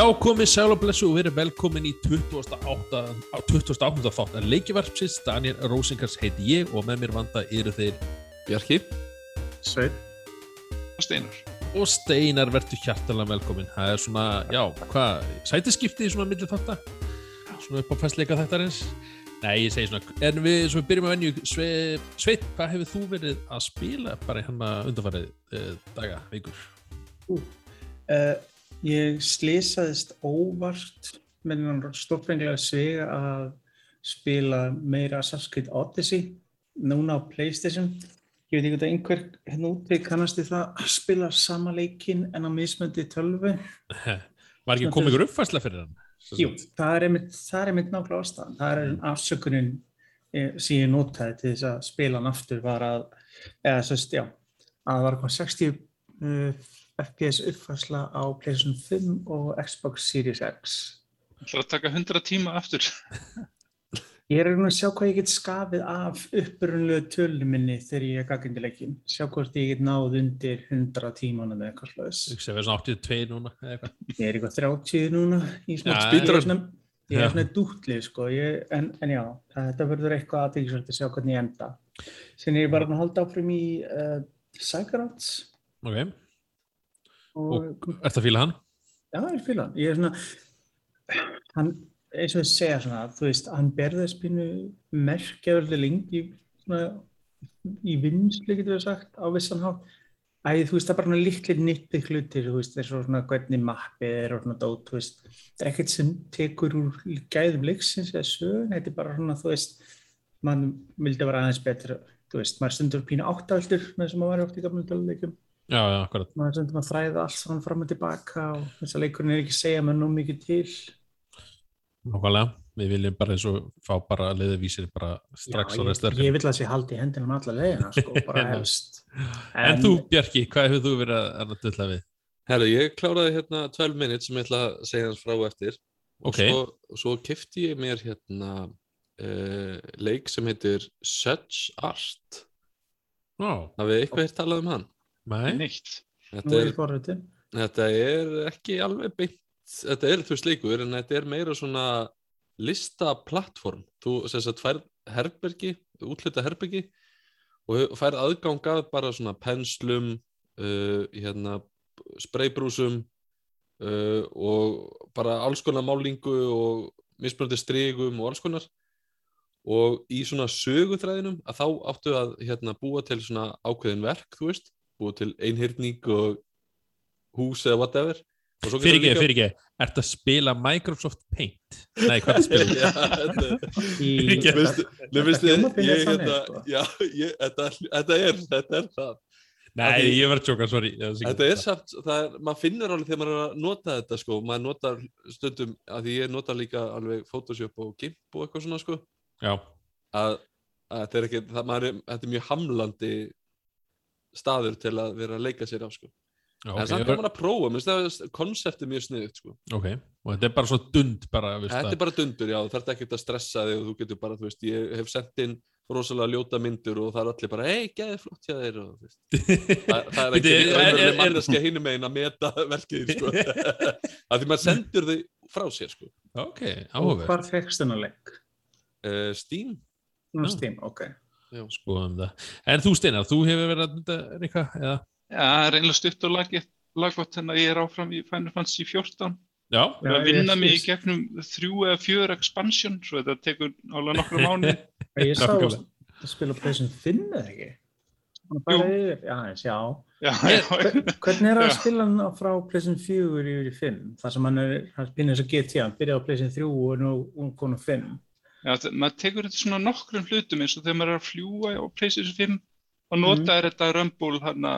Já, komið sæl og blessu og verið velkomin í 28. á 28. þátt að leikjavarpsins, Daniel Rósingars heiti ég og með mér vanda eru þeir Bjarki Svein og Steinar. og Steinar verður hjartalega velkomin. Það er svona, já, hvað, sætiskipti í svona millir þátta? Svona upp á fæstleika þættarins? Nei, ég segi svona, en við, svo við byrjum að venju, Sveit, Sveit, hvað hefur þú verið að spila bara hérna undanfarið eh, daga, vikur? uh, Ég slísaðist óvart með einhvern stórfenglega svega að spila meira Assassin's Creed Odyssey núna á Playstation. Ég veit ekki hvað einhver hérna úti kannast í það að spila sama leikinn en á mismöndi tölvu. Var ekki komið ykkur uppfærsla fyrir hann? Jú, það er einmitt, nákvæmlega ástæðan. Það er afsökunin eh, sem ég notaði til þess að spila hann aftur var að, eða sérst, já að það var eitthvað 60 uh, FPS uppfærsla á PlayStation 5 og Xbox Series X Það ætlar að taka 100 tíma aftur. Ég er að sjá hvað ég get skafið af upprunlegu tölunum minni þegar ég er gaggindi leikin. Sjá hvort ég get náð undir 100 tímanum eða eitthvað slags. Ég sé við svona 82 núna eða eitthvað. Ég er eitthvað 30 núna í svona Já, ég er svona, ég Já. er svona dútlið sko, ég, en, en já, þetta verður eitthvað aðeinsvægt að sjá hvernig ég enda. Sen er ég bara að halda áfram í uh, Psychonauts Ok, og, ert það að fíla hann? já, ég fýla hann. Ég er svona, hann, eins og ég segja svona, þú veist, hann berði spínu merkjaverði lengi svona, í vinslu, getur við sagt, á vissan hátt. Æ, þú veist, það er bara litli nýttið hlutir, þú veist, og svona hvernig mappið er og svona dót, þú veist. Það er ekkert sem tekur úr gæðum leiksins eða sögun, þetta er bara svona, þú veist, mann vildi vera aðeins betur, þú veist, maður stundur pínu áttavöldur með þess að var oft í gamla töluleikum Já, já, akkurat. maður er stundum að þræða allt saman fram og tilbaka og þess að leikurinn er ekki að segja maður nú mikið til Nákvæmlega. Við viljum bara eins og fá bara leiðavísir bara strax á Já, restar. ég, ég vil að sé haldi í hendina um alla leiðina sko, bara helst En, þú, Bjarki, hvað hefur þú verið að, að dilla við? Herru, ég kláraði hérna 12 minutes sem ég ætla að segja hans frá eftir og Ok. svo, svo kefti ég mér hérna uh, leik sem heitir Such Art Ó, hafið þið eitthvað hér talað um hann? Nei. Neitt. nú Þetta er er, ég forröðin þetta er ekki alveg beint þetta er þú leikur en þetta er meira svona listaplattform þú sem sagt færð herbergi útluta herbergi og færð aðgangað bara svona penslum uh, hérna spraybrúsum uh, og bara alls konar málingu og mismunandi strigum og alls konar og í svona söguþræðinum að þá áttu að hérna, búa til svona ákveðin verk, þú veist búa til einhyrning og hús eða whatever Og svo getur Fyrir ekki, fyrir ekki. Ert að spila Microsoft Paint? Nei, hvað er nei, veistu, hljómar pínu ég, þannig, hérna, sko. já, ég, þetta, þetta er, þetta er það. Nei, ég var að tjóka, sorry. Þetta er samt, það er, maður finnur alveg þegar maður er að nota þetta, sko, maður notar stundum, að því ég nota líka alveg Photoshop og GIMP og eitthvað svona, sko, Já, að, að þetta er ekki, er, þetta er mjög hamlandi staður til að vera að leika sér á, sko. já en ok. samt gaman að prófa, minnst það konseptið mjög sniðugt, sko. Ok, og þetta er bara svo dund bara, Þetta er bara dundur, já, þú þarf ekki að stressa þig og þú getur bara, þú veist, ég hef sendt inn rosalega ljóta myndur og það er allir bara, hei, geði flott hjá þeir og veist, það, það er ekki er- er- er- manneskja hinum megin að meta verkið, sko, að því maður sendur þau frá sér, sko. Ok, áhuga. hvar fegst þennan leik? Uh, Steam, Nú Já. Steam, ok Skoðum það. En þú, Steinar, þú hefur verið að eitthvað, eða? Já, það er einlega stutt og lagið lagvott hennar ég er áfram í Final Fantasy 14 Já, og að Já, vinna mig í gegnum þrjú eða fjör expansion svo þetta tekur álega nokkru mánu Ég sá að spila PlayStation 5 eða ekki? Þannig að já, eins, já. Já, já, Hvern- Hvernig er að Já. spila hann frá PlayStation 4 yfir í 5? Það sem hann er, hann spila eins og GTA, hann byrjaði á PlayStation 3 og nú hún konum 5. já, það- maður tekur þetta svona nokkrum hlutum eins og þegar maður er að fljúa á PlayStation 5 og nota er þetta Rumble hana,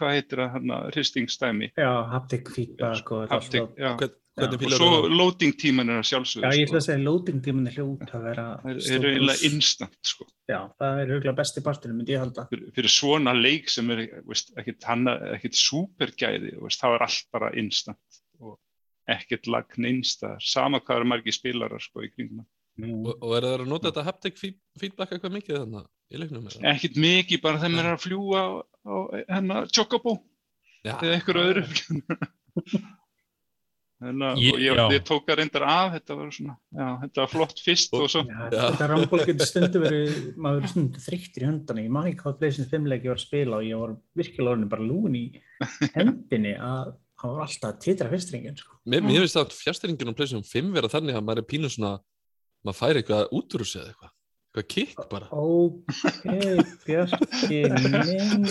hvað heitir það, hana, hristingstæmi Já, haptic feedback og þetta Haptic, allt. já. hvern, hvernig og svo það? loading tíman er að Já, sjálfsögðu ég ætla sko. að segja loading tíman er hljótt að vera það er eiginlega instant sko. Já, það er huglega besti parturinn, myndi ég halda. fyrir, fyrir svona leik sem er veist, ekkit, hana, ekkit supergæði veist, þá er allt bara instant og ekkert lagn einstæðar sama hvað eru margir spilarar sko, í kringum það. Mm. Og, og er það að nota þetta haptic feed- feedback eitthvað mikið þannig í leiknum? ekkert mikið bara þegar maður er að fljúa á, á hennar Chocobo Já, eða einhverju öðru Þannig að Ég- og ég, ég tók að reyndar af, þetta var svona, já, þetta var flott fyrst og svo, Já, Já. þetta rambol getur stundu verið, maður verið stundu þreyttir í höndana. Ég man ekki hvað Blazing 5 leik ég var að spila og ég var virkilega orðin bara lúin í hendinni að hann var alltaf að titra fyrstringin. Sko. Mér, finnst það fjárstæringin á PlayStation 5 vera þannig að maður er pínu svona maður fær eitthvað út úr þessu eða eitthvað eitthvað kikk bara Ok, Bjarki minn.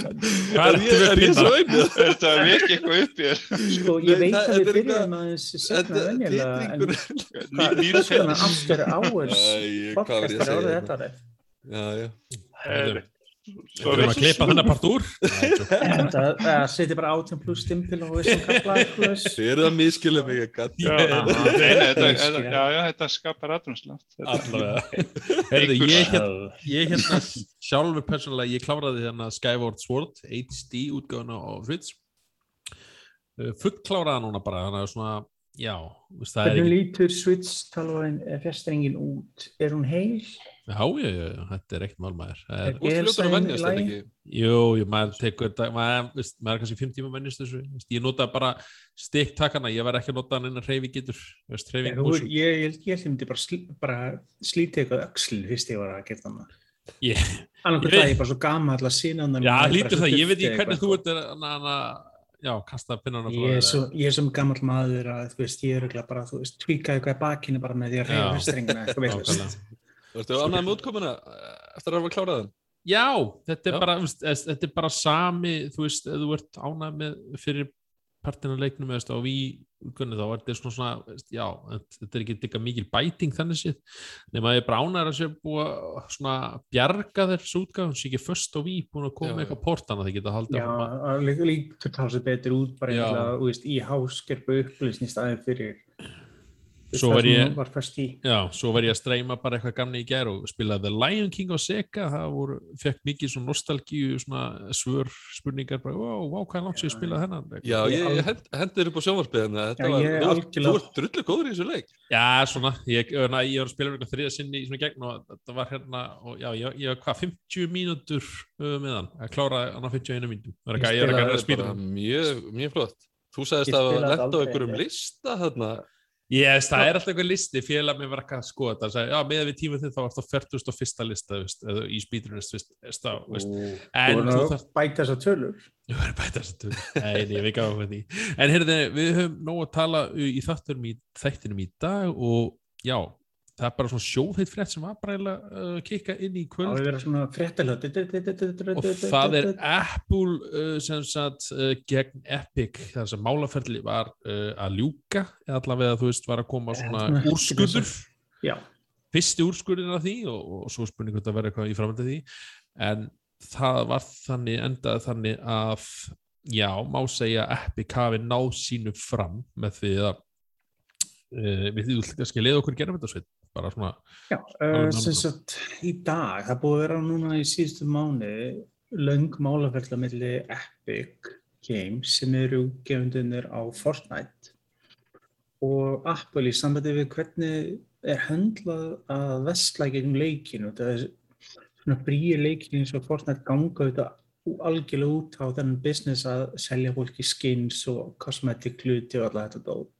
Hvað Er ég, er svo einu? þetta vekki eitthvað upp í þér. Sko, Nei, ég veit það- að þetta við er byrjum eitthvað- aðeins setna venjulega, en vegna aftur að er segja orðið hérna? þetta árið. Já, já Við erum að klippa þennan part úr. Það setja bara 18 pluss stimpil og við sem plus. Þið eru að miskilja mig þetta, skapar aðrumslátt. Allavega. Heyrðu, ég, hérna, ég hérna sjálfur persónulega, ég kláraði hérna Skyward Sword HD útgáðuna á Switch Uh, fullkláraði núna bara þannig að svona, já er Hvernig lítur Switch talvaðin fjastringin út? Er hún heil? Já, já, já, þetta er ekkert málmaður það er, Þú ert fljótur að vennjast þetta ekki? Jú, jú, maður tekur þetta maður, veist, maður er kannski fimm tíma mennist þessu. Veist, ég nota bara stiktakana ég verð ekki að nota hann innan hreyfi getur veist, hreyfing Ég, ég, ég, ég myndi bara, sl, bara slíti eitthvað öxl fyrst ég var að gera þannig. ég, Annars er það ég bara svo gammal að sína hann. já, lítur það, ég veit ekki hvernig þú ert að, að, að, já, kasta pinnana frá Ég er svo, ég er svo gammal maður að þú veist, ég er bara, þú veist, tvíka eitthvað í bakinu bara með því að reyða fyrstringina eitthvað veist. Þú ert ánægð með útkomuna eh, eftir að hafa klárað þann Já, þetta er, Já. Bara, veist, þetta er bara sami, þú veist, ef þú ert ánægð með fyrir partina leiknum eða á vígunni þá er þetta svona svona, veist, já, þetta þetta er ekki eitthvað mikil bæting þannig séð, nema að ég er bara ánægð að sé búið að svona bjarga þessu útgáðum, sé ekki först á ví búin að koma með eitthvað portana það geta haldið Já, áfram að- að lí- lítur það sér betur út bara einhverja, þú veist, í háskerpu upplýsni staðin fyrir Svo það var ég- var. Já, svo var ég að streyma bara eitthvað gamni í gær og spilaði The Lion King á Sega. Það voru, fekk mikið svona nostalgíu svona svör spurningar bara, wow, wow, hvað er langt sem ég spilaði hennan Já, Ég ég, hend, hendi þér upp á sjónvarpið en þetta Já, var, ég þú ert- algjörlega- þú ert drullu góður í þessu leik. Já, svona, ég, na, ég var að spila eitthvað þriða sinni í svona gegn og þetta var hérna og já, ég, ég var hvað, 50 mínútur uh, með hann, að klára hann á 51 mínútum Það er ekki- ég ekki að Það er spila mjög, mjög flott. Þú sagðist að spilaði lenda á aldrei, einhverjum lista þarna Yes, það er alltaf eitthvað listi, félag mér var ekki að skoða þetta, sagði, já, með við tíma þinn þá var það 41. lista, veist, eða í spýtrunist, veist, veist, þá, veist, en Þú þú verður að bæta þessar tölur. Ég verður bæta þessu töl. Nei, nei, við gáum með því. En heyrðu, við höfum nóg að tala í þáttunum í þættinum í dag og já, það er bara svona sjóðheit frétt sem var bara að uh, kikka inn í kvöld. Og það er Apple sem sagt uh, gegn Epic. Þar sem málaferli var uh, að ljúka eða allavega þú veist var að koma svona úrskurður. Fyrsti úrskurðin af því og, og svo spurning hvort það verður eitthvað í framhaldið því. En það var þannig endaði þannig að já, má segja að Epic hafi náð sínu fram með því að við því þú kannski leiða okkur gerum þetta sveit bara svona, já. Uh, í dag, það búið að vera núna í síðustu mánu löng málaferðla milli Epic Games sem eru gefundunir á Fortnite og Apple í sambandi við hvernig er höndlað að vestla gegn leikinu. Það er svona brýir leikinu eins og Fortnite ganga þetta algjörlega út á þennan business að selja fólki skins og cosmetic hluti og alla þetta dót.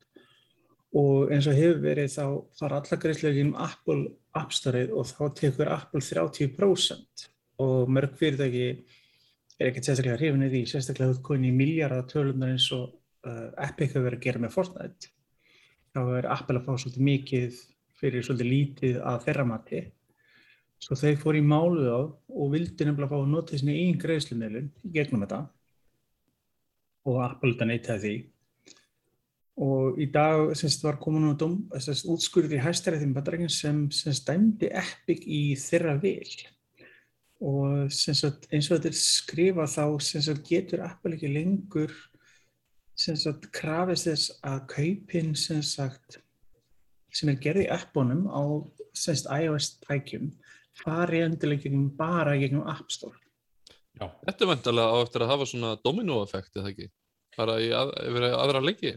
Og eins og hefur verið þá fara alla greiðslega um Apple App Store og þá tekur Apple 30% og mörg fyrirtæki er ekkert sérstaklega hrifin í því, sérstaklega út komin í miljardar tölunar eins og uh, Epic hefur verið að gera með Fortnite. Þá er Apple að fá svolítið mikið fyrir svolítið lítið að þeirra mati. Svo þeir fóru í málu á og vildi nefnilega fá að nota sinni einn greiðslumiðlun í gegnum þetta og Apple þetta neytaði því. Og í dag semst, var komin á dóm, semst, útskurður í hæstaréttin Bandarækjum sem semst, dæmdi Epic í þeirra vil. Og semst, eins og þetta er skrifað þá getur Apple ekki lengur krafist þess að kaupin sem er gerði appunum á iOS tækjum fari endilega gegnum bara gegnum App Store. já, Þetta er vantarlega á eftir að hafa svona domino-effekt eða ekki bara í að, aðra leiki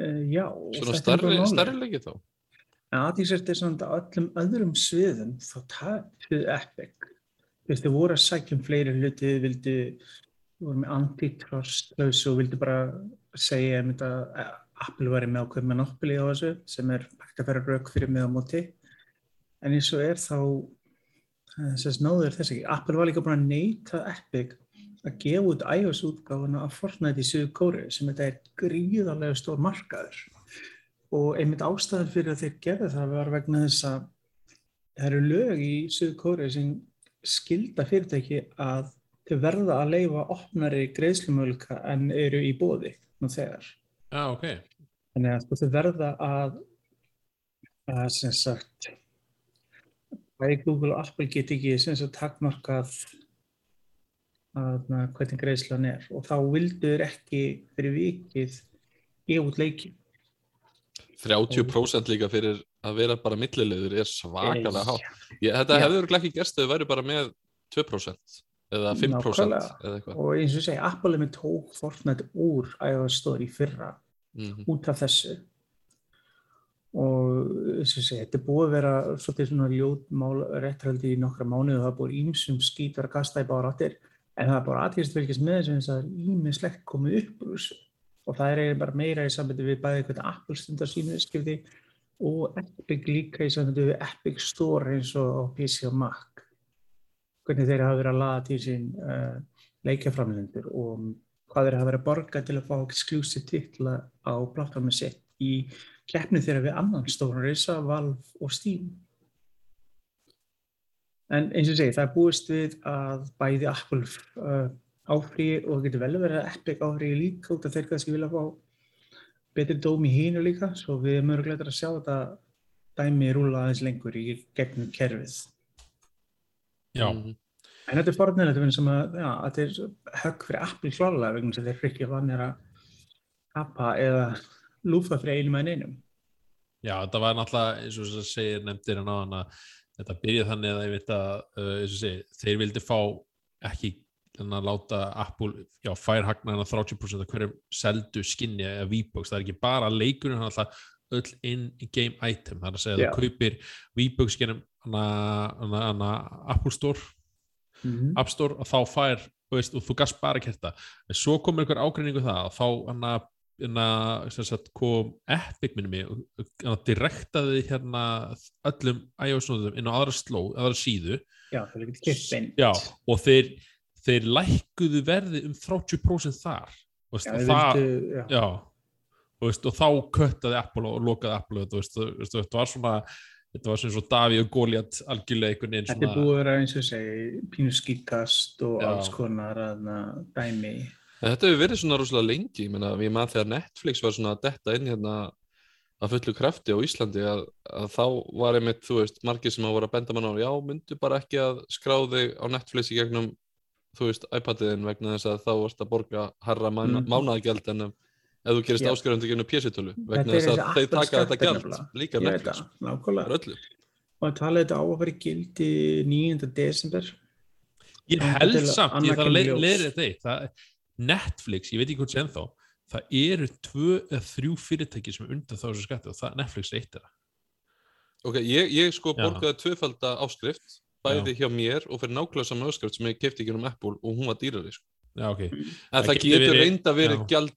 Uh, já, svona starri, starri leiki þá? En aðtísert er svona að öllum öðrum sviðum þá tapuð Epic. Þú veist, þið voru að sækja um fleiri hluti, þið vildu, þið voru með antitrust lausu og vildu bara segja um þetta Apple væri með ákveð monopoly á þessu sem er hægt að vera rauk fyrir með á móti. En eins og er þá þess náður þess ekki. Apple var líka búin að neyta Epic að gefa út iOS útgáfuna af Fortnite í Suður Kóri sem þetta er gríðarlega stór markaður og einmitt ástæðan fyrir að þeir gerðu það var vegna þess að það eru lög í Suður Kóri sem skilda fyrirtæki að þau verða að leifa opnari greiðslumölka en eru í bóði nú þegar. Já, ok. Þannig að þau verða að, að sem sagt, Google og Apple get ekki sem sagt takmarkað að hvernig greiðslan er og þá vildur ekki fyrir vikið gefa út leiki. 30% líka fyrir að vera bara millilegur er svakalega hátt. Þetta hefði örugglega ekki gerst ef þau væri bara með 2% eða 5% Nákvæmlega. eða. Og eins og segja, Apple með tók Fortnite úr í fyrra Mhm. út af þessu og eins og segja, þetta er búið að vera svolítið svona ljótmál réttraldi í nokkra mánuði og það er búið ímsum skít vera að kasta í bára áttir en það er bara aðtíðist fylgjast með eins að það er ímislegt komið upp úr þessu og það er eiginlega bara meira í sambandi við bæði hvernig Apple stundar sínu skipti og Epic líka í sambandi við Epic Store eins og PC og Mac hvernig þeir hafa verið að laða til sín uh, leikjaframlendur og hvað þeir hafa verið að borga til að fá exclusive titla á plattformi sitt í keppni þeirra við annan stóran reysa, Valve og Steam. En eins og ég segi, það er búist við að bæði Apple uh, áfríi og það getur vel verið að Epic áfríi líka út af þeir kannski vilja fá betri dóm í hínu líka, svo við erum örgulega að sjá þetta dæmi rúla aðeins lengur í gegnum kerfið. Já, Mhm. En þetta er forðnilegt að finna sem að, já, þetta er högg fyrir Apple klálega vegna sem þeir ekki vanir að kappa eða lúfa fyrir einum en einum. já, þetta var náttúrulega eins og það segir nefndir en áðan að þetta byrjaði þannig að ég veit að uh, og segir, þeir vildi fá ekki að láta Apple já, fær hagnaðina 30% af hverjum seldu skinni eða V-Box, það er ekki bara leikurinn, hann er alltaf öll in-game item, það er að segja að Já. þú kaupir V-Box genum Apple Store Mm -hmm. App Store og þá fær þú veist, og þú gast bara að kerta en svo kom einhver ágreiningu það og þá sagt, kom Epic minni mig og direktaði hérna öllum iOS-nóðum inn á aðra sló, aðra síðu Já, er já, og þeir, þeir lækkuðu verði um 30% þar Já, og þeir það, vildu, já. já, veist, og þá köttaði Apple og lokaði Apple veist, þetta var svona þetta var sem svo Daví og Goliath algjörlega einhvern veginn Þetta búið að vera eins og segi pínu skýtkast og Já. alls konar aðna, dæmi. Þetta hefur verið svona rosalega lengi, ég meina, ég maður þegar Netflix var svona að detta inn hérna að fullu krafti á Íslandi að, að þá var einmitt, þú veist, margir sem að voru að benda mann á, já, myndu bara ekki að skrá þig á Netflix í gegnum, þú veist, iPadiðin vegna þess að þá varst að borga herra mána, Mhm. mánaðagjald en um, ef þú gerist Já. áskrifandi gegnum Þetta vegna þess að þeir Apple taka þetta nefnilega. líka Netflix, nákvæmlega. Og að tala þetta á að í gildi 9. desember. Ég held samt, ég þarf að leira þetta eitt það, Netflix, ég veit ekki hvort sem þá það eru tvö eða þrjú fyrirtæki sem er undan þá þessu skatti og það Netflix er eitt þeirra Ok, ég, ég sko Já. borgaði tvöfalda áskrift, bæði hjá mér og fyrir nákvæmlega saman áskrift sem ég kefti ekki um Apple og hún var dýrari, sko. Já, ok, En Það það, getur verið- reynda verið já. gjald,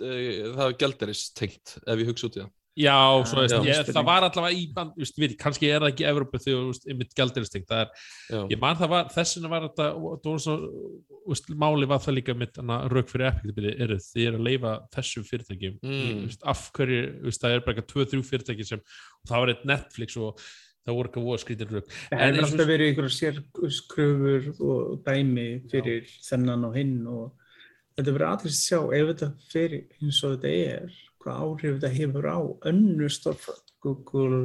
uh, það er gjaldaris tengt ef ég hugsa út í það. Já, svo veist, já. ég, það var allavega í band, veist, við, kannski er það ekki Evrópu þegar þú veist, einmitt gældiristing, það er, Já. ég man það var, þessina var þetta, það var svo, veist, máli var það líka mitt rauk fyrir epiktibili, eru þið eru að leifa þessum fyrirtækjum, Mm. veist, af hverju, veist, það er bara eitthvað tvö, þrjú fyrirtæki sem, það var eitt Netflix og það voru eitthvað voða skrítir rauk. Það og- alltaf verið einhverja sérkröfur og dæmi fyrir þennan og hinn og þetta verður aðeins að sjá ef þetta fyrir eins og þetta er, hvað áhrif þetta hefur á önnu stórfrönd, Google,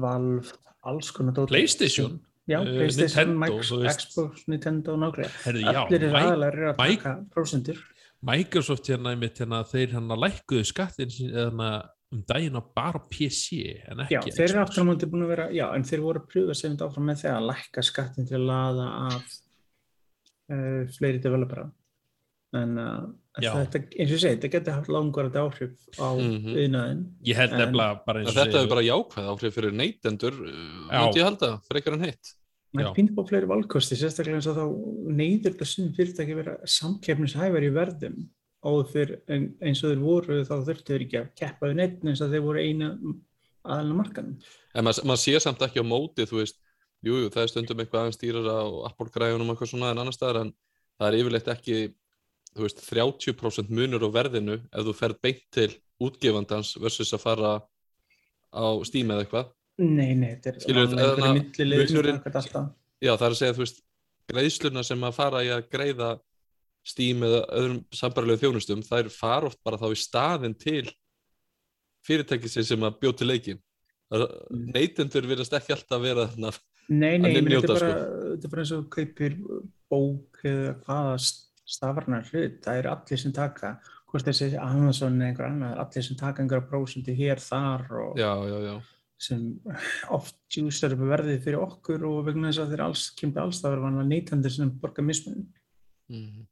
Valve, alls konar dót. PlayStation, Já, uh, PlayStation, Nintendo, Microsoft, þú veist. Xbox, Nintendo, nákvæmlega. herðu, já, Allir aðalega eru að taka prósendur. Microsoft hérna, einmitt, hérna, þeir hérna lækkuðu skattin hérna, um daginn á bara PC en ekki Já, þeir eru Xbox. aftur á móti búin að vera, já, en þeir voru að pröfa sem þetta áfram með þegar að lækka skattin til að laða af uh, fleiri developera. En uh, Já. Þetta, eins og ég segi, þetta getur haft langvarandi áhrif á mm -hmm. Ég held En- nefnilega bara eins og Þetta segir- er bara jákvæð áhrif fyrir neytendur, uh, Já. myndi ég halda, frekar en heitt. Það Já. er pínt á fleiri valkosti, sérstaklega eins og þá neyður þetta sinn fyrirtæki að vera samkeppnishæfar í verðum áður fyrr en eins og þeir voru þá þurftu þeir ekki að keppa við neitt eins og þeir voru eina aðalina markanum. En maður mað sér samt ekki á móti, þú veist, jú, jú, það er stundum eitthvað aðeins dýrar á Apple-græðunum og eitthvað svona en annar staðar en það er yfirleitt ekki, þú veist, 30% munur á verðinu ef þú ferð beint til útgefandans versus að fara á Steam eða eitthvað. Nei, nei, þetta er Skilur, þetta alltaf. Já, það er að segja, þú veist, greiðsluna sem að fara í að greiða Steam eða öðrum sambarlegu þjónustum, þær fara oft bara þá í staðin til fyrirtækisins sem að bjóð til leikin. Mm. Neytendur virðast ekki alltaf vera þarna. Nei, nei, Að meina, njóta, þetta er bara, er eins og kaupir bók eða hvaða stafarnar hlut, það eru allir sem taka, hvort þessi Amazon eða einhver annar, allir sem taka einhverja prósundi hér, þar og Já, já, já. sem oft djúsar upp verðið fyrir okkur og vegna þess að þeir alls, kemur alls það verður neytandir sem borga mismunum. Mm.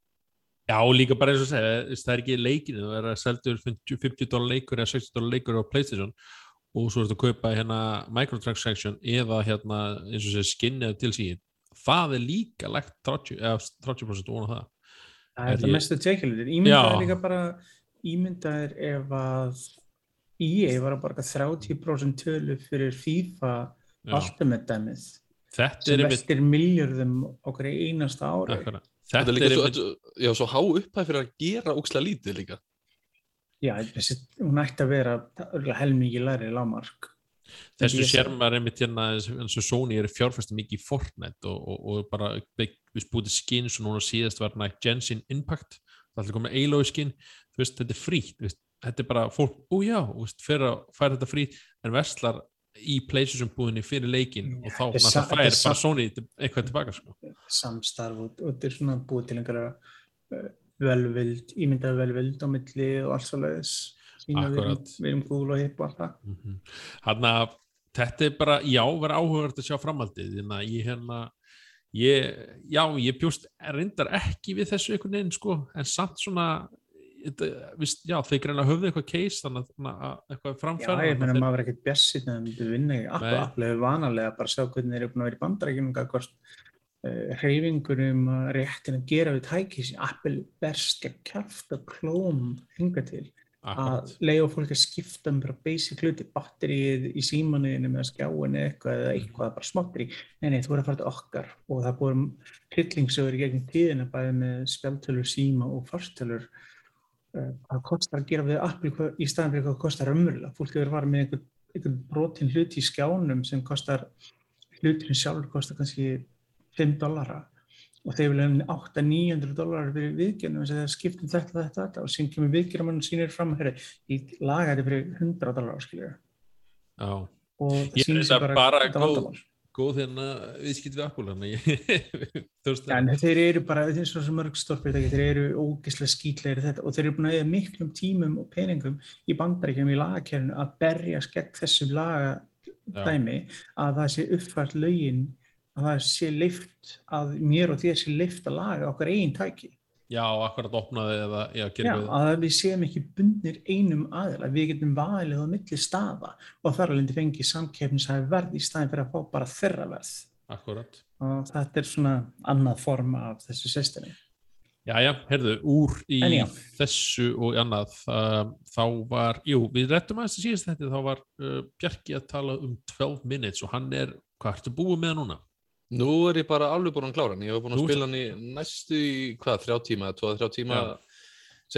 Já, líka bara eins og segja, það er ekki leikinu, það er að seldur 50 50 dólar leikur eða 60 dólar leikur á Playstation og svo ertu að kaupa hérna microtransaction eða hérna eins og segja skin eða til síðan. Það er líka lagt 30, eða 30% ofan á það. Það er Er þetta ég- mestu tekjulitur. Ímyndaður Já. líka bara, ímyndaður ef að EA var að borga 30% tölu fyrir FIFA. Ultimate Þetta sem er einmitt, vestir miljörðum okkur í einasta ári. akkurat. Þetta Þetta er líka er svo, einmitt, þetta- já, svo há upphæð fyrir að gera óksla lítið líka. Já, þessi, hún ætti að vera helmingi læri lámark. Þessu sér maður einmitt hérna eins og Sony er fjárfæstu mikið í Fortnite og, og, og bara við búið skins og núna síðast var nægt Genshin Impact það ætla að koma Aloy skin þú veist, þetta er frítt, þetta er bara fólk, ó já, þú veist, fyrir að færa þetta frítt en verslar í PlayStation búðinni fyrir leikin Já, og þá náttúrulega þetta er fær bara Sony eitthvað tilbaka sko. Samstarf og, og þetta er svona búið til einhverja uh, velvild, ímyndaður velvild á milli og alls og leiðis. Sína við við erum Google og hip og allt það. hann að þetta er bara, já, verið áhugavert að sjá framhaldið, að ég hérna ég, já, ég bjóst reyndar ekki við þessu einhvern veginn sko, en samt svona já, þeir greinlega höfðu eitthvað case þannig að- eitthvað Já, framfæra ég meina maður er ekkert bjessið en þau vinna ekki. Apple, Nei. Apple hefur vanalega bara að sjá hvernig þeir eru búin að vera í bandarækjum og hvort uh, hreyfingur um að réttin að gera við tæki sem Apple berst að kæfta klóm hinga til að leiða fólk að skipta um bara basic hluti, batterið í símanuðinu með skjáinu eitthvað eða eitthvað bara smáttri. Nei, nei, þú voru að fara til okkar og það búið hryllingsögur í gegnum tíðina bæði með spjaldtölur, síma og farstölur uh, hvað kostar að gera við hvað, í staðan fyrir hvað það kostar ömurlega. Fólk hefur farið með einhvern, einhvern brotin hluti í skjánum sem kostar, hlutin sjálfur kostar kannski 5 dollara og þeir vilja 800-900 dólarar fyrir viðgjörnum þess að það skiptum þetta, þetta, þetta. Og síðan kemur viðgjörnum og sínir fram herri, ég laga þetta fyrir 100 dólarar skiljur Já, og það er sig þetta bara, bara góð- góð hérna viðskipt við veist En þeir eru bara, þeir eru svo sem mörg stórfyrirtæki, þeir eru ógeðslega skítlegir þetta. Og þeir eru búin að eða miklum tímum og peningum í bandaríkjum í lagakerfinu að berja skegg þessum laga dæmi að það sé uppfært lögin að það sé leift að mér og þér sé leift að laga okkar eigin tæki. Já, akkurat opnaði eða já, Já, að við séum ekki bundnir einum aðila, við getum valið á milli staða og þar alveg fengi samkeppnishæfi verð í staðin fyrir að fá bara þeirra verð. Akkurat Og þetta er svona annað form af þessu systemi. Jæja, heyrðu, úr í þessu og annað uh, þá var, jú, við rettum aðeins til síðast þetta, þá var uh, Bjarki að tala um 12 minutes og hann er, hvað ertu búið með núna? Nú er ég bara alveg búin að klára hann. Ég hef búin að spila hann í næstu, í, hvað, þrjá tíma, tvoða þrjá tíma Já.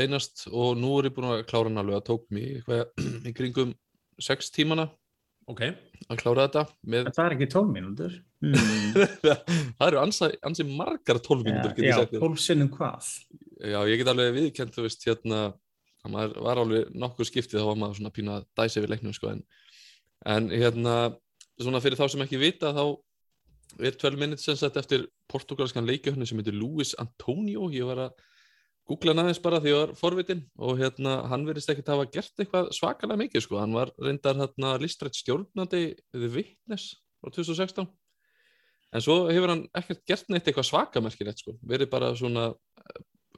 seinast og nú er ég búin að klára hann alveg að tók mér eitthvað í kringum sex tímana Ok, að klára þetta með, það er ekki 12 mínútur. Mm. það eru ansi, ansi margar 12 mínútur, get já, ég sagt þér. 12 sinnum hvað? Já, ég get alveg viðkend, þú veist, hérna, að maður var alveg nokkuð skiptið, þá var maður svona pínu að dæsa yfir leiknum, sko, en, en hérna, svona fyrir þá sem ekki vita, þá er 12 minutes sem sagt eftir portugalskan leikjöfni sem heitir Luis Antonio, ég var að googla hann aðeins bara því ég var forvitin og hérna, hann verðist ekkert hafa gert eitthvað svakalega mikið, sko, hann var reyndar hérna listrætt stjórnandi The Witness á 2016 en svo hefur hann ekkert gert neitt eitthvað svakamerkilegt, sko, verið bara svona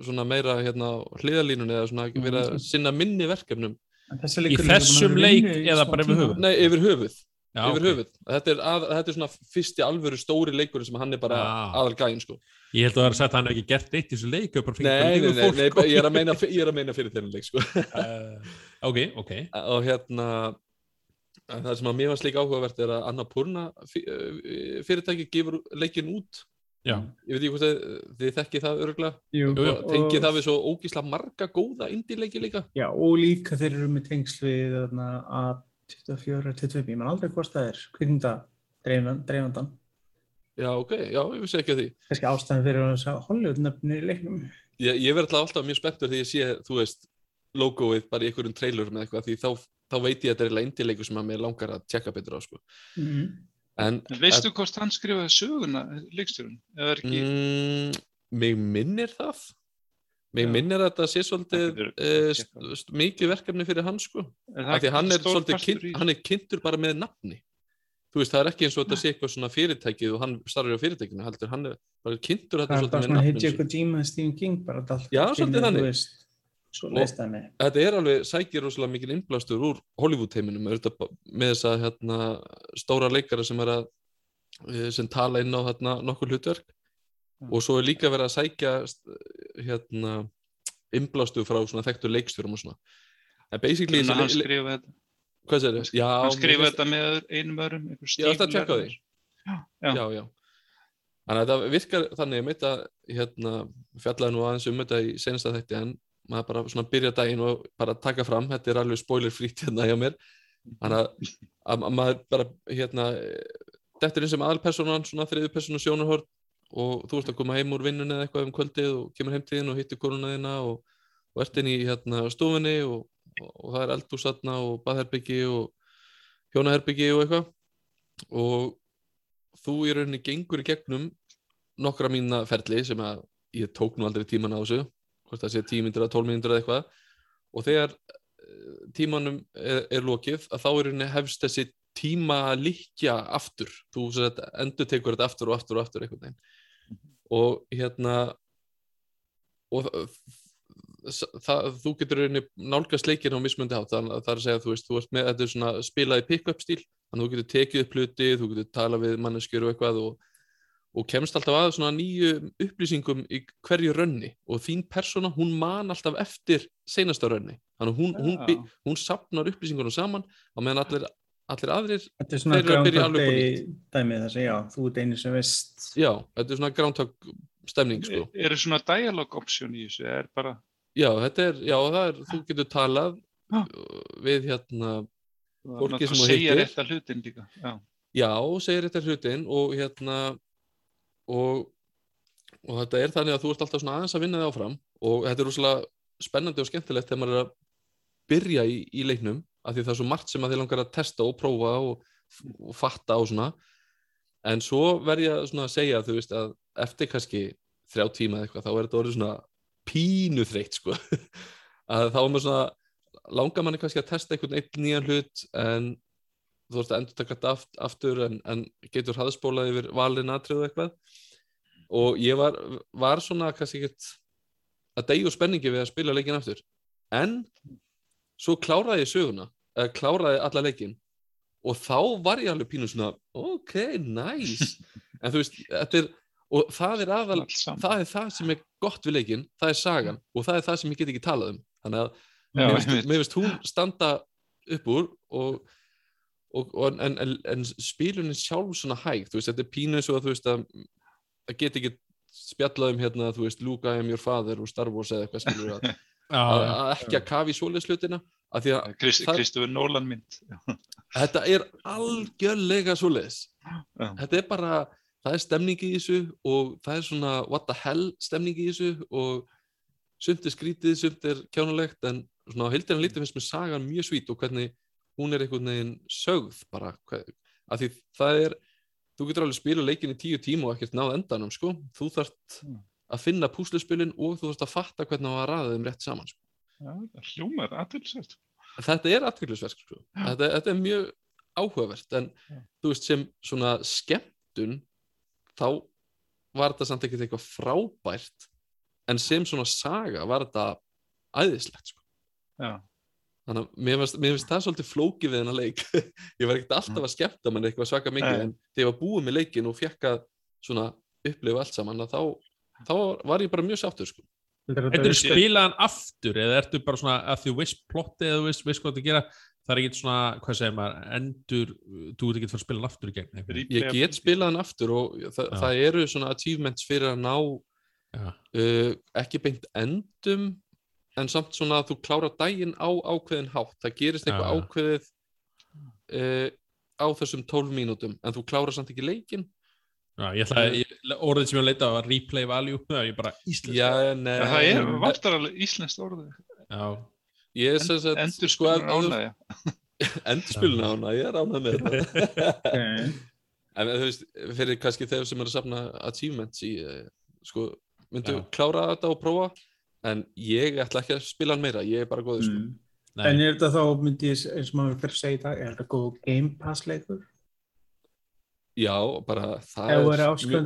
svona meira hérna á hliðalínunni eða svona verið að sinna minni verkefnum. Í að þessum leik eða bara yfir höfuð? Nei, yfir höfuð Já, yfir okay. höfuð, þetta er, að, þetta er svona fyrsti alvöru stóri leikurinn sem hann er bara aðalgæðin sko. Ég held að það er að það hefði ekki gert neitt í þessu leik Nei, nei, nei, nei ég, er meina, ég er að meina fyrir þennan leik sko. Uh, Ok, ok. Og hérna, það sem að mér fannst líka áhugavert er að Anna Purna eh, fyrirtæki gefur leikin út. Já. Ég veit ekki hvort þið, þið þekkið það öruglega Tengið það við svo ógísla marga góða indie leiki líka. Já, og líka þeir eru með tengslu að 24, 25, ég man aldrei hvort það er kvikmynda dreifandan Já, ok, já, ég vissi ekki að því. Kanski ástæðan fyrir að það er Hollywood-nöfnir í leiknum. Ég, ég verð alltaf mjög spenntur þegar ég sé, þú veist, logoið bara í einhverjum trailerum eða eitthvað, því þá, þá veit ég að þetta er leindileiku sem að mér langar að tjekka betur á, sko. Mm -hmm. en, en Veistu að... hvort hann skrifaði söguna, leikstjórun? Mm, mig mm, minnir það. Já. minnir að þetta sé svolítið Það uh, st mikið verkefni fyrir hann sko er því að hann er svolítið í- hann er kynntur bara með nafni þú veist, það er ekki eins og þetta sé eitthvað svona fyrirtækið og hann starfir á fyrirtækinu heldur, hann er bara kynntur Það þetta er svolítið bara með svona nafninu Hideo sínu. Kojima, Stephen King, bara allt. Já, allt svolítið þannig. þú veist, Svo leist það með. þetta er alveg, sækir rosalega mikil innblástur úr Hollywood heiminum auðvitað ba- með þess að hérna, stóra leikara sem er að eh, sem tala inn á hérna, nokkur hlutverk. Og svo er líka verið að sækja hérna, innblástur frá svona þekktur leikstjórum og svona en basically Þannig hann skrifaði þetta. hvað sér þið? Já, Hann finnst- þetta með einum öðrum, einhver Ég ætla að tjekka því. Já, já. já, já. Þannig að þetta virkar þannig, ég meit að hérna, fjallaði nú aðeins um þetta í senasta þætti en maður bara svona byrja daginn og bara taka fram, þetta er alveg spoiler frýtt hérna hjá mér þannig að, að, að maður bara hérna, dettur inn sem aðalpersonan svona þriðu personu sjónarhort og þú ert að koma heim úr vinnunni eða eitthvað um kvöldið og kemur heim til þín og hittir konuna þína og, og ert inn í hérna, stofunni og, og, það er eldhús þarna og baðherbyggi og hjónaherbyggi og eitthvað. Og þú í rauninni gengur í gegnum nokkra mína ferli sem að ég tók nú aldrei tíman á þessu hvort það sé 10 mínútur eða 12 mínútur eða eitthvað. Og þegar eh, tímanum er, er lokið að þá í rauninni hefst þessi tíma að líkja aftur. Þú endur tekur þetta aftur og aftur og aftur veginn og hérna og það, þú getur nálgast leikinn á mismundi hátt. Þannig að það er að segja þú veist, þú ert með þetta er svona spilað í pick-up stíl þannig að þú getur tekið upp hluti, þú getur talað við manneskjur og eitthvað og, og kemst alltaf að svona nýju upplýsingum í hverju rönni. Og þín persóna, hún man alltaf eftir seinasta rönni, þannig að hún, hún, by- hún sapnar upplýsingunum saman á meðan allir, allir aðrir Þetta er svona Þeir eru að byrja Groundhog dæmið þess að já, þú ert einu sem veist. já, þetta er svona groundhog stemning sko. Er, er svona dialog option í þessu? Er bara, já, þetta er, já, það er, þú getur talað uh, við hérna Fólki sem þú hittir. rétt að hlutin líka. Já. já, segir þetta hlutin og hérna og, og þetta er þannig að þú ert alltaf svona aðeins að vinna þig áfram og þetta er rosalega spennandi og skemmtilegt þegar maður er að byrja í, í leiknum af því það er svo margt sem að þið langar að testa og prófa og, og fatta og svona. En svo verð ég að segja þú veist að eftir kannski þrjá tíma eða eitthvað þá er þetta orðið svona pínu þreytt sko. Að þá er maður svona langar manni kannski að testa einhvern einn nýjan hlut en þú veist að endur taka þetta aft, aftur en, en getur hraðspólað yfir valin atriðu eitthvað. Og ég var, var svona kannski ekkert að deyja úr spenningi við að spila leikin aftur. En svo kláraði ég söguna eða kláraði alla leikin og þá var ég alveg pínu svona ok, nice. En þú veist, þetta er og það er aðal, það er það sem er gott við leikin, það er sagan og það er það sem ég get ekki talað um. Þannig að Já, mér einmitt. mér finnst hún standa upp úr og, og, og en, en, en spilunin sjálf svona hæg, þú veist, þetta er pínu svo að þú veist að að geta ekki spjallað um hérna, þú veist, Luke, I am your father og Star Wars eða eitthvað skilur að, að, að ekki að kafi svoleiðs það- Kristofur Nolan mynd. Þetta er algjörlega svoleiðis Já. þetta er bara, það er stemning í þessu og það er svona what the hell stemning í þessu og sumt er skrítið, sumt er kjánulegt en svona á heildina lítið finnst mér sagan mjög svít og hvernig hún er einhvern veginn sögð bara, að því það er þú getur alveg spila leikin í tíu tíma og ekkert náð endanum sko, þú þarft Mm. Að finna púsluspilin og þú þarft að fatta hvernig það var að ræða þeim rétt saman sko. Það hljómar aðtilsvært. þetta er aðteglisverk sko. þetta, þetta er mjög áhugavert en Já. þú veist sem svona skemmtun þá var þetta samt ekkert eitthvað frábært en sem svona saga var þetta æðislegt sko. Já. Þannig að mér finnst, það svolítið flókið við hennar leik. ég var ekkert alltaf að skemmta mann eitthvað svaka mikið, en þegar ég var búið með leikin og fekk að svona upplifa allt saman, að þá, þá var ég bara mjög sáttur, sko. Þetta er spilaðan aftur eða ertu bara svona að þú veist plottið eða þú veist, veist hvað það gera það er ekkert svona, hvað segir maður, endur þú ert ekki að fara að spila hann aftur í gegn. Ég get spilað hann aftur og það, Já. það eru svona achievements fyrir að ná uh, ekki beint endum en samt svona að þú klára daginn á ákveðin hátt. Það gerist eitthvað ákveðið uh, á þessum 12 mínútum en þú klára samt ekki leikinn. Já, ég ætla að, ég, orðið sem ég leita var replay value, það er ég bara íslensk Já, nei, Já, það er, vantar alveg íslenskt orðið. Já, ég er sem sagt, Endur sko, ef þú- ánægja. endurspilun ána, ég er ánað með þetta. En þú veist, fyrir kannski þeir sem eru að safna achievements í, eh, sko, myndu Já. klára þetta og prófa, en ég ætla ekki að spila hann meira, ég er bara góður, sko. Mm. nei, En er þetta þá, myndi ég, eins og maður fyrir að segja dag, er þetta góð Game Pass leikur? Já, bara það Ef er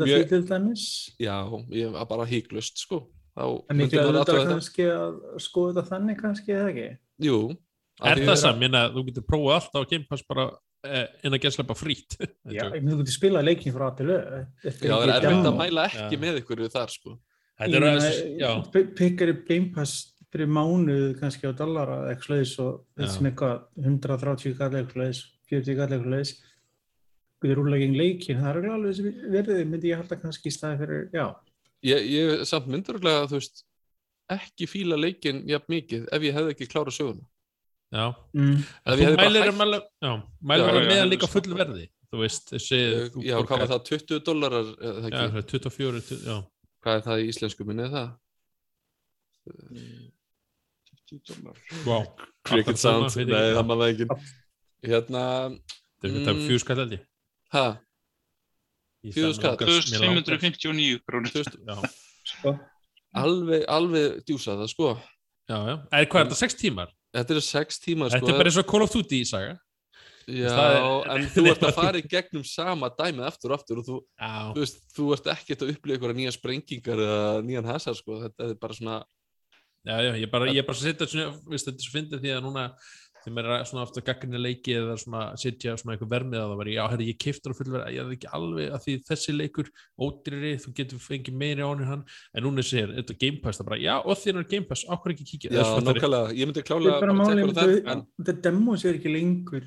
mjög- því til dæmis? Já, ég var bara híklust, sko. Þá En að þetta þetta. kannski að skoða þetta þannig kannski, eða ekki? Jú. er það að- minna, þú getur prófað allt á Game Pass bara eh, inn að gæslepa frít Já, að þú getur spilað leikin frá að til lög. Já, það er erfitt að mæla ekki Já. með ykkur við þar, sko. Er að, Pikkar upp Game Pass fyrir mánuð kannski á dollara eitthvað þessum eitthvað 130 kall eitthvað sleiðis, 40 kall eitthvað rúlega gegn leikin, það er alveg verðið, myndi ég halda kannski í staði fyrir, já, Ég, ég samt myndur að þú veist, ekki fíla leikinn jafn mikið ef ég hefði ekki klárað söguna. já mm. Ef Þú ég hefði bara mælir um alveg, já, mælir alveg meðan líka full verði þú veist, þessi þú Já, hvað var það, 20 dollarar, eða það Já, ekki? það er 24, 20, já Hvað er það í íslensku minni, það? 20 dólar. Wow. Cricket sound, nei, ekki. það maður ekki. Hérna, Þetta er Mm. fjögur skall held ég Í langar- 2559 krónir. sko. alveg, alveg djúsa það, sko. já, já Er hvað er þetta, 6 tímar? Þetta eru sex tímar, sko. Þetta er bara eins og Call of Duty saga Já, er- en þú ert að fara í gegnum sama dæmið aftur og aftur og þú, þú veist, þú ert ekkert að upplifa ykkur nýja sprengingar eða nýjan hasar, sko. Þetta er bara svona, já, já, ég bara, ég er bara að setja svona, veist, þetta er svo fyndið því að núna þeim er svona aftur gaggrinni leiki eða svona setja svona eitthvað vermið að það var já, herri, ég keiftur að fullverða, ég hafði ekki alveg að því þessi leikur ódýrri, þú getur fengið meiri ánir hann, en núna segir þetta Game Pass, það bara, já, og þín er Game Pass okkur ekki kíkja, já, nákvæmlega, ég myndi Það er bara málið, tekka á það, en þetta- þetta demos er ekki lengur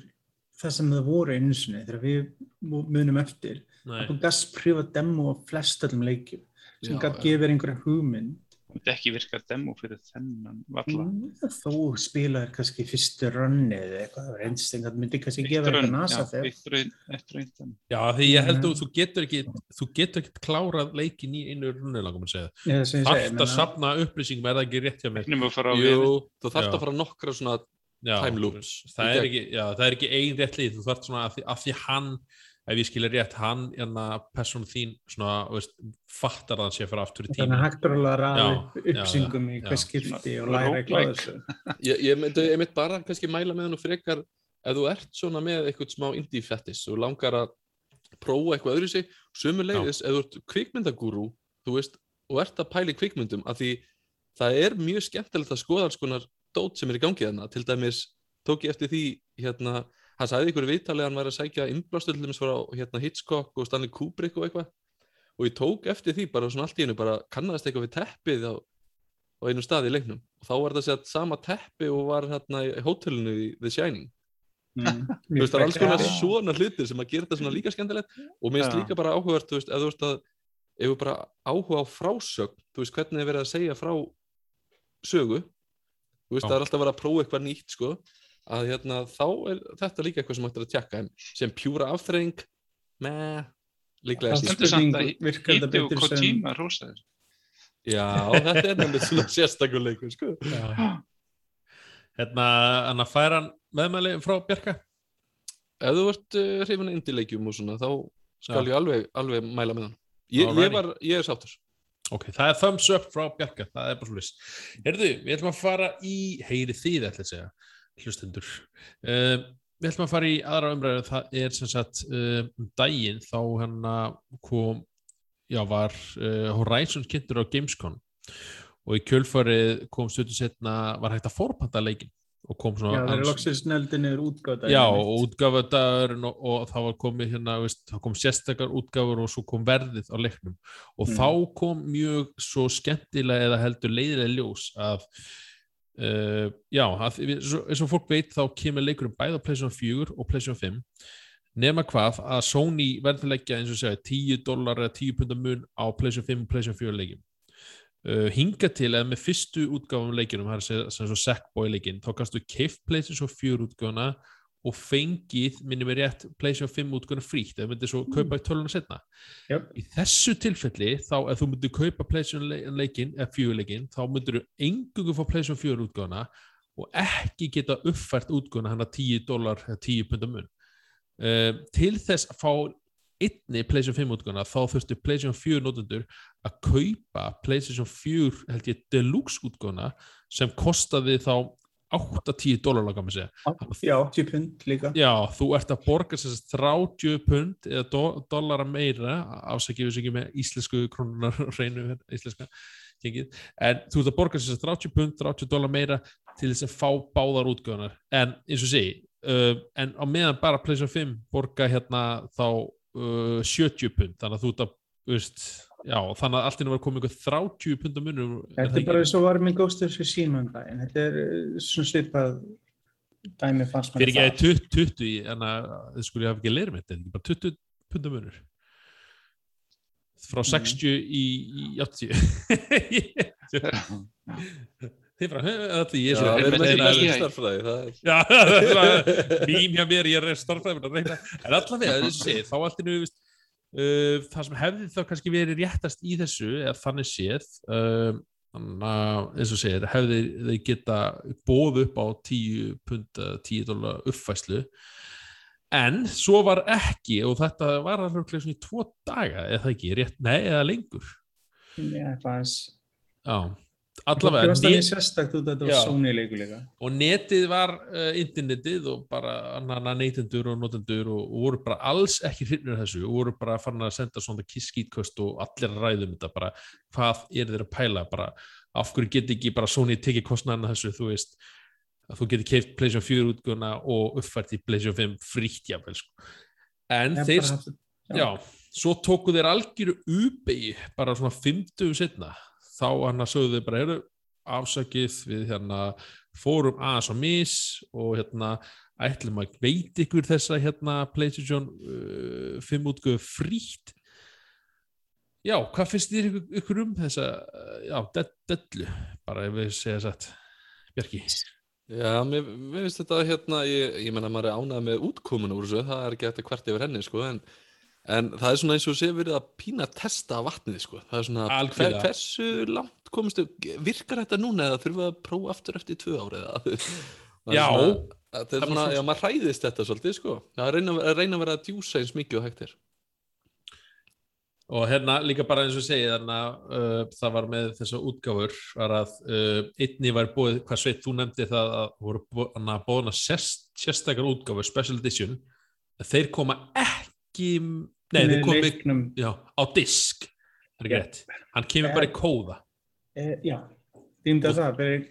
það sem það voru einu sinni þegar við munum eftir. Nei, þú gast pröfa demo á flest öllum leikjum sem já. gefur einhverja hugmynd Þetta ekki virka demo fyrir þennan valla. Mm, þó spilaður kannski fyrstu runni eða eitthvað, það einstaklega, það myndi kannski gefa eitthvað nasa þegar eitt raun, eitt demo. já, því ég held Mhm. að þú getur ekki þú getur ekki klárað leikin í einu runni langum að segja, segi, þarft að sapna upplýsingum er það ekki rétt hjá mér jú, þú þarft Já. að fara nokkra svona, time loops það er, ekki, já, það er ekki ein rétt líð þú þarft svona að því hann ef ég skilja rétt, hann, hérna, person þín svona, þú veist, fattar að hann sé að fara aftur í Þannig tíma að hægt er alveg að ræða Já, upp upplýsingum í já. hvers skipti og læra eitthvað á þessu. ég, ég myndi einmitt bara kannski mæla með hann og frekar ef þú ert svona með eitthvað smá indie fettis og langar að prófa eitthvað öðru sig sömuleiðis ef þú ert kvikmyndagúrú þú veist, og ert að pæla í kvikmyndum af því það er mjög skemmtilegt að skoða alls konar dót sem er í gangi þarna. Til dæmis tók ég eftir því hérna, hann sagði ykkur viðtalið að hann væri að sækja innblástur til dæmis frá hérna, Hitchcock og Stanley Kubrick og eitthvað. Og ég tók eftir því bara svona allt í hennu bara kannast eitthvað við teppið á, á einu stað í leiknum. Og þá var þetta sett sama teppi og var hérna í hótelinu í The Shining. Mm, þú veist, það er alls konar Já. svona hlutir sem að gera þetta svona líka skemmtilegt. Og mér finnst Já. líka bara áhugavert, þú veist, að þú veist að ef við bara áhuga á frásögn þú veist, hvernig er verið að segja frá sögu? Þú veist, það er alltaf verið að prófa eitthvað nýtt sko, að hérna, þá er þetta líka eitthvað sem hægt er að tjekka, en sem pjúra afþreying með líklega Það Stendur samt að þetta Hiti og betur sem- Kojima rósaðir. já, þetta er nefnir svona sérstakuleikur, sko. Hérna, hann að færa meðmæli frá Bjarka? Ef þú ert uh, hrifin að indileikjum og svona, þá skal Já. ég alveg, alveg mæla með hann. Ég, ég, var, ég er sáttur. Ok, það er thumbs up frá Bjarka það er bara svolítið Herðu, við ætlum að fara í heyri ætla að segja hlustendur um, við ætlum að fara í aðra umræðu það er sem sagt um um daginn þá hann kom já, var uh, Horizon kynntur á Gamescom og í kjölfarið kom stötu setna var hægt að forpanta leikin og kom Já, svona það er loksins neldinir útgáta. Já, og útgáfadagurinn og, og það var komið hérna, veist, það kom sérstakar útgáfur og svo kom verðið á leiknum og Mm. þá kom mjög svo skemmtilega eða heldur leiðilega ljós að uh, já, eins og fólk veit þá kemur leikurinn bæði á PlayStation 4 og PlayStation 5 nema hvað að Sony verður leggja eins og segja 10 dólar eða 10 pundar mun á PlayStation 5 og PlayStation 4 leikjum. Uh, hinga til eða með fyrstu útgáfum leikjunum, það er sem svo Sackboy leikinn, þá kannstu keift PlayStation 4 útgáfuna og fengið, minnum við rétt, PlayStation 5 útgáfuna frítt, eða myndir svo kaupa í töluna setna. Jöp. Í þessu tilfelli, þá ef þú myndir kaupa PlayStation le- leikinn, eða 4 leikinn, þá myndir þú engungu fá PlayStation 4 útgáfuna og ekki geta uppfært útgáfuna hann að 10 dólar eða 10 pundar mun. Uh, til þess að fá einni PlayStation 5 útgáfuna þá þurftu PlayStation 4 notendur að kaupa PlayStation 4 held ég deluxe útgáfuna sem kostaði þá 8-10 dólar laga með segja Já, 10 pund líka. já, þú ert að borga sem sagt 30 pund eða do, dollara meira ásækjum við ekki með íslensku krónunar reynu íslenska gengið. en þú ert að borga sem sagt 30 pund 30 dólar meira til þess að fá báðar útgáðunar en eins og segi uh, en á meðan bara PlayStation 5 borga hérna þá uh, 70 pund þannig að þú ert að veist, já, þannig að allt inn var komið ykkur 30 pund á munum Þetta er bara eins og var með Ghost of Tsushima um daginn. Þetta er eh, svona svipað dæmi fannst mér fyrir ekki að 20, 20 í- en að þið skulle hafa ekki leira með þetta, ekki bara 20 pundar munur frá Mhm. 60 í, í 80 þið frá, allir ég er Já, svo við erum ekki í nei. starffræði, það er... Já, það er svona mín hjá mér, ég er starffræðin að reyna, en allavega, þessu sé, þá allt innu, veist, uh, það sem hefði þá kannski verið réttast í þessu, eða þannig séð, uh, að, eins og segir, hefði þeir geta bóð upp á 10 pund, 10 dólar uppfæslu, en svo var ekki, og þetta var alveg svona í tvo daga, eða ekki, rétt, nei, eða lengur, Já, Það að þetta Já. Leikur líka. og netið var uh, internetið og bara neytendur og notendur og, og voru bara alls ekki hryfnir þessu og voru bara fann að senda svona kisskítköst og allir ræðum þetta bara hvað er þeir að pæla bara af hverju geti ekki bara Sony tekið kostnæðina þessu þú veist að þú geti keift PlayStation 4 útgöna og uppfært í PlayStation 5 frítt jáfnvel sko. en Ég þeir bara haft- já. svo tóku þeir algjöru ubegi bara svona 50 setna þá hann að sögðu þeir bara eru afsakið við hérna fórum aðeins á mis og hérna ætlum að veit ykkur þessa hérna PlayStation uh, 5 útgöfu frítt. Já, hvað finnst þér ykkur, ykkur um þessa uh, já, de- dellu, bara ef við segja satt Bjarki. Já, mér, mér finnst þetta hérna, ég, ég menna maður er ánægð með útkomuna úr þessu, það er ekki að hvert yfir henni, sko, en, en það er svona eins og sé verið að pína testa vatnið, sko, það er svona, hver, hversu langt komistu, virkar þetta núna eða þurfum við að prófa aftur eftir tvö árið eða? Já, það er svona, já, maður hræðist þetta svolítið, sko, það að reyna, að að vera að djúsa eins mikið og hægt er. og hérna líka bara eins og ég segi þannig að uh, það var með þessa útgáfur var að uh, einni var búið, hvað sveit þú nefndi það að voru að sérst, sérstakar útgáfur, special edition þeir koma ekki nei, þeir með komi leiknum. já, á disk það er ekki hann kemur bara í kóða Eh, já, þýmda það.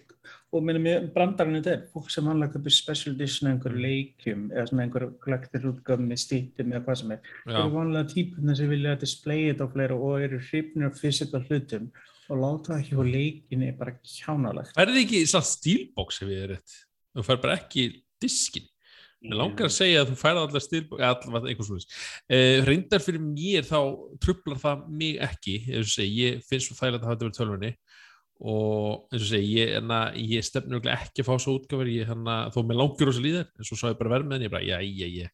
Og minnum ég, brandarinn þetta er fólk sem vanlega köpur special edition einhverju leikjum eða svona einhverju klaktir útgáfum með stýttum eða hvað sem er. Það eru vanlega típuna sem vilja að displaya þetta á fleira og eru hrifnir af physical hlutum og láta það ekki á leikinni er bara kjánalegt. færði ekki samt stílbox ef ég er rétt þú fær bara ekki diskin Mér langar að segja að þú færði allar stilbók, eða allavega einhvers svona. Uh, reyndar fyrir mér þá trublar það mig ekki, eins og segi, ég finnst svo þægilegt að hafa þetta verið tölvunni og eins og segi, ég, enna, ég örugglega ekki að fá svo útgáfur, ég hann að þó með langur og svo líðar, en svo sá ég bara verð með henni, ég bara, já, já, já,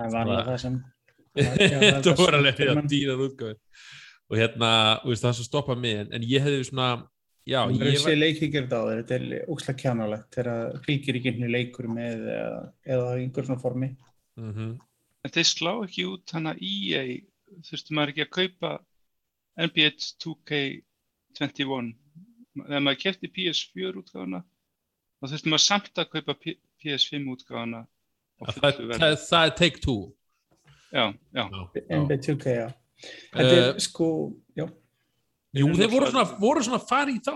Það vanlega Bara- það sem... það sem alveg mann- dýrar útgáfur og hérna, þú veist, það sem stoppa mig, en, en ég hefði svona, já, Það er ég sé leikíkjur þetta á þér, þetta er óslægt kjánalegt þegar það fylgir ekki einhvern leikur með eða, eða í einhver svona formi. mm En þeir slá ekki út hana EA, þurftu maður ekki að kaupa NBA 2K21. Þegar maður kefti PS4 útgáfuna, þá þurftu maður samt að kaupa P- PS5 útgáfuna. á það, það, það, er take two Já, já. NBA 2K, já. Þetta Eh, er sko, já, Jú, Þeir voru svona, voru svona að fara í þá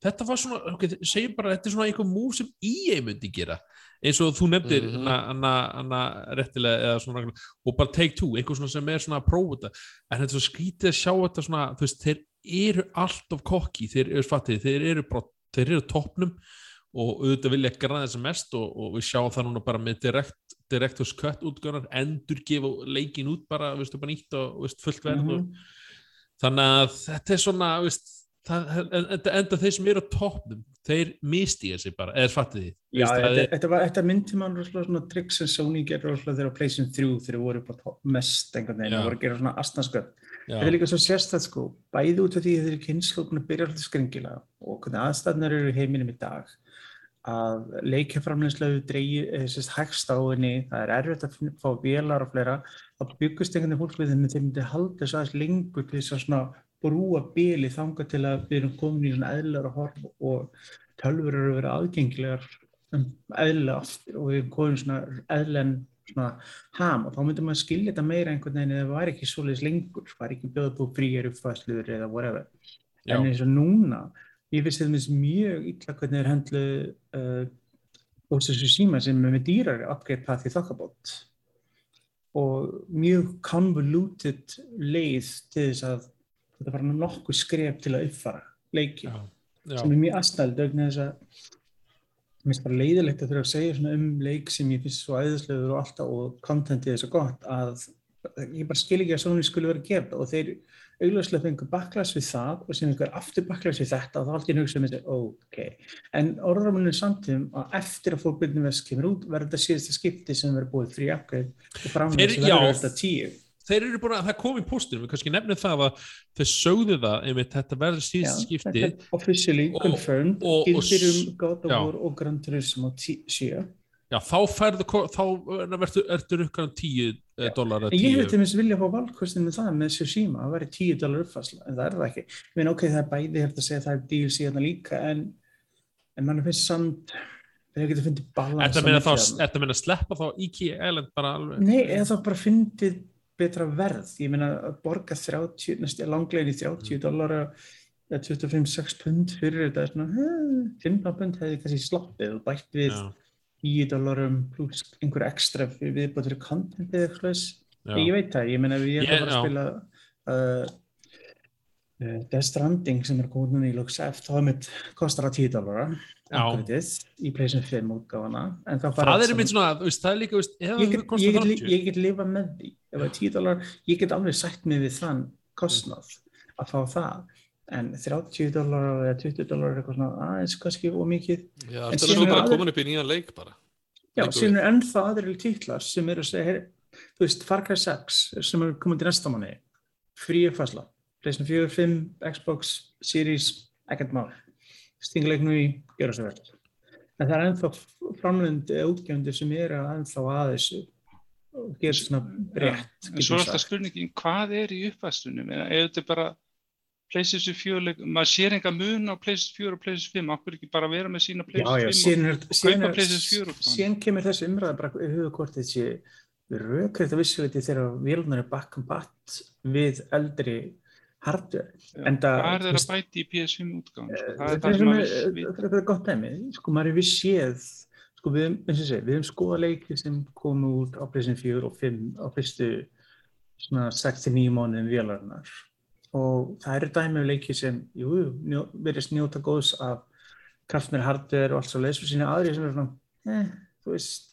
þetta, var svona, ok, segjum bara þetta er svona einhver múf sem EA myndi gera eins og þú nefndir Mhm. hana, hana, réttilega eða svona og bara take two, einhver svona sem er svona að prófa þetta, en þetta er svo skrítið að sjá þetta svona, þú veist, þeir eru allt of kokki, þeir eru fattið, þeir eru bara, þeir eru á toppnum og auðvitað vilja græða þess að mest og, og við sjáum það núna bara með direct, director's cut útgönar, endur gefa leikin út bara, veistu, bara nýtt og veist, fullt verð og Mhm. Þannig að þetta er svona veist, það, en, enda, þeir sem eru á toppnum þeir misti þessi bara, eða fattið því Já, það þetta, myndi mann rosalega svona tricks sem Sony rosalega þegar á PlayStation 3 þegar voru bara mest einhvern veginn og voru að gera svona astansköld. já, Þetta er líka svo sérstætt sko, bæði út af því að þeir eru kynnskókn að byrja alltaf skringilega og hvernig aðstæðnar eru í heiminum í dag að eða sérst hægst á henni, það er erfitt að fá vélar og fleira, þá byggust einhvern veginn fólk við þeim að þeir myndi halda þess aðeins lengur til þess að svona brúa bíli þanga til að við erum komin í svona eðlilega horf og tölfur eru að vera aðgengilegar um eðlilega aftur og við erum komin svona eðlen svona ham. Og þá myndi maður skilja þetta meira einhvern veginn eða það var ekki svoleiðis lengur, það var ekki bjóða búið fríar uppfæsluður eða whatever. já, En eins og núna, ég finnst þetta mjög illa hvernig þeir höndlu uh, Ghost of Tsushima sem er með dýrari upgrade path í þokkabót. Og mjög convoluted leið til þess að þetta var nokkuð skref til að uppfara leiki já, já, sem er mjög aðstæld vegna þess að mér finnst bara leiðilegt að þurfa að segja svona um leik sem ég finnst svo æðislegur og alltaf og kontentið er svo gott að ég bara skil ekki að Sony skulle vera það og þeir augljóslega fengur backlash við það og sem einhver aftur backlash við þetta og þá alltaf ég hugsa um þessi, ok. En orðramunum samtíðum að eftir að fórbyrnum vest kemur út verður þetta síðasta skipti sem verður búið frí upgrade og framlega sem verður þetta tíu. Þeir eru búin að það kom í postunum, við kannski nefnum það að þeir sögðu það, einmitt þetta verður síðast skipti þetta er officially confirmed. gildir um God of. War og Gran Turismo 7 já, þá færðu, þá verður ertu rukkan 10 Já. dólar En ég hefði til dæmis vilja að fá valkostin með það með Tsushima, það væri 10 dólar uppfærsla, en það er það ekki. Ég meina, ok, það er bæði, ég hef að segja að það er DLC hérna líka, en, en mann finnst samt, þeir geta fundið balans. Þetta þetta meina sleppa þá IKEA Island bara alveg Nei, eða þá bara fyndið betra verð. Ég meina, að borga 30, næstu langlegin í 30 dólar eða 25-6 pund fyrir þetta, svona, eh, 15 pund hefði kannski sloppið og bætt við já, 10 dólarum pluss einhver ekstra fyrir viðbútt fyrir contentið eitthvað Ég veit það, ég meina við erum að spila uh, uh, Death Stranding sem er komið núna í Lux F, þá mitt kostar að 10 dólara Já. upgradeið í PlayStation 5 útgáfana en það, það er einmitt svona, það er líka, ég það get, kostar ég, get, li- 30 ég get lifa með því. Ef það er 10 dólar, ég get alveg sætt mig við þann kostnað að fá það en 30 dólar eða 20 dólar er eitthvað svona aðeins kannski og mikið Já, En þetta er síðan er bara komin upp í nýjan leik bara. Já, síðan er ennþá aðrir titlar sem eru að segja, heyr, þú veist, Far Cry 6 sem er komið til næsta manni, frí uppfærsla, PlayStation 4, 5, Xbox, Series, ekkert mál. Stinguleiknum í, gera svo vel. En það er ennþá framlöndi eða útgefndir sem eru ennþá að þessu og gera svona rétt. En svo er alltaf spurningin, hvað er í uppvæstunum? Eða þetta er bara PlayStation 4, leik- maður sér enga mun á PlayStation 4 og PlayStation 5, okkur ekki bara vera með sína PlayStation 5 síðan, er, og kaupa er, PlayStation 4 útgáfuna. síðan kemur þessi umræða bara huga hvort þessi rökriðt að vissuleiti þegar vélunar er bakkombatt við eldri. Já, En það- Hvað er þú þeirra veist- bæti í PS5 útgáðan? Sko? Það er það er, sem maður er, vill vita. þetta er gott dæmi, sko maður hefur séð, sko við, eins og segi, við hefum skoðað leiki sem komu út á PlayStation 4 og 5 á fyrstu svona 69 mánuðum vélarinnar og það eru dæmi af leiki sem, jú, njó, verðist njóta góðs af kraftmir hardware og allt svo leiðs og sína aðri sem er svona, eh, þú veist,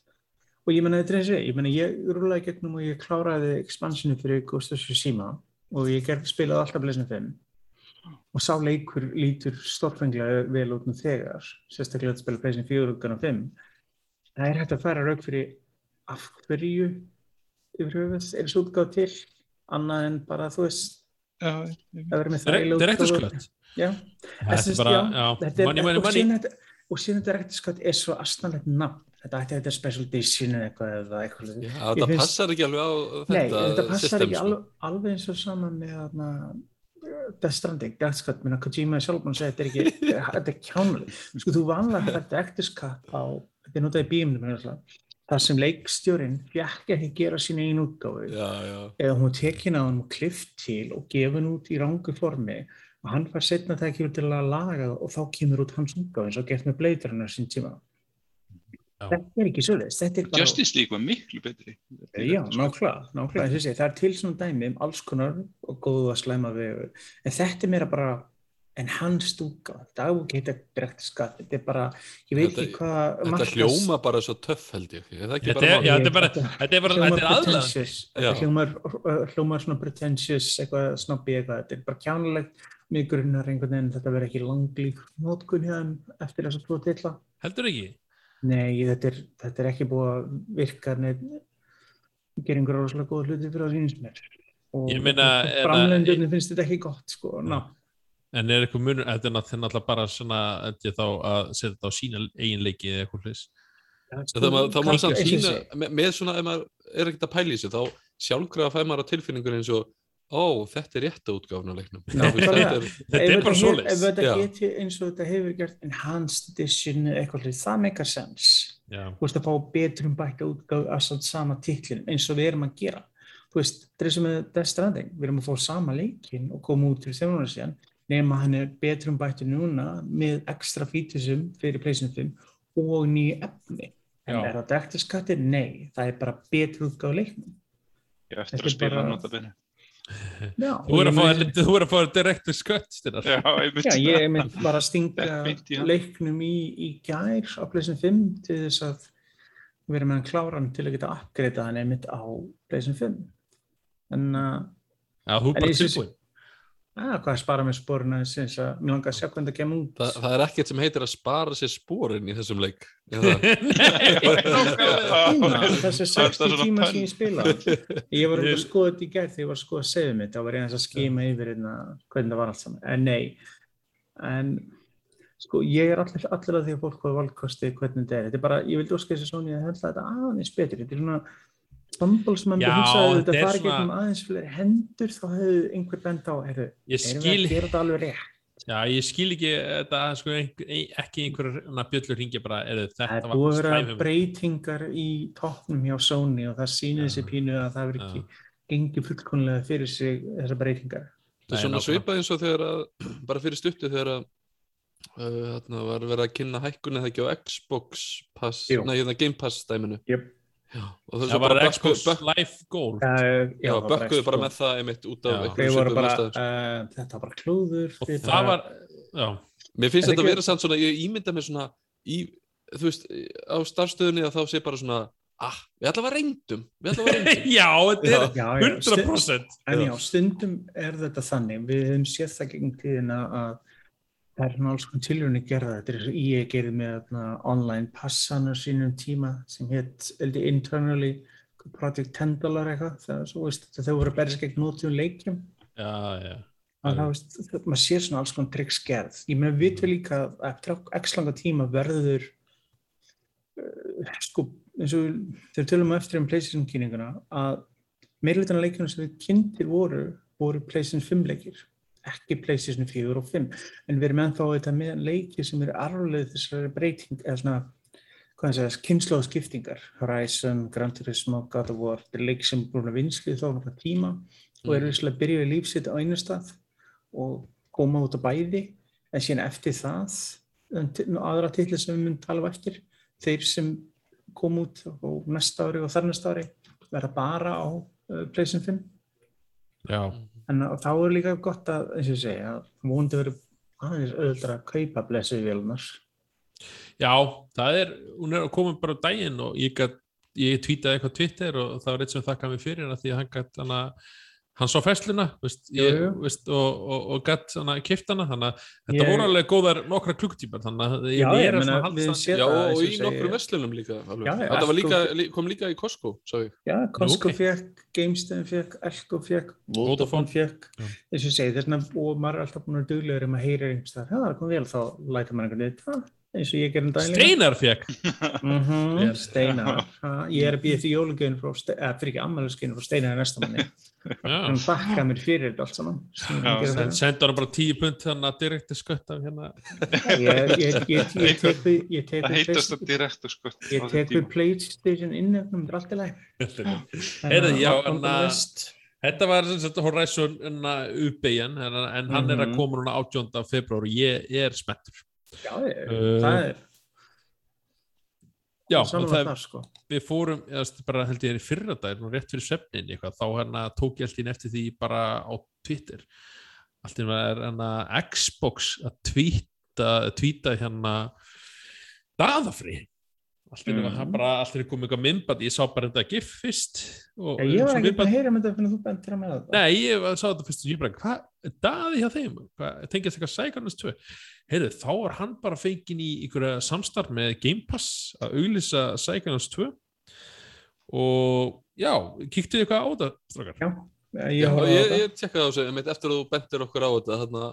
og ég menna þetta er eins og ég, ég menna ég rúlaði gegnum og ég kláraði expansionu fyrir Ghost of Tsushima og ég gerði spilaði alltaf PlayStation 5 og sá leikur lítur stórfenglega vel út með þegar, sérstaklega að spila PlayStation 4 og 5. Það er hægt að færa rauk fyrir af hverju yfir höfuð er þessu útgáð til annað en bara þú veist Já, ég- að vera með Direct- Director's útgáfu. Cut. Já, Þetta Þessi- er þetta er, money, og síðan þetta þetta Cut er svo astanlegt nafn þetta ætti að þetta er special edition eða eitthvað eða eitthvað Já, þetta finnst- passar ekki alveg á Nei, þetta þetta passar system, ekki sko. alveg, alveg eins og saman með þarna, Death Stranding, Death Cut, minna Kojima sjálf að segja þetta er ekki, þetta er kjánuleg. Sko þú vanlega þetta Director's Cut á, þetta er notað í bíumnum, þar sem leikstjórin fjekk ekki gera sína einu já. eða hún tekin á hann og klift til og gefin út í rangu formi og hann fær setna það ekki til að laga og þá kemur út hans útgáð eins og gert með Blade Runner sín tíma Já. þetta er ekki er bara Justice League var miklu betri. Já, nákvæmlega, nákvæmlega, það er til svona dæmi um alls konar og góðu að slæma við, en þetta er meira bara enhanced útgáð, dagbúk heita brekt skatt, þetta er bara, ég veit ekki hvað Þetta markas- hljóma bara svo töff held ég. Er það ekki Þetta bara er, mál? já, þetta er bara, þetta- er bara, hljómar þetta er pretentious, þetta hljómar, uh, hljómar svona pretentious, eitthvað snobby eitthvað, þetta er bara kjánulegt, mjög grunnar einhvern veginn, þetta verður ekki langlík nótkun hjá þeim eftir þess að tvo titla. Heldur ekki? Nei, þetta er, þetta er ekki búið að virka neitt, gera einhverja rosalega góða hluti fyrir að. Og Ég meina, er það- framlendurinn finnst þetta ekki gott, sko, ná. En er eitthvað munur, þetta er náttúrulega bara svona, þetta er þá að setja þetta á sína eiginleiki eða eitthvað. Það það má Kannski- samt sína, segi, með, með svona, ef maður er ekkert að pæla í þessu, þá sjálfkrafa fæ maður á tilfinningur eins og, ó, þetta er rétta útgáfna leiknum. Þetta er, bara hef- svoleiðis. Ef þetta geti eins og þetta hefur gert enhanced edition eða eitthvað hlut, það meikar sens. Já, Þú veist að fá betrum bækka útgáð af samt sama titlin eins og við erum að gera. Þú veist, þetta er sem með Death Stranding, við erum að fá sama leikin og koma út til þjónunar síðan nema hann er betrum bættu núna með ekstra fítusum fyrir PlayStation 5 og nýju efni. En Já. er það direktur skattir? Nei, það er bara betur útgáð leiknum. Ég eftir Þetta að spila bara- hann nota benni. Já, þú er að þú er að fá direktu skött. Já, einmitt. Já, ég mynd bara að stinga Þetta leiknum í, í gær á PlayStation 5 til þess að vera með hann kláran til að geta uppgreita hann einmitt á PlayStation 5. En uh, er En ég að, hvað er spara með að mér langar að sjá hvernig það kemur út. það, það er ekkert sem heitir að spara sér sporin í þessum leik. Það? Tíma, þessi Það er 60 svona tíma sem ég spila. Ég var um að skoða þetta í gær þegar ég var að skoða segðu mitt, þá var ég aðeins að skima yfir hérna, hvernig það var allt saman. En nei, en sko ég er allir, allir að því að fólk hafa valkosti hvernig þetta er. Þetta er bara, ég vildi óska þessi svona, ég held að þetta aðeins betur. Þetta er svona Já, maður hugsaði að þetta þetta er fari svona- gegnum aðeins fyrir hendur, þá hefðu einhver bent á, heyrðu, Ég erum við skil, að gera þetta alveg rétt? já, ég skil ekki þetta, sko, ekki einhverjum bjöllur ringi bara, er Það þetta er búið að vera breytingar í toppnum hjá Sony og það sýnir Já. þessi pínu að það verður ekki gengið fullkonlega fyrir sig þessar breytingar. Það er svona svipað eins og þegar að, bara fyrir stuttu þegar að uh, þarna var verið að kynna hækkun eða ekki á Xbox Pass, nei, hérna Game Pass dæminu. Jöp. Og það Það var Xbox Live Gold. Uh, Já, bökkuðu bara með það einmitt út af einhverjum bara, uh, þetta var bara klúður. Og það bara- var, já, Mér finnst Þetta þetta að vera samt svona, ég ímynda mér svona í, þú veist, á starfstöðunni að þá sé bara svona, ah, við ætla að reyndum, að já, þetta er Já, já, stund- 100%. En já, stundum er þetta þannig. Við höfum séð það gegn tíðina að það er svona alls konar tilhörni gerða. Þetta er ég gerði með þarna, online passan á sínum tíma sem hétt eldi internally Project 10 dollar eitthvað. Það þau voru að berja gegn nótum leikjum. Já, já. að það, maður sér svona alls konar tricks gerð. Ég með við við líka að eftir x langa tíma verður uh, sko, eins og þegar við tölum á eftir um PlayStation kynninguna að meirleitan leikjum sem við kynntir voru voru PlayStation 5 leikir ekki PlayStation 4 og 5 en við erum ennþá þetta með leikir sem eru arfleð þessari breyting eða svona hvað það segja, kynnslóð skiptingar Horizon, Gran Turismo, God of War þetta er leik sem er búin að vinslið þá nokkra tíma og eru visslega að byrja í lífsitt á einu stað og koma út á bæði en síðan eftir það um, aðra titli sem við myndum tala um eftir þeir sem kom út á næsta ári og þar næsta ári verða bara á uh, PlayStation 5 Já, en þá er líka gott að, eins og ég segja að vonandi verður aðeins auðvitað að kaupa blessu vélunar já, það er, hún er að koma bara á daginn og ég, ég tweetaði eitthvað Twitter og það var eitt sem þakkaði mig fyrir að því að hann gætt hana hann sá festluna veist, ég, veist, og, og, og gætt kipt hana þannig að þetta Ég- voru alveg góðar nokkra klukktímar þannig að ég er að halda það Já, og í nokkrum segi. verslunum líka. Þetta var líka, Elko- lí- kom líka í Costco. Já, Costco fekk, GameStone fekk, Elko fekk, Vodafone. Fekk, eins og segi, þess vegna, og maður er alltaf búin að duglegur um að heyra einhvers þar, það kom vel, þá læta maður einhvern veginn, "Ha, eins og ég gerum líka. Steinar fekk Mhm, Vel. Steinar, Ha, ég er að býða því eða fyrir ekki ammælusgjöfin frá Steinar í næsta manni. Hann bakkaði mér fyrir þetta allt saman. Sen, sendur hann bara tíu pund þannig að direkti skött af hérna Það heitast að direktu sko. ég tek við PlayStation innöfnum, þetta er allt í læg. Heyrðu, já, en að- Þetta var Horizon uppeyjan en, en hann er að Mhm. koma núna 18. februar og ég er Uh, það er Já, og það, sko. við fórum, eða, bara held ég er í fyrra dag, nú rétt fyrir svefnin eitthvað, þá hérna tók ég alltaf eftir því bara á Twitter. Alltaf er hérna Xbox að tweeta hérna daðafri. Alltaf mm. var Mhm. það bara, alltaf er komið eitthvað myndband, ég sá bara þetta gif fyrst. Og, Ég, ég var ekki að heyra þetta fyrir þú bentir að með þetta. Nei, ég sá þetta fyrst og ég bara, hvað, daði hjá þeim? Hvað, tengist eitthvað Psychonauts 2? Heyrðu, þá var hann bara feikin í einhverja samstarf með Game Pass að auglýsa Psychonauts 2 og já, kíktu þið eitthvað á þetta, strákar? Já, ég, Já, ég, þetta. ég tjekkaði á þessu, eftir að þú bentir okkur á þetta þarna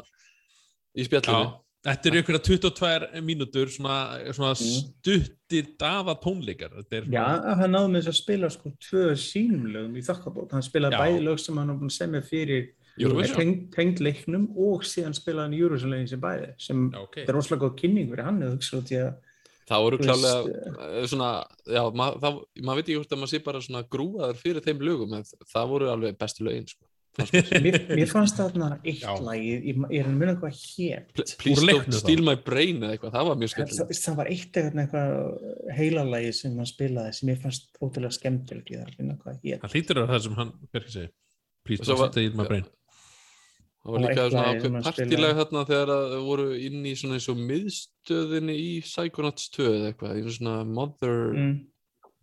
í spjallinu. Þetta eru einhverja 22 mínútur svona, svona Mm. stuttir daða tónleikar. Þetta er Já, svona, hann náði með þess að spila sko tvö sínum lögum í þokkabót. Hann spilaði Já. bæði lög sem hann var búin að semja fyrir Eurovision. tengd, tengd leiknum og síðan spilaði hann Eurovision-lögin sem bæði sem já, ok. þetta er rosalega góð kynning fyrir hann eða hugsa út í að Það voru klálega veist, eh, svona, já, maður veit ekki hvort að maður sé bara svona grúaður fyrir þeim lögum, en það voru alveg bestu lögin, sko. Mér. mér, fannst þarna eitt Já. lagi, ég, er að minna hvað hér Pl- Please þá. steal my brain eða eitthvað, það var mjög það, skemmtilegt. það var eitt eitthvað, eitthvað heilalagi sem hann spilaði sem ég fannst ótrúlega skemmtilegt ég þarf að finna hvað hér Það hlýtur að það sem hann verkið segir. Please Og var- steal my brain. Það var Það líka svona lagið partilag þarna þegar að þau voru inn í svona eins og miðstöðinni í Psychonauts 2 eða eitthvað, einu svona Mother... mm.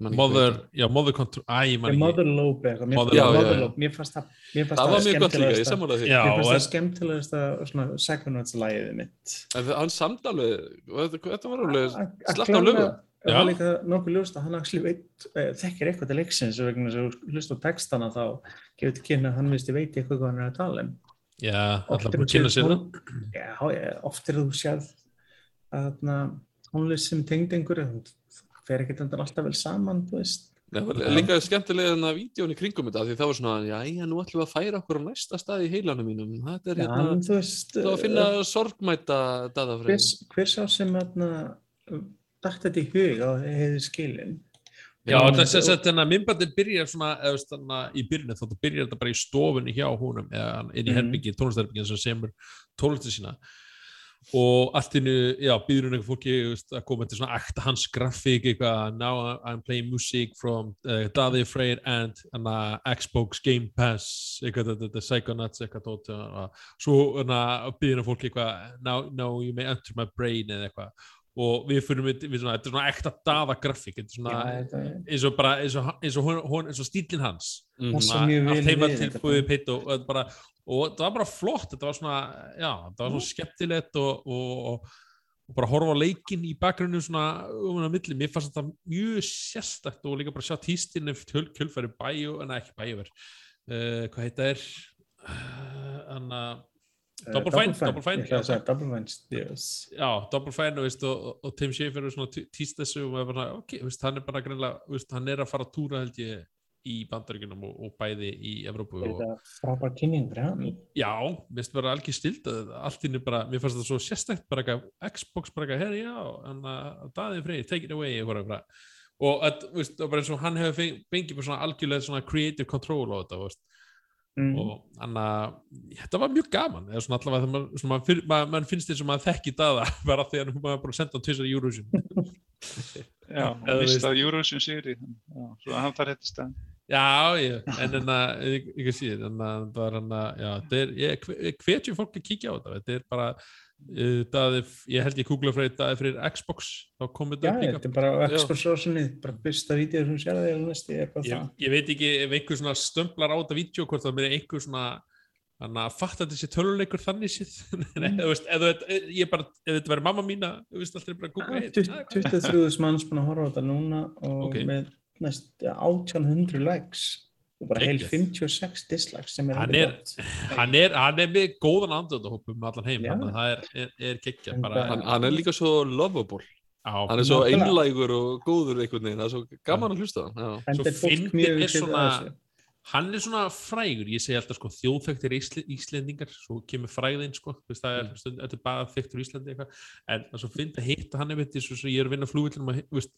Mother, já, Mother Control, æ, ég man The ekki. Mother Lobe Mother já. Mother. Lobe. mér fannst það Það var mjög gott líka, ég sammála því. Mér fannst það skemmtilegasta svona Psychonauts lagið mitt En það- hann samt alveg, þetta þetta var alveg Að- að slatt á klárlega- lögum. Það var líka nokkuð ljóst að hann actually veit, eh, þekkir eitthvað til leiksins og vegna þess að þú hlust á textana þá gefur til kynna að hann viðst veit eitthvað hvað hann er að tala um. Já, alltaf búin að kynna sér það. Já, oft er þú sérð að þarna, tónlist sem tengd einhverju, fer ekkert endan alltaf vel saman, þú veist. Það var líka skemmtilega en að vídjóni kringum þetta, því það var svona, já, já, nú ætlum við að færa okkur á næsta stað í heilanum mínum. Þetta er Já, hérna, veist, það var að finna sorgmæta hver, daðafræðin. hver sá sem þarna, dætt þetta í hug á heiði skilin. Já, þess og- að þetta myndbandin byrjar svona, eða veist, þarna í byrjunni, þá byrjar þetta bara í stofunni hjá húnum, eða inn í Mhm. herbyggi, tónlistarbyggin sem semur tónlistir sína og allt innu, já, býður hún eitthvað fólki veist, að koma til svona ekta hans grafík eitthvað, now I'm playing music from uh, Daði Freyr and hana, Xbox Game Pass eitthvað, þetta, Psychonauts eitthvað og svo býður hún fólki eitthvað, now, now you may enter my brain eða eitthvað og við fyrir við, við svona, þetta er svona ekta daða grafík, þetta er svona Já, þetta, eins og bara, eins og, eins og, hún, hún, eins og stílinn hans Mhm. Passa Svona mjög vel allt heima við til þetta. búið pitt og, og, bara, og það var bara flott þetta var svona, já, það var svona skemmtilegt og, og, og, og bara horfa á leikinn í bakgrunnu svona um að milli, mér fannst þetta mjög sérstakt og líka bara sjá tístinn eftir kjölfæri bæju, en ekki bæjuver uh, hvað heita er uh, Anna eh, Double Fine, Double Fine, Double Fine, yes. já, Double Fine og, veist, og, og Tim Schafer er svona tíst þessu og bara, ok, veist, hann er bara greinlega, veist, hann er að fara að túra held ég í bandaríkunum og, og bæði í Evrópu Þetta frábær kynning já, mér finnst bara algjör stild að allt inni bara, mér fannst það svo sérstækt bara eitthvað, Xbox bara eitthvað, herri já en að daðið freyr, take it away og bara eins og hann hefur feng- fengið bara svona algjörlega svona creative control á þetta, veist Mm. og hann að þetta var mjög gaman eða svona allavega þegar maður, maður, maður finnst þess að maður þekki daða bara því að maður bara senda á tvisar í Eurovision Já, Eða veist- mista Eurovision sigri. Já, svo hann þarf þetta stæðan. Já, ég, en en að, ekki síðan, en að það er hann að, já, þetta er, ég hvetjum fólk að kíkja á þetta, þetta er bara, daði, ég held ég kúkla frá daði fyrir Xbox, þá kom þetta Já, upp líka. þetta er bara. Xbox Rosinni, bara fyrsta vídeo sem sér það eða næsti er bara Ég, það. ég veit ekki ef einhver svona stömblar á þetta vídeo, hvort það er einhver svona, þannig að fatta þessi töluleikur þannig sér, Mm. eða ég bara, ef þetta verður mamma mína, þú veist, alltaf bara kúkla heitt. 23.000 manns búin að horfa á þetta núna og Ok. með næst ja, 1800 likes og bara heil Geggjað. 56 dislikes sem er Hann er-. Hann er, hann er með góðan andöndahópum um allan heim, þannig að það er, er, er bara- Hann, hann er líka svo lovable. á, Hann er svo einlægur og góður einhvern veginn. Það er svo gaman að hlusta á hann. Svo þetta er svona- hann er svona frægur, ég segi alltaf sko þjóðþektir Ísl Íslendingar, svo kemur fræðin sko, þú veist, það er, Mm. bara þektur Íslandi eitthvað, en það er svo fyndi að hitta hann svo ég er að vinna flugvillin og maður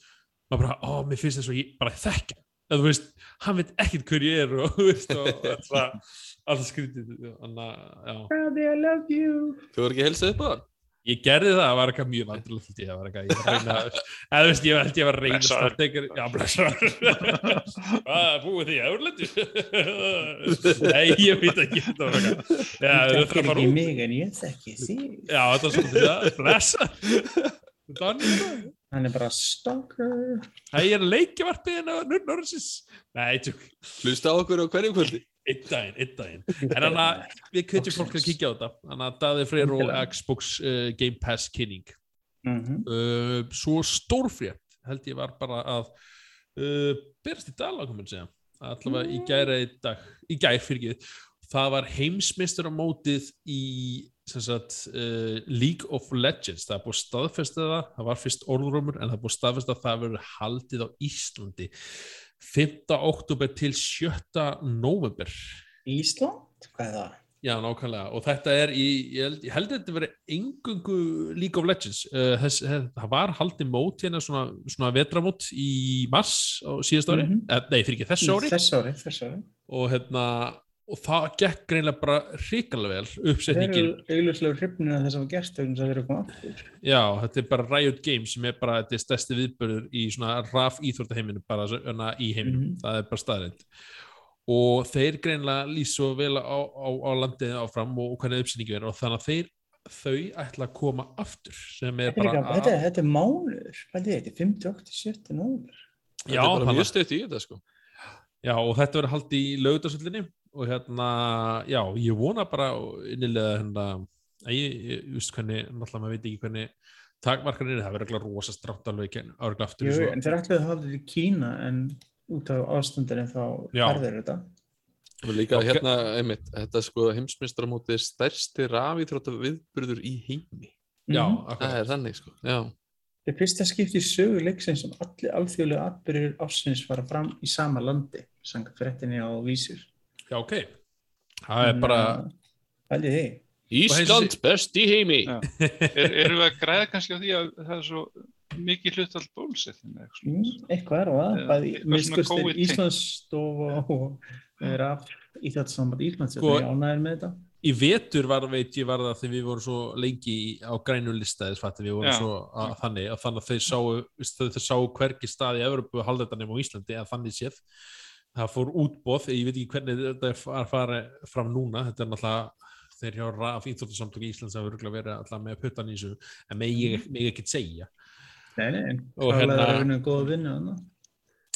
bara, ó, mér finnst þess að ég bara þekka en þú veist, hann veit ekkert hver ég er og þú veist, og alltaf, alltaf skrítið, þannig að, já. Daddy, I love you. Þú voru ekki helsað upp á hann? Ég gerði það, það var eitthvað mjög vandrúlega ég var eitthvað, ég var að reyna eða þú veist, ég held ég var að reyna einhver, já, blessaður hvað, búið því eurlendu nei, ég veit ekki þetta var eitthvað að þekkir fara ekki mig en ég þekki þig. já, þetta var svolítið það, blessa Donny, Hann er bara stalker. það er leikjavarpið en að Norrisins nei, tjók, Hlusta á okkur á hverju kvöldi? einn daginn, einn daginn en hann að, við kveitjum fólk að kíkja á þetta hann að Daði Freyr og. Xbox uh, Game Pass kynning Mhm. uh, svo stórfrétt held ég var bara að uh, berast í dag langum að segja allavega í gæra í dag í gær fyrir ekki það var heimsmeistur á mótið í sagt, uh, League of Legends það er búið staðfestið það það var fyrst orðrumur en það er búið staðfestið að það verður haldið á Íslandi 5. oktober til 7. november Ísland? Hvað er það? Já, nákvæmlega, og þetta er í, ég held, ég held að þetta veri engungu League of Legends uh, þess, hef, það var haldið mót hérna svona, svona vetramót í mars á síðast ári, Mhm. eh, nei fyrir ekki þessu ári Þess ári, þess ári. og hérna og það gekk greinlega bara hrikalega vel Þeir eru uppsetningin, augljóslega hrifnir að þess að gerst eru já, þetta er bara Riot Games sem er bara þetta er stærsti viðbörður í svona raf íþórtaheiminu bara svona í heiminum, Mhm. það er bara staðrind og þeir greinlega lýs svo vel á, á, á landið áfram og hvernig uppsetningu er og þannig að þeir þau ætla að koma aftur sem er Þetta er, bara þetta, þetta er er þetta? 58, 70 nómur. Þetta já, er bara mjög stutt í þetta sko. já, og þetta verður haldið í lögutasöllinni og hérna, já, ég vona bara innilega hérna að ég, ég, ég veist hvernig, náttúrulega maður veit ekki hvernig takmarkanir, það verður ekki rosa strátt alveg árið aftur Jú, en þeir ætluðu að hafa þetta í Kína en út af ástandinu þá harður þetta. Og líka Já, hérna, einmitt, þetta sko heimsmyndstarmóti stærsti rafítrótta viðburður í heimi. já, Mhm. Það akkurat er þannig sko, já. Þetta er fyrsta skipti í sögu leiksins sem allir alþjóðlega atbyrjur ásins fara fram í sama landi, sanga fréttinni á vísur. Já, ok, það er bara Hælið þig. Ísland best í heimi. Er, erum við að græða kannski á því að það er svo mikið hlutall bólsettin eða eitthvað er það, COVID-tengt. Íslandsstofa og raf Íþjóðsamband Íslands, Sko- er ánægir með þetta. í vetur var, veit ég var það þegar við vorum svo lengi á grænum listaðis fattum við vorum Já. svo að, þannig að þannig að þeir sáu, þau, þau sáu hvergi stað í Evropu að halda þetta nema á Íslandi að þannig séð það fór útbóð, ég veit ekki hvernig þetta er að fara fram núna þetta er náttúrulega þeir hjá Raf Íþróttasamtöku Íslands að verið alltaf með puttan í þessu en mig, ég, mig ekki segja. Nei, nei, Og hérna- er það rauninu góða vinnu þannig?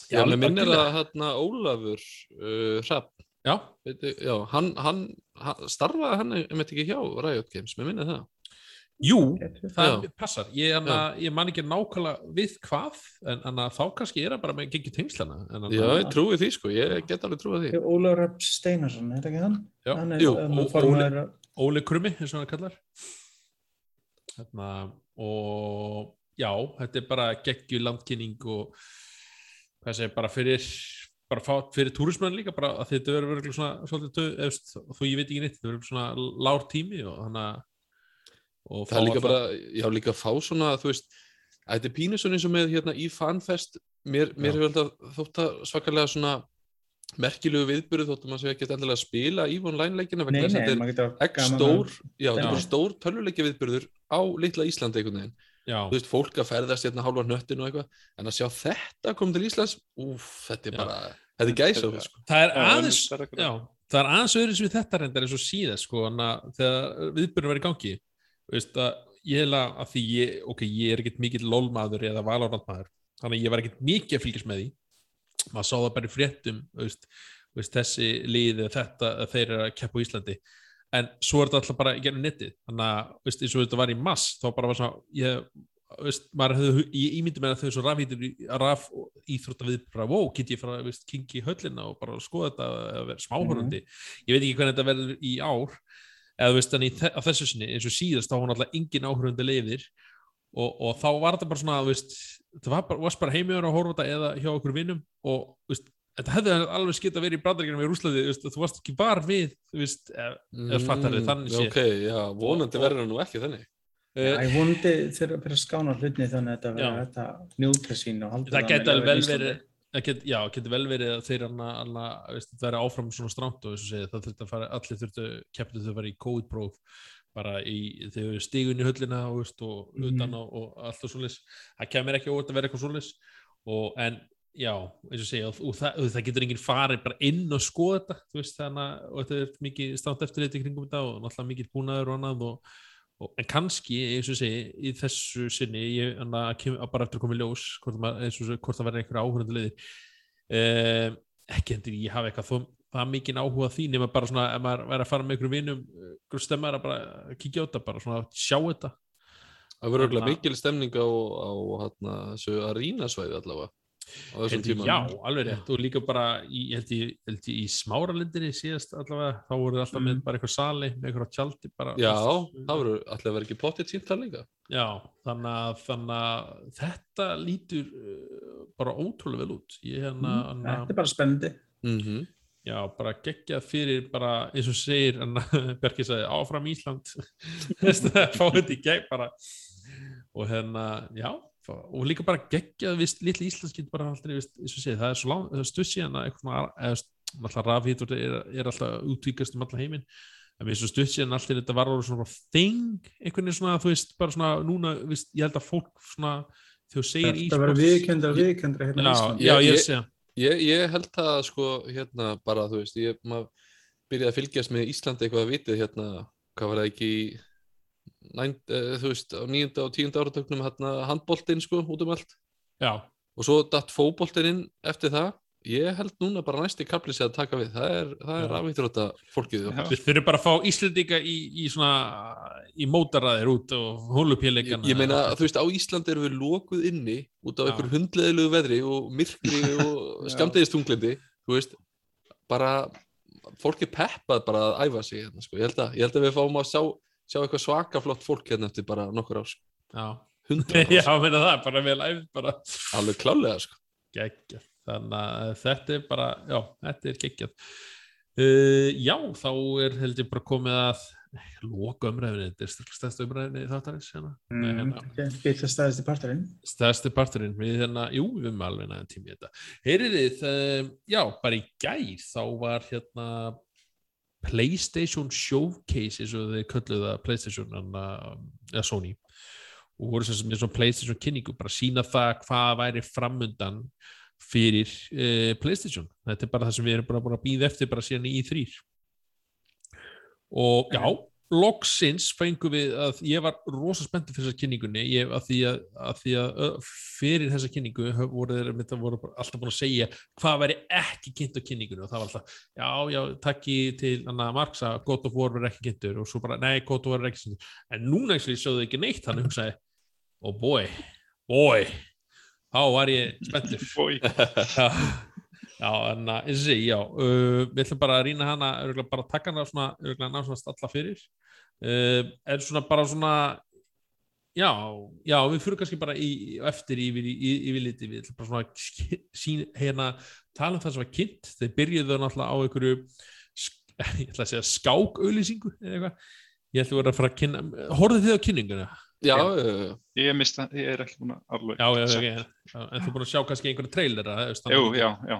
Já, mér minnir að hérna Ólafur uh, Hrapp, já, veitu, já, hann, hann, hann starfaði hann einmitt ekki hjá Riot Games, mér minnir það. Jú, það passar ég, hana, ég man ekki nákvæmlega við hvað en hana, þá kannski er það bara með gengið tengslana en hana, Já, ég trúi því sko, ég get alveg trúið því. Ólafur Rapp Steinarsson, er þetta ekki hann? Já, hann er, jú, hann Ó- er Óli Krummi, eins og hann kallar. Hérna, og já, þetta er bara geggju landkynning og hvað segir, bara fyrir bara fá, fyrir túrismann líka bara að þetta verður verður svona svolítið þó ég veit ekki neitt, þetta verður svona lár tími og þannig að Það er líka bara, já, líka að fá svona, þú veist, að þetta er pínu svona eins og með hérna í fanfest, mér, mér hefur alltaf þótt að svakalega svona merkilegu viðbyrðu þótt að maður sé ekki endilega að spila í online leikina vegna þess að þetta er ekki stór, já, þetta Já. er bara stór tölvuleikja viðbyrður á litla Íslandi einhvern veginn. já, Þú veist, fólk að ferðast hérna hálfa hnöttin og eitthvað, en að sjá þetta koma til Íslands, úf, þetta er Já. bara, þetta er er- sko. það er aðeins það er já, það er aðeins öðru sem við þetta reyndar eins og síðast sko, þannig að þegar viðbyrjum var í gangi veist að ég hef að því ég, ok, ég er ekkert mikill lólmaður eða valárandmaður, þannig að ég var ekkert mikið að fylgjast með því. Maður sá það bara í fréttum veist, veist, þessi lið eða þetta að þeir eru að keppa á Íslandi. En svo er þetta alltaf bara í gennum nettið þannig að veist, eins og þetta var í mass þá bara var svona ég, veist, maður hefði, ég ímyndi með að þau svo rafítur raf íþrótta við bara, wow, get ég fara að kingi höllina og bara skoða þetta eða vera smáhörandi ég veit ekki hvernig þetta verður í ár eða þú veist, í þe- á þessu sinni eins og síðast, þá var náttúrulega engin áhörandi leiðir og, og þá var þetta bara svona þú veist, þetta var bara, varst bara heimjöður að horfa á þetta eða hjá okkur vinnum og þú veist, þetta hefði alveg skilt að vera í brandaríkjunum í Rúslandi, þú veist, þú varst ekki var við þú veist, ef, ef fattar þið þannig sé Mm, Ok, já, vonandi verður það nú ekki þannig. Já, ég vonandi þeirra fyrir að skána hlutinni þannig að þetta verður þetta njóta sín og halda það með lifandi vel Íslandi. Get, já, getur vel verið að þeir er áfram svona stránt og að það þurfti að fara, allir þurftu keppnið þau að fara í COVID-próf bara í, þegar við stígun í höllina veist, og Mhm. utan og, og allt og svoleiðis það kemur ekki óvart að vera eitthvað svoleiðis og en já, eins og segja og, og, það, og það getur enginn farið bara inn og skoða þetta, þú veist, þannig að og þetta er mikið stránt eftir þetta í kringum þetta og náttúrulega mikið búnaður og annað Og, en kannski, eins og segi, í þessu sinni, ég anna, kem, að bara eftir að koma í ljós, hvort, að það verður einhverja leiðir, um, ekki endur ég hafa eitthvað þó, það mikið áhuga því, nema bara svona, ef maður væri að fara með einhverjum vinum, einhverjum stemmar að bara kíkja á þetta, bara svona sjá þetta. Það verður mikil stemning á, á hérna, þessu arínasvæði allavega á þessum tíma. já, alveg rétt, og líka bara í, held ég, held ég í smáralindinni síðast allavega, þá voru alltaf með Mm. bara eitthvað sali, með eitthvað tjaldi bara. Já, það verður alltaf verið ekki potið það líka. Já, þannig að, þannig að þetta lítur uh, bara ótrúlega vel út. Ég hérna, Mm, hana, Þetta er bara spennandi. Mm já, bara geggjað fyrir bara, eins og segir, hana, Bjarki sagði, áfram Ísland, þess að fá þetta í gegn bara. Og hérna, já, og líka bara geggjað, vist, litli getur bara aldrei, vist, eins og segir, það er svo lang, það er stuð síðan að rafhýtur er, er alltaf útvíkast um alla heiminn. En við svo stutt síðan allt í þetta var orðið svona þing, einhvern veginn svona, þú veist, bara svona, núna, veist, ég held að fólk svona, þú segir Þetta verður viðkendra, viðkendra hérna Já, já, ég Ég- sé. Ég, ég held það sko hérna bara þú veist, ég maður byrjaði að fylgjast með Íslandi eitthvað að vitið hérna, hvað var það ekki í nænd, uh, þú veist, á nýjunda og tíunda áratöknum hérna handboltinn sko út um allt. Já, og svo datt fótboltinn inn eftir það. Ég held núna bara næsti kapli sér að taka við. Það er, það er afvittur fólkið við þurfum bara að fá Íslendinga í, í svona, í mótaraðir út og ég, hólupéleikana. ég meina, þú veist, á Íslandi erum við lokuð inni út af Já. einhverju hundleðilegu veðri og myrkri og skamdegistunglindi þú veist, bara fólk er peppað bara að æfa sig hérna, sko. ég, held að, ég held að við fáum að sjá, sjá eitthvað svaka flott fólk hérna eftir bara nokkur ár sko. Já, hundra já, meina það, bara vel æfð, bara alveg klálega sko. geggjað. Þannig að þetta er bara, já, þetta er geggjað. Uh, já, þá er held ég bara komið að loka umræðinni, þetta er stærsta umræðinni þáttarins hérna. Mm, hérna. þetta staðist í parturinn. stærsti parturinn við hérna, jú, við erum alveg næðan tími þetta. Heyriðið, um, já, bara í gær þá var hérna PlayStation Showcase eins og þeir kölluðu það PlayStation hana, eða Sony. Og voru sem svona PlayStation kynningu bara sína það hvað væri framundan fyrir uh, PlayStation. Þetta er bara það sem við erum bara búin að býða eftir bara síðan í þrýr og já, loksins fengum við að ég var rosa spenntur fyrir þessa kynningunni. Ég, að, því að, að því að fyrir þessa kynningu voru þeir að voru bara alltaf búin að segja hvað væri ekki kynnt á kynningunni og það var alltaf, já, já, takki til Anna Marks að God of War verður ekki kynntur og svo bara, nei, God of War verður ekki kynntur. En núna ekki sjóðu ekki neitt hann hugsaði, oh boy, boy þá var ég spenntur. já, en að, segi, já. Uh, við ætlum bara að rýna hana örugglega bara að taka hana svona, örugglega ná svona alla fyrir. Uh, en svona bara svona já, já, við fyrir kannski bara í, eftir yfir, yfir liti við ætlum bara svona sín, hérna, tala um það sem var kynnt. Þeir byrjuðu náttúrulega á einhverju ég ætla að segja skákauðlýsingu eða eitthvað. Ég ætla að vera að fara að kynna horfðu þið á kynninguna? Já, Já. já, já. Ég, mista, ég er ekki búin að alveg Já, já, já, já, en þú er búin að sjá kannski einhverju trailer Jú, já, já.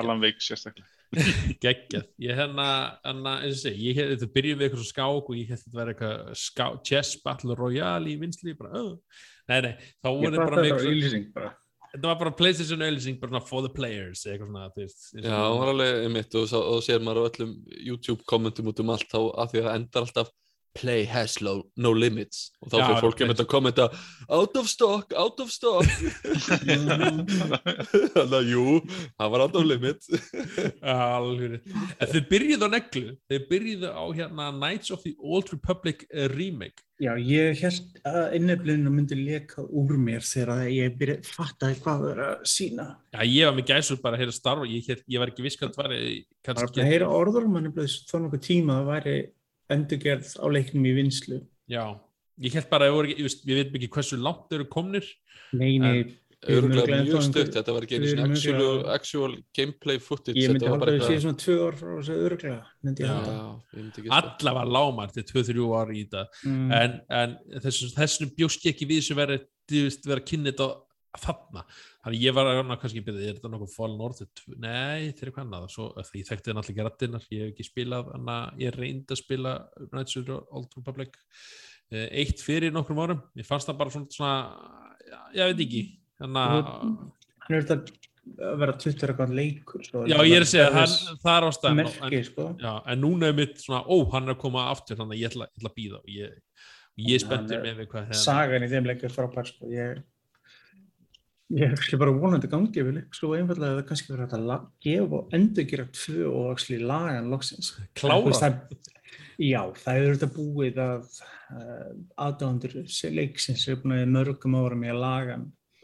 Alan Wake sérstaklega geggjað ég hérna, hérna eins og segi, ég hef þetta byrjuð við eitthvað svo skák og ég held þetta verið eitthvað ská, chess battle royale í vinsli bara, uh. nei, nei, þá Ég voru bara bara. þetta var bara PlayStation auðlýsing bara for the players eitthvað svona, þú veist Já, það var alveg einmitt og, og sér maður á öllum YouTube kommentum út um allt þá að því að það endar alltaf play has low, no limits. Og þá fyrir fólk einmitt að kommenta out of stock, out of stock. Þannig að jú, það var out of limit Alveg en þau byrjuðu á neglu. Þau byrjuðu á hérna Knights of the Old Republic eh, remake. Já, ég held að inneflinu myndi leka úr mér þegar ég byrja, fattaði hvað það er að sína. já, ég var með gæsur bara að heyra starfa ég, ég var ekki viss hvað þetta var Það var að heyra orður, mann er bleið þó nokkuð tíma að það væri endurgerð á leiknum í vinslu. já, ég held bara að það ég við veitum ekki hversu langt eru komnir Nei, nei, Við erum örgulega örugglega mjög einhver- þetta var ekki actual, actual gameplay footage ég myndi var halda að það sé svona tvö ár frá þessu ég ég ekki sko. allavega lámar til 2-3 ári í þetta Mm. en, en þessum, þessum bjóst ég ekki við sem verið að kynna þetta þarna þannig ég var að kannski byrja, er þetta nokkuð Fallen Order 2? Nei, þeir eru hvað annað svo, ég þekkti það náttúrulega ekki rættinar, ég hef ekki spilað hana, ég reyndi að spila Knights of the Old Republic eh, eitt fyrir nokkrum árum, ég fannst það bara svona, svona ég veit ekki þannig að er þetta að vera 20 eitthvað leikur sko. Já, ég er að segja, hann, það er ástæðan merki, sko. Já, en núna er mitt svona, ó, hann er að koma aftur þannig að ég ætla, ég ætla að býða og ég, ég er spenntur með hvað sagan í þeim leikur frábær sko. ég ég er bara vonandi gangi við leik svo einfallega að það kannski verið hægt að gefa og endur gera tvö og actually lagan loksins Klára? Það- Já, það hefur þetta búið að uh, aðdándur leiksins er búin að í mörgum árum í að laga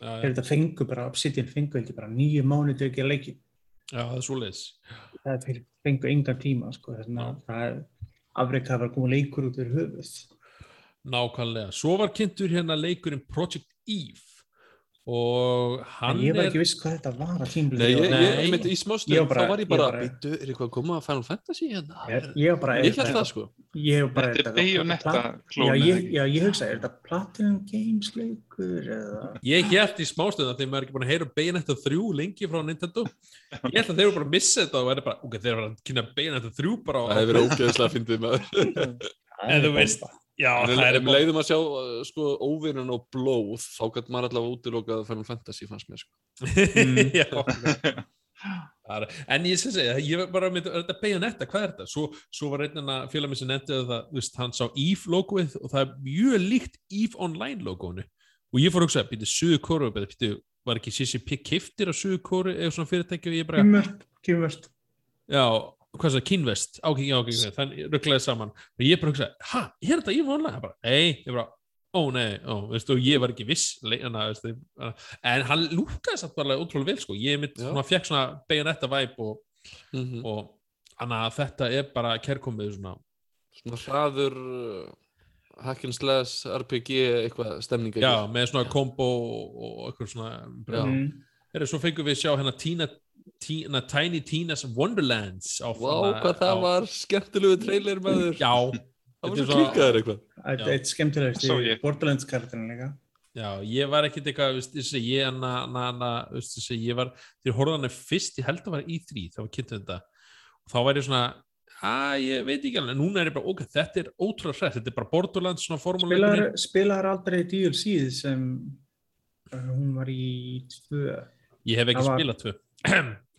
Þegar þetta fengu bara, Obsidian fengu ekki bara nýju mánuði til að gera leiki. já, það er svo leiðis Það er fyrir fengu engan tíma, sko. Þess Já. að það er afreikað að vera komið leikur út fyrir höfuð. Nákvæmlega, svo var kynntur hérna leikurinn Project Eve og hann En ég var er ekki viss hvað þetta var að tímlu. Nei, ég, ég, ég myndi í smá Ég stund, var bara- þá var ég bara, bara- býttu, er eitthvað að koma að Final Fantasy hérna? Ég, ég var bara... Ég held það sko. Ég var bara... Þetta er Bayonetta ekki? já, ég hugsa, er þetta Platinum Games leikur eða... ég held í smástöðum að þeim er ekki búin að heyra Bayonetta 3 lengi frá Nintendo ég held að þeir eru bara að missa þetta og verður bara, ok, þeir eru að kynna Bayonetta 3 bara á- Það hefur verið ógeðslega að fyndið með En þú veist, já, En það er um leiðum að sjá uh, sko óvinnun og blóð þá gætt maður allavega útilokað Final Fantasy fannst mér sko. Mm. Já. Er- en ég sem segja, ég var bara með er þetta Bayonetta, hvað er þetta? Svo, svo var einn að félag mér sem nefndi að það, þú veist, hann sá EVE logoið og það er mjög líkt EVE Online logoinu og ég fór að hugsa, býttu Suðu Kóru, var ekki CCP kiftir á Suðu Kóru eða svona fyrirtæki og ég bara, kymvert. já, hvað það, Kynvest, ákveð, já, ákveð, þannig rugglaði saman og ég bara hugsa, ha, er þetta EVE Online? Það bara, nei, ég bara, ó nei, ó, veistu, og ég var ekki viss le- hana, veistu, en hann lúkaði satt bara ótrúlega vel, sko, ég mitt, svona, fekk svona Bayonetta vibe og mm -hmm. og þannig að þetta er bara kærkomið svona Svona hraður uh, hack and slash RPG eitthvað stemninga já, með svona kombo og, og eitthvað svona Já. Mm. Heru, svo fengum við sjá hérna Tina, Tina, Tiny Tina's Wonderlands Vá, þarna- hvað það á- var skemmtilegu trailer með þér já, Það var þetta er svo svo- klikkaður eitthvað Þetta er eitt skemmtilegast í. Borderlands karakterinn líka. já, ég var ekkit eitthvað þessi, ég, na, na, na, þessi, ég var þegar horfðan er fyrst, ég held að var í þrý þá var kynntum þetta og þá var ég svona að ég veit ekki alveg, en núna er ég bara ok, þetta er ótrúlega hrætt, þetta er bara Borderlands svona formúleikurinn. Spilar, spilar aldrei DLC sem uh, hún var í tvö. Ég hef ekki var- spilað tvö.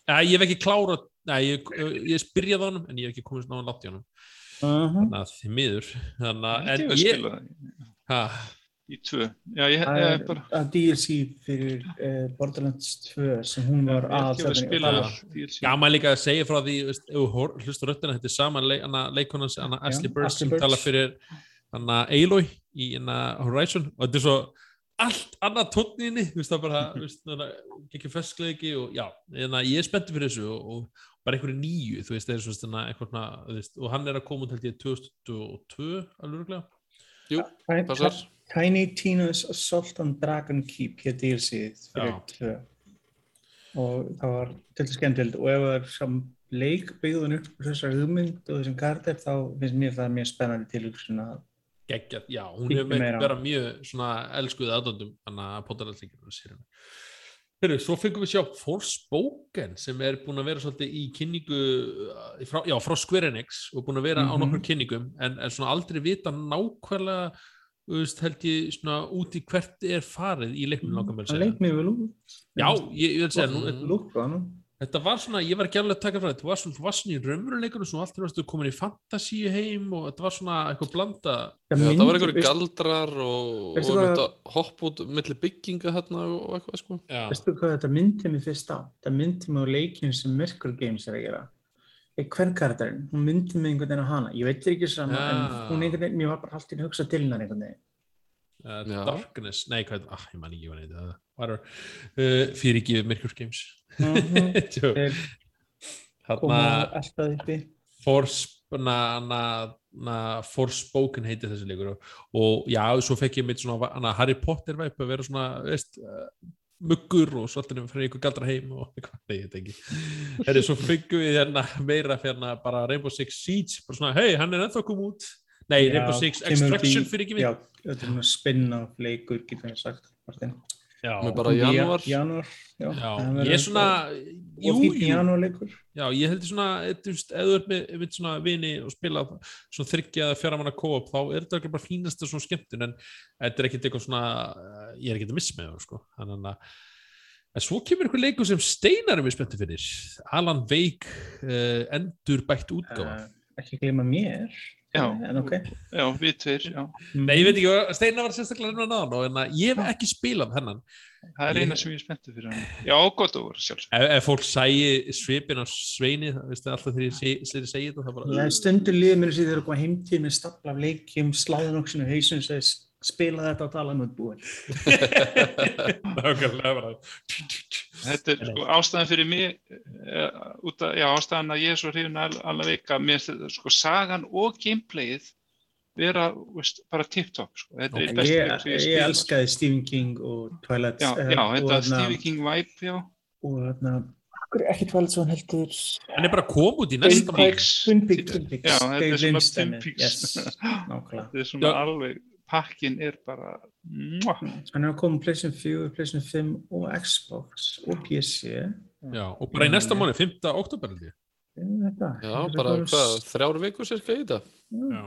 Æ, ég hef ekki klárað, nei, ég, ég spyrjaði á honum en ég hef ekki komist náðan látt í honum. Uh -huh. Þannig að þið miður. Þannig að, Ég en hef ég, spilað ha, í tvö. Já, ég, er bara... að DLC fyrir uh, Borderlands 2 sem hún var hef DLC. gaman líka að segja frá því, hlustar röttina, þetta er saman hana, leikonans, Burch Ashley sem tala fyrir Aloy í Horizon og þetta er svo allt annað tónninni, þú veist það bara, hana, ekki feskleiki og já, hana, ég er spenntið fyrir þessu og, og bara einhverju nýju, þú veist, það er svona svona, eitthvað, svona, þú veist, og hann er að koma út held ég 2002, alveg rúglega. Jú, passar Tiny Tina's Assault on Dragon Keep hér tvö. Og það var til þess skemmtilegt og ef það er sam leik byggðun upp þessar hugmynd og þessum karakter þá finnst mér það mjög spennandi til svona geggjað, já, hún hefur vera mjög svona elskuð aðdöndum þannig að potarallíkjum sérinu Heru, svo fengum við sjá Forspoken sem er búin að vera svolítið í kynningu uh, frá, já, frá Square Enix og búin að vera á Mhm. nokkur kynningum en, en svona aldrei vita nákvæmlega veist, held ég svona út í hvert er farið í leiknum langar með að segja. mjög vel út. Já, ég, ég vil segja, nú, Mm. lúk á hann þetta var svona, ég var ekki alveg að taka frá þetta, þú var svona, þú var svona í raunveruleikunum svona allt er varstu komin í fantasíu heim og þetta var svona eitthvað blanda Já, það var einhverju galdrar og, og þetta hopp út millir bygginga hérna og og eitthvað sko já, Veistu hvað þetta myndi mig fyrst á? Þetta myndi mig á leikinn sem Merkur Games er að gera. Hvern karakterinn? Hún myndi mig einhvern veginn á hana. Ég veit ekki saman, Já. en hún einhvern veginn, mér var bara alltaf að hugsa til hennar einhvern veginn. Uh. Darkness, nei hvað, ah, ég man ekki hvað neitt uh, fyrir ekki Merkur Games. Uppi. Forspna, na, na, Forspoken heitir þessi leikur. Og, og já, svo fekk ég mitt svona hana, Harry Potter væp að vera svona veist, uh, muggur og svo alltaf fyrir ykkur galdra heim og eitthvað, nei, þetta ekki. Heri, svo fengum við hérna meira fyrir hérna bara Rainbow Six Siege bara svona, hei, hann er ennþá kom út nei, Já, Rainbow Six Extraction fyrir ekki við Já, þetta er svona spin-off leikur, getur við sagt. Martin. Já, Með bara í janúar. Janúar, já. já, ég er svona, jú, jú, janúar leikur. já, ég heldur svona, ef þú ert með, með svona vini og spila svona þryggja eða fjara manna co-op, þá er þetta örugglega bara fínasta svona skemmtun, en þetta er ekkert eitthvað svona, eh, ég er ekkert að missa með það, sko, þannig að, en svo kemur eitthvað leikur sem Steinar er mjög spenntu fyrir, Alan Wake uh, endur bætt útgáfa. Uh, ekki gleyma mér. Já. En ok. Já, við tveir, já. Nei, ég veit ekki hvað, Steinar var sérstaklega hennar náðan og en að ég hef ekki spilað hennan. Það er Ég- eina sem ég er spenntið fyrir hann. Já, gott og voru sjálfsög. Ef, ef fólk sæi svipin á sveini, það veistu alltaf þegar ég segi, segi, segi þetta, það bara... Já, stundur líður mér sér þegar koma heimtíð með stapla af leikjum, sláðun okkur í hausum og segir spila þetta og tala um þetta búin. Þetta er sko ástæðan fyrir mig, uh, út af, já, ástæðan að ég er svo hrifin al, alveg vika, mér þetta, sko, sagan og gameplayið vera, veist, bara tip-top, sko. Er Ég, ég ég elskaði Stephen King og Twilight. Já, eh, já, og þetta þarna- Stephen King vibe, já. Og er ekki Twilight svo hann heldur. Hann er bara kom út í næsta Twin. Peaks. Twin Peaks, Twin Peaks. Já, þetta er svona Lynch Twin dæmið, Peaks. Yes, nákvæmlega. Þetta er svona Já. alveg, pakkin er bara, mwah. Hann er að koma PlayStation 4, PlayStation 5 og Xbox og PC. Já, og bara í næsta mánu, 5. oktober Já, bara hvað, þrjár vikur cirka í þetta Já.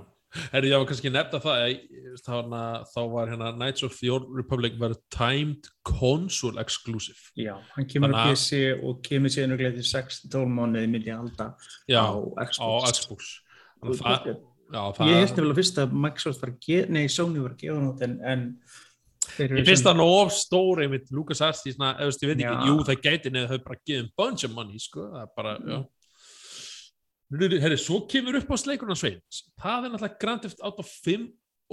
Herri, ég var kannski að nefna það að þá, var hérna Knights of the Old Republic var timed console exclusive. Já, hann kemur á að- PC og kemur síðan og gleðið 6-12 mánuði ég halda á á Xbox. Xbox. Þannig að það, já, það, Ég held nefnilega fyrst að Microsoft var gefa, nei, Sony var að gefa nátt en, en Ég finnst það nú of stór einmitt Lucas Arts í svona, eða ég veit ekki, jú það gæti neða þau bara gefið bunch of money, sko, það er bara, já. Herri, svo kemur upp á sleikurna svein, það er náttúrulega Grand Theft Auto 5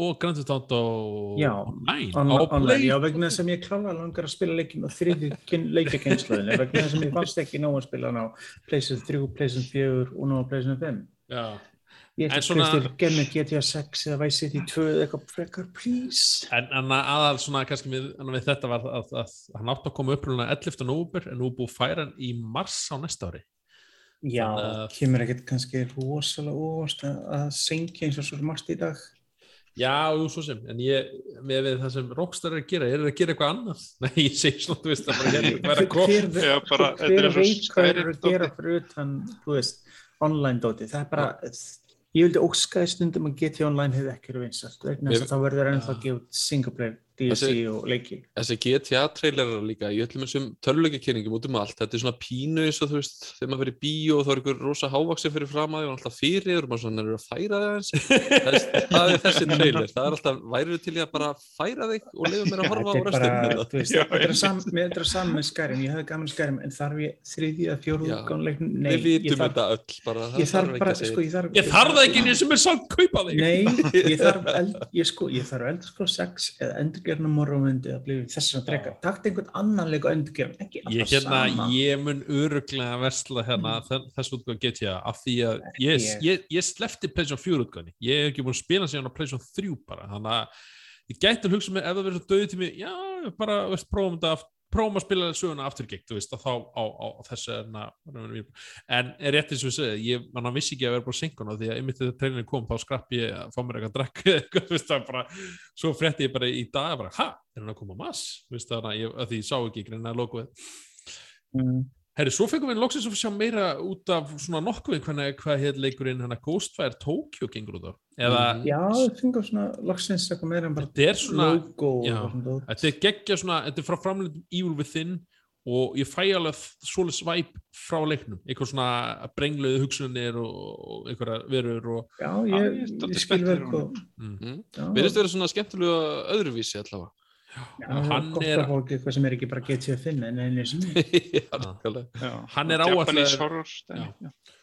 og Grand Theft Auto Já, Online, online, Play. já, vegna að ég klála langar að spila leikin á þriði leikjakynslaðinu, vegna að ég fannst ekki nóg að spila hann á PlayStation 3, PlayStation 4 og nú á PlayStation 5. Já. Ég svona- að svona... genna GTA 6 eða Vice City 2 eða eitthvað frekar, please. En, en aðal svona kannski við, við þetta var að, að, að hann átti að koma upp 11. nóvumber en nú er búið að færa hann í mars á næsta ári. Já, Þannig að- kemur ekkert kannski rosalega óvast að, að syngja eins og svo margt í dag. Já, jú, svo sem, en ég, með við það sem Rockstar er að gera, er það að gera eitthvað annað? Nei, ég segi svona, þú veist, að bara hérna vera að koma. hver, Já, bara, sko, þetta er hver eins og veit hvað er að gera fyrir utan, þú veist, online dóti. Það er bara, ég vildi óskaði stundum að GTA Online hefði ekki verið vinsalt. vegna þess að þá verður ennþá að gefa út single player, DLC Þessi- og leiki. Þessi GTA-trailerar líka, ég ætlum þessum törluleikakynningum út um allt, þetta er svona pínu eins og þú veist, þegar maður fyrir bíó og þá er ykkur rosa hávaxi fyrir fram að því og alltaf fyrir og maður svona er að færa það eins það er þessi trailer, það er alltaf værið til ég að bara færa þig og lifa mér að horfa á sam- mér- þetta er saman með skærim, ég hefði gaman skærim, en þarf ég þriðið að útgánuleiknum? Nei, Við ég vitum þarf, þetta öll, bara það ég þarf ekki bara, að segja. sko, ég þarf, Ég þarf það ekki eins sem er samt kaupa þig. Nei, ég þarf, eld, ég ég þarf eldur 6 eða endurgerna morgunvindi að bliði þess að drega. Takt einhvern annan leik og endurgerna, ekki Ég, alltaf hérna, sama. ég mun öruglega versla hérna mm. þess útgáð GTA af því að ég, Ég- ég, ég slefti PlayStation 4 útgáðni ég hef ekki búin að spila síðan á PlayStation 3 bara þannig að ég gæti að hugsa mig ef það verður svo döðu tími, já, bara prófum þetta aft- prófum að spila söguna aftur gegn þú veist, að þá á, á, á þessu en, en er rétt eins og ég segi ég manna vissi ekki að vera bara synkuna því að einmitt þegar trailerin kom þá skrapp ég að fá mér eitthvað að drekka eða eitthvað, þú veist, það er bara, svo frétti ég bara í dag bara, ha, er hann að koma mass Þú veist, þannig að að því ég sá ekki greina logoið Mm. Herri, svo fengum við loksins að sjá meira út af svona nokkuð hvernig hvað heit leikurinn hann að Ghostfire Tokyo gengur út á eða Mhm. Já, það fengur svona loksins eitthvað meira en bara þetta er svona logo já. þetta er geggja svona, þetta er frá framleitum Evil Within og ég fæ alveg svolítið svæp frá leiknum eitthvað svona brengluðu hugsunir og, og einhverja verur og Já, ég, ég er ég, skil mm. Mm. Mér finnst það vera svona skemmtilega öðruvísi allavega. Já, hann gott er- að fá eitthvað sem er ekki bara GTA 5 en einu sinni. Já. Hann er dæmi, já.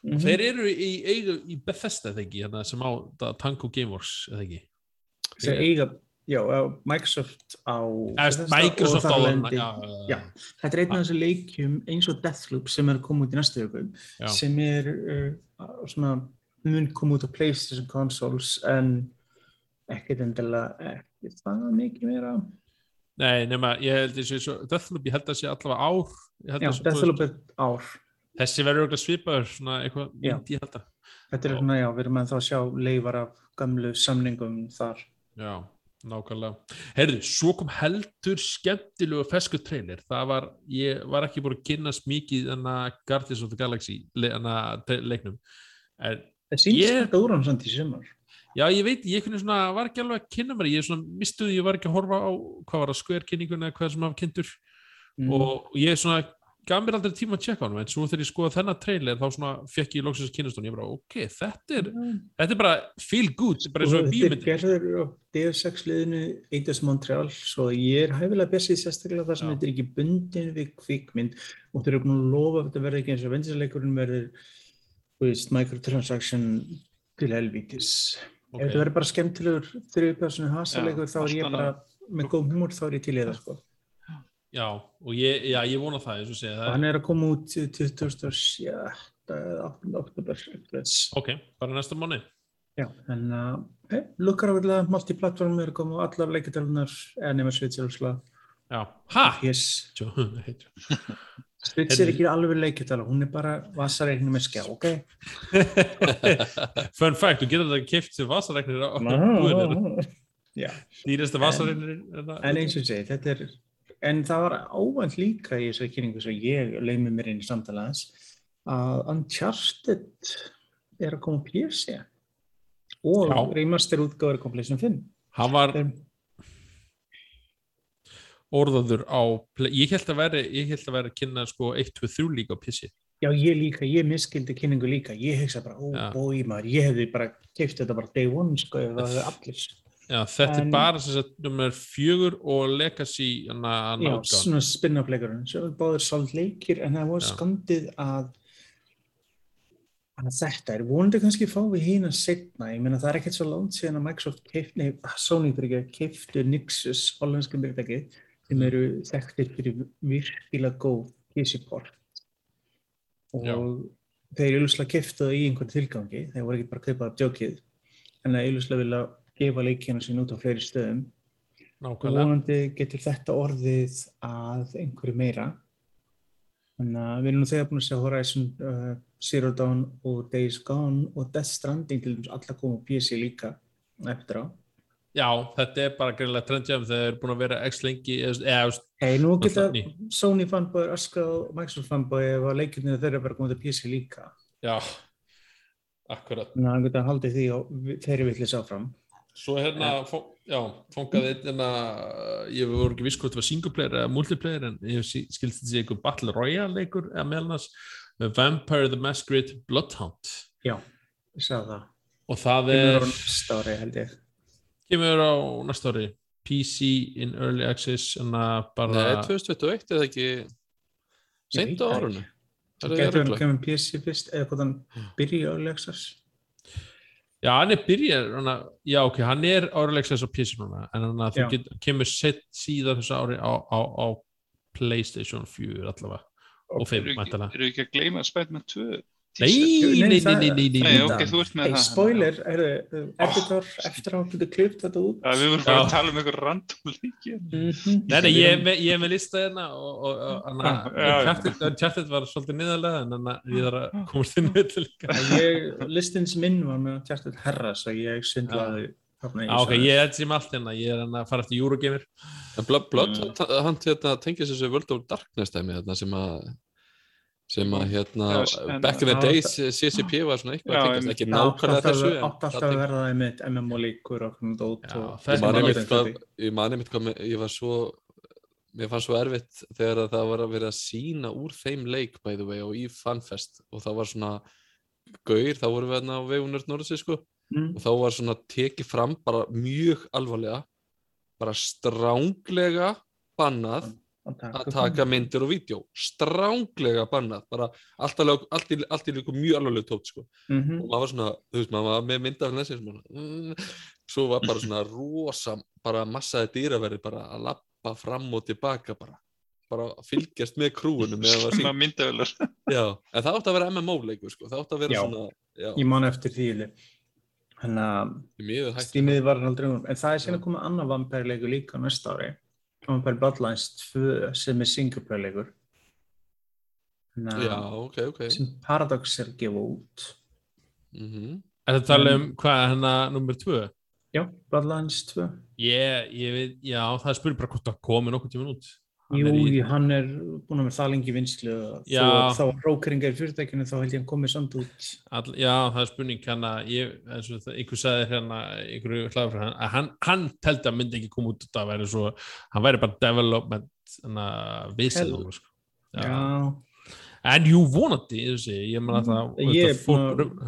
Mhm. þeir eru í, eigu, í Bethesda ekki, hérna, sem á Tango Gameworks eða ekki Þeir eiga, já, Microsoft á... Eða, Bethesda Microsoft á þar hann lendi- já, Já. Þetta er einn af þessu leikjum eins og Deathloop sem er að koma út í næstu Já. sem er uh, svona mun koma út á PlayStation consoles en ekkert endilega ekki það mikið meira Nei, nema, ég held þessi Deathloop, ég held að sé allavega ár Já, Deathloop er ár Þessi verður okkur svipaður, svona eitthvað myndi ég held að Þetta er svona, já, við erum að þá að sjá leifar af gamlu samningum þar Já, Nákvæmlega. Herðu, svo kom heldur skemmtilegu fesku trailer. Það var, ég var ekki búin að kynnast mikið en að Guardians of the Galaxy le, tre- leiknum. En, Það sýnst Ég- þetta úr hann samt í sumar. Já, ég veit, ég svona, var ekki alveg að kynna mér, ég mistuði, ég var ekki að horfa á, hvað var það, Square kynninguna eða hvað sem hafa kynntur. Mm. og ég svona gaf mér aldrei tíma að tjekka á hann, en svo þegar ég skoða þennan trailer þá svona fekk ég loksins kynnast hann, ég bara, ok, þetta er, þetta er bara feel good, bara eins og Og þetta er gerður á DF6 liðinu Eidos Montreal, svo ég er hæfilega bestið sérstaklega þar sem þetta er ekki bundin við kvikmynd. Og þeir eru búin að lofa að þetta verði ekki eins og vendinsleikurinn verður microtransaction til helvítis. Ok. Ef þetta verður bara skemmtilegur þriðpersonu hasaleikur þá er ég bara með góð humor þá er ég til í það sko. Já, og ég, já, ég vona það, eins og segja, Og það hann er að koma út 27. eða 8. oktober. ok, bara næsta mánu. Já, en uh, hey, lukkar á vilja multiplatform er að koma á allar leikitalunar eða nema úrslega. Já, ha? Yes. Switch er ekki alveg leikitala, hún er bara vasareikni með skjá, ok? Fun fact, þú getur þetta keift sem vasaregnir á búðinu. Já, Dýrasta vasaregnir. en eins og segi, þetta er, en það var óvænt líka í þessari kynningu sem ég leimi mér inn í samtalaðans að Uncharted er að koma á PC og Já. remaster útgáður Completion 5. Hann var Þeir- orðaður á, ég held að að veri að kynna sko 1, 2, 3 líka á pissi. Já, ég líka, ég miskildi kynningu líka, ég hugsa bara, ó bói maður, ég hefði bara keift þetta bara day one, sko, ef það hefði allir. Já, þetta En- er bara sem sagt nummer fjögur og Legacy hana, hana Já, útgáfan. svona spin-off leikurinn, svo báður svolít leikir, en það Já. skandið að að þetta er vonandi kannski fá við hína setna, ég meina það er ekkert svo langt síðan að Microsoft keifti, nei, Sony fyrir ekki, keiftu Nixus, hollensku fyrirtæki, sem eru þekktir fyrir virkilega góð PC-port og Já. þeir auðvitað keiftu það í einhvern tilgangi, þeir voru ekki bara að kaupa það djókið, en það auðvitað vilja gefa leikina sín út á fleiri stöðum og Nákvæmlega. vonandi getur þetta orðið að einhverju meira þannig að við erum nú þegar búin að sjá Horizon uh, Zero Dawn og Days Gone og Death Stranding til dæmis alla koma á PC líka eftir á Já, þetta er bara greinlega trendjafn þegar þeir eru búin að vera x lengi Hei, nú geta. Sony. Fanboy öskra og Microsoft fanboy ef að leikirnir þeirra bara komið til PC líka. Já, akkurat. þannig að það geta haldið því og þeirri villis áfram. Svo hérna, fó, já, fangaði einn hérna, ég voru ekki viss hvort það var single player eða multiplayer en ég skildi sé einhver Battle Royale leikur eða meðal hans Vampire the Masquerade Bloodhound. Já, ég sagði það. Og það Það er kemur á næsta ári PC in Early Access en að bara Nei, 2021 er það ekki seint á árunni. Það Er það getur hann ruglað? kemur PC fyrst eða hvort hann byrja á Lexus Já, hann er byrjar, hann að, já ok, hann er árilegs þess á PC núna, en hann að þú get, kemur set síðan þessu ári á, á, á Playstation 4 allavega, og 5 Eru ekki, mæntalega. eru ekki að gleyma Spiderman 2? Nei, nei, nei, nei, nei, nei, Nei, nei. ok, þú ert með Hey, það. spoiler, er þið editor eftir á getur klipt þetta út Já, við vorum bara að tala um einhver random líki. Mhm. Nei, nei, ég er með, ég með lista hérna og, og, og chatið var svolítið niðarlega en hann að ég þarf að komast inn með þetta líka. ég, listins minn var með tjartur herra svo ég í Já, ok, ég er sem allt hérna, ég er hann að fara eftir Eurogamer. Blood Mm. hann hérna, tengis þessu World of Darkness hérna, sem að sem að hérna, en- back in the days CCP var svona eitthvað Já, ekki Það nákvæmlega þessu en átti alltaf það að verða einmitt MMO líkur og svona dót Ég man einmitt alveg hvað, ég man einmitt hvað með- ég var svo mér fannst svo erfitt þegar að það var að vera að sína úr þeim leik by the way og í FanFest og það var svona gaur, þá vorum við hérna á vegunur Norðsins sko. Mm. og þá var svona tekið fram bara mjög alvarlega bara stránglega bannað að taka myndir. og vídeo. Stránglega bannað. Bara allt, alveg, allt, í, allt í líku mjög alvarlega tótt sko. Mhm. og maður var svona, þú veist, maður var með myndafinn þessi svona, mm, svo var bara svona rosa, bara massaði dýraverði bara að lappa fram og tilbaka bara, bara að fylgjast með krúinu með að Svona já, en það átti að vera MMO-leikur sko, það átti að vera Já. svona, já, Ég man eftir því. Þannig að í miður hægt stímið var aldrei um. En það er síðan að koma annar vampire leikur líka næsta ári Vampire Bloodlines 2 sem er single player leikur Þannig já, að ok, ok sem Paradox er að gefa út mm Er þetta tala um hvað, hérna, nummer tvö? Já, Bloodlines 2. Ég, ég veit, já, það er spurning bara hvort það komi nokkuð tíma út. Hann Jú, er í- hann er búin að vera það lengi vinslu og Já. þá rókeringar í fyrirtækinu þá held ég að hann komið samt út. All, já, það er spurning hann að ég, það, einhver sagði hérna, einhverju hann, að hann, hann teldi að myndi ekki koma út út af væri svo, hann væri bara development Hell. sko. Já, En jú, vonandi, ég ég meina það, Mm, Ég er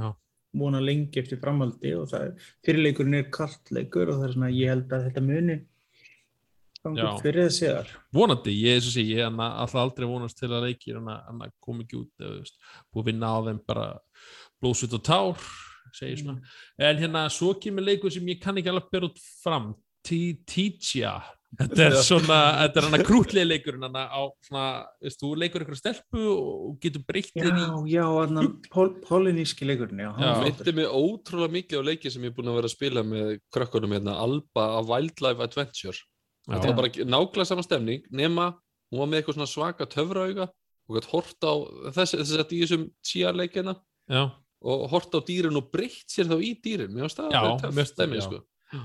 já, vona lengi eftir framhaldi og það er, fyrirleikurinn er kartleikur og það er svona, ég held að þetta muni upp fyrir það séðar. vonandi, ég, eins og sé, ég hann alltaf aldrei vonast til að leikir hann að koma ekki út, eða, þú veist, búið að vinna á þeim bara blóðsut og tár, segir svona. En hérna, svo kemur leikur sem ég kann ekki alveg bera út fram, Teacher. Þetta er svona, þetta er hann að krútlið leikurinn hann á svona, veist, þú leikur ykkur stelpu og getur breytt Já, já, hann pol, poliníski Það flottur. myndi mig ótrúlega mikið á leiki sem ég er búin að vera að spila með krökkunum hérna, Alba af Wildlife Adventure. Þetta var bara nákvæmlega sama stemning, nema hún var með eitthvað svona svaka töfrauga og gætt hort á þess, þess að í þessum tíarleikina já, og hort á dýrin og breytt sér þá í dýrin. Mér finnst það finnst það, dæmi, já. sko.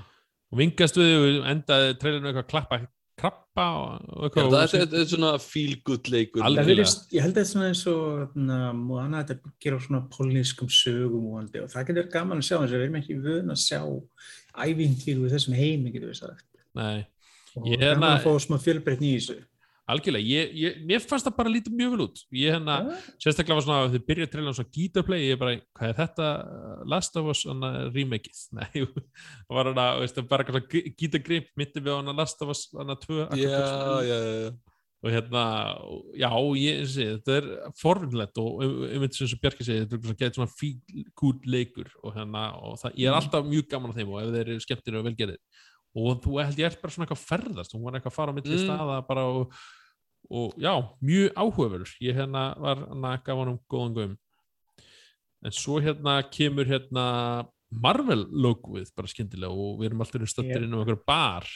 og vingast við og endaði trailinu eitthvað að klappa krabba og eitthvað. það er, þetta er svona feel good leikur. Það Algjörlega. virðist, ég held að þetta er svona eins og þarna, Moana, þetta byggir á svona polinískum sögum og, og það getur verið gaman að sjá eins og við erum ekki vöðin að sjá ævintýr við þessum heimi, getur við sagt. Nei, Og Ég er hérna- að fá smá fjölbreytni í þessu. algjörlega, ég, ég, mér fannst það bara lítið mjög vel út. Ég hérna, Já. sérstaklega var svona að þið byrja trailan svona gítarplay, ég er bara, hvað er þetta Last of Us remakeið? Nei, það var hana, veist, bara eitthvað svona gítargrip, myndi við á hana Last of Us hana 2 Já, já, já, já. og hérna, já, ég sé, þetta er forvinnlegt og um, um þetta sem Bjarki segi, þetta er svona svona fíl gúd leikur og hérna, og það, ég er Mhm. alltaf mjög gaman á þeim og ef þeir eru skemmtir og velgerðir og þú held ég er bara svona eitthvað að ferðast hún var eitthvað að fara á milli Mm. staða bara og, og já, mjög áhugaverður ég hérna var hérna gaf hann um góðan göm en svo hérna kemur hérna Marvel logoið bara skyndilega og við erum alltaf stöttir Yep. inn á einhver bar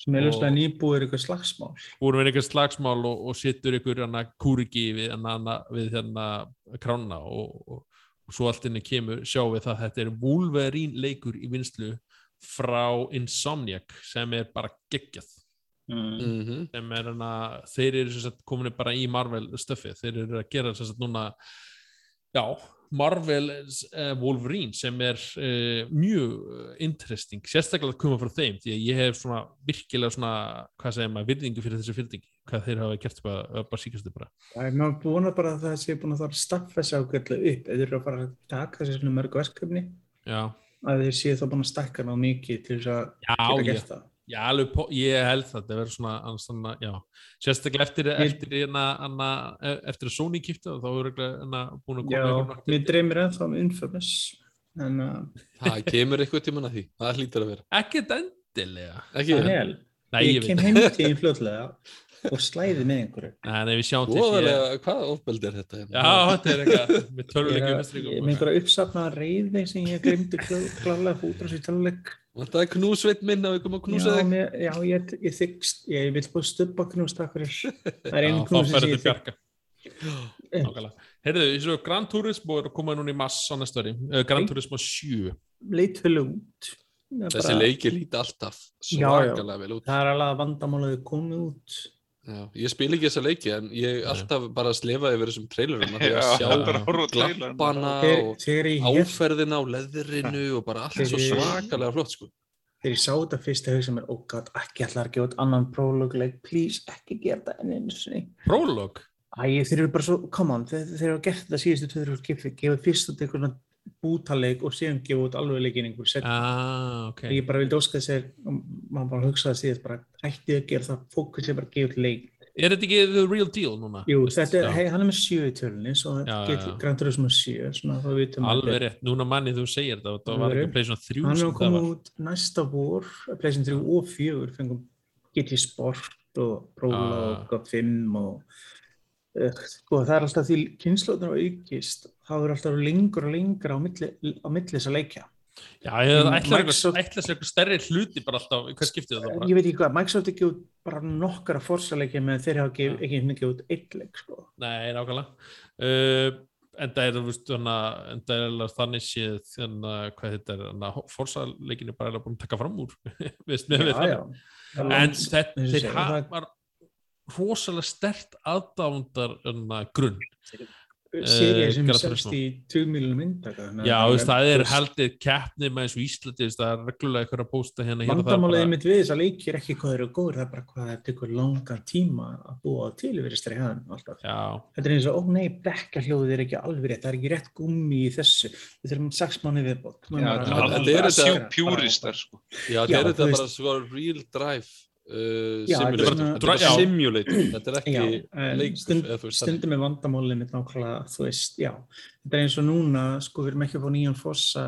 Sem er Og- ljóslega nýbúið eitthvað slagsmál. búin að vera einhver slagsmál og, og setur einhver hana kúriki við hana, við hérna krána og, og, svo allt inni kemur sjáum við það að þetta er Wolverine leikur í vinslu frá Insomniac sem er bara geggjað. Mm. Mhm. sem er hana, þeir eru sem sagt komin bara í Marvel stöfi, þeir eru að gera sem sagt núna já, Marvel uh, Wolverine sem er uh, mjög uh, interesting, sérstaklega að koma frá þeim því að ég hef svona virkilega svona hvað segir maður, virðingu fyrir þessi fyrirtæki hvað þeir hafa gert bara, bara síkastu bara. Það er maður búin að bara að það sé búin að það staffa þessi ágætlega upp. Eða þeir eru að fara að taka þessi svona mörg verkefni. Já, að þeir séu þá búin að stækka ná mikið til þess að já, geta gert það. já alveg, ég held það það verður svona, svona, já sérstaklega eftir, eftir, hana, hana, eftir að Sony kipta þá er hana, búin að Já, koma einhver- mér dreymir ennþá um Infamous en uh, Það kemur eitthvað tíman að því. Það hlýtur að vera. ekkert endilega Ekki? Nei, ég ég kem heim til þín fljótlega og slæði með einhverju. Nei, nei, við sjáum til ég, Óðarlega, hvað ofbeldi er þetta? hérna? Já, þetta er eitthvað með er að- er með einhverja uppsafnaða reyði sem ég glemdi klálega á sér töluleik. Það er knúsveit minn að við komum að knúsa Já, þig. mér, já, ég, ég þykst, ég vil búið stubba knús takk fyrir. Það er Já, einu knús sem ég til Bjarka. Nákvæmlega. Heyrðu, svo Gran Turismo er að koma núna í mass á næsta ári. Uh, Gran Turismo 7. leit vel út. Þessi leiki líti alltaf Já, já. svakalega vel út. Það er alveg að vandamálaði komið út. Já, ég spil ekki þessa leiki en ég alltaf bara slefa yfir þessum trailerum að því að já. sjá að glappana Þegar, og þegar, ég, áferðina á leðrinu og bara allt svo Þegar- svakalega flott sko. þegar ég sá þetta fyrst að hugsa mér, oh god, ekki ætla að út annan prólogleik, please, ekki gera þetta enn einu sinni. Prolog. Æ, þeir eru bara svo, come on, þeir, þeir eru gert þetta síðustu 2-3 skipti, gefa fyrst út einhvern bútaleik og síðan gefa út alveg leikin einhver set. Ah, ok. Ég bara vildi óska þess að maður bara hugsaði síðan bara hætti að gera það, fókus er bara gefa út leik. Er þetta ekki the real deal núna? Jú, þetta er, hei, hann er með sjö í tölunni, svo Já, já, get já. Gran Turismo 7, svona þá vitum við Alveg rétt. Núna manni þú segir þetta. Það var ekki PlayStation 3 Hann er sem að það koma út næsta vor, PlayStation 3 og 4, fengum GT Sport og Prologue Ah. og 5 og uh, sko, það er alltaf því kynnslóðnar á aukist, þá er alltaf lengur og lengur á milli, á milli þess að leikja. Já, ég Mm, ætla segja eitthvað stærri hluti bara alltaf. Hvað skiptir það bara? Ég veit ekki hvað, Microsoft ekki út bara nokkara forsaleikja með þeir hafa ekki, ekki mikið út eitt leik, sko. Nei, nákvæmlega. Uh, enda er, þú veist, þannig er séð þannig að hvað þetta er, þannig að forsaleikin er bara eiginlega búin að taka fram úr veist, já, já. en Lands- þetta, þeir segja, það- hafa rosalega stert aðdándar grunn eh, sem Gran selst Turismo. í 2 miljonum myndaka já, það er haldið keppni með eins og Íslandi, það er reglulega eitthvað að posta hérna, hérna það er Vandamálið bara- mitt við þess að leiki er ekki hvað eru góður, það er bara hvað það tekur langan tíma að búa til yfir þessari hæðan alltaf. já, Þetta er eins og, ó nei, bekkahljóðið er ekki alveg rétt, það er ekki rétt gummi í þessu, við þurfum sex mánu viðbót. Já, Maður bara- þetta þetta er er þetta- sjú pjúristar sko. Já, þetta er þetta bara svo real drive uh, Já, þetta er simulator. Þetta er er ekki Já, en leikur. stund, stundum er vandamálið mitt nákvæmlega, þú veist, já. Þetta er eins og núna, sko, við erum ekki að fá nýjan fossa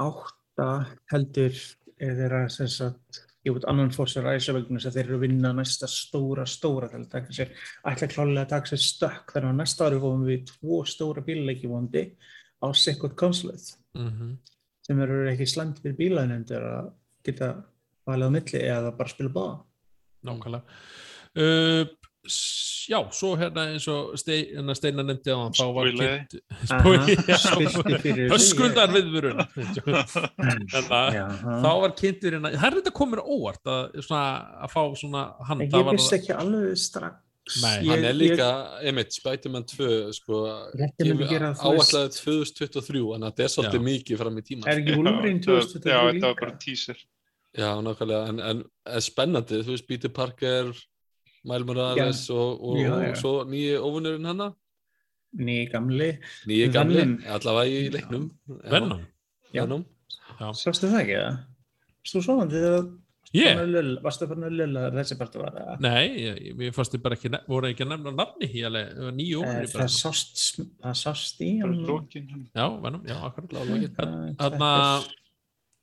átta heldur eða þeirra sem sagt, ég veit annan fossa ræsa vegna þess að þeir eru að vinna næsta stóra, stóra til að taka sér, ætla klálega að taka sér stökk, þannig að næsta ári fóðum við tvo stóra bílleiki vondi á sikkot konsulið mhm sem eru ekki slæmt fyrir bílaðinendur að geta valið á milli eða bara spila báða. nákvæmlega uh, já, svo hérna eins og Stei, hérna Steinar nefndi á hann Þannig að Já, þá var kynntur hérna, það er þetta komur óvart að, svona, að fá svona hann, það ég vissi ekki alveg strax. Nei. Ég- Hann er líka, einmitt, Spiderman 2 sko, áallega 2023 en þetta er svolítið mikið fram í tíma Er ekki Wolverine Já, þetta- 2023 Já, þetta var líka? bara teaser. Já, nákvæmlega, en, en, en spennandi þú veist, Peter Parker Miles Morales og, og, Já, og já. svo nýji óvinnurinn hana Ný gamli. nýji gamli, allavega í leiknum Venom Já. Sástu það ekki það? Þú svona þegar Ég? yeah. varstu að fara að lulla þessi partu var það? Nei, ég, mér fannst þið bara ekki, voru ekki að nefna nafni það var nýju Eh, ómur Það sást, það sást í Bara hann. hann. Já, Venom, já, akkurat Blálogin. Þarna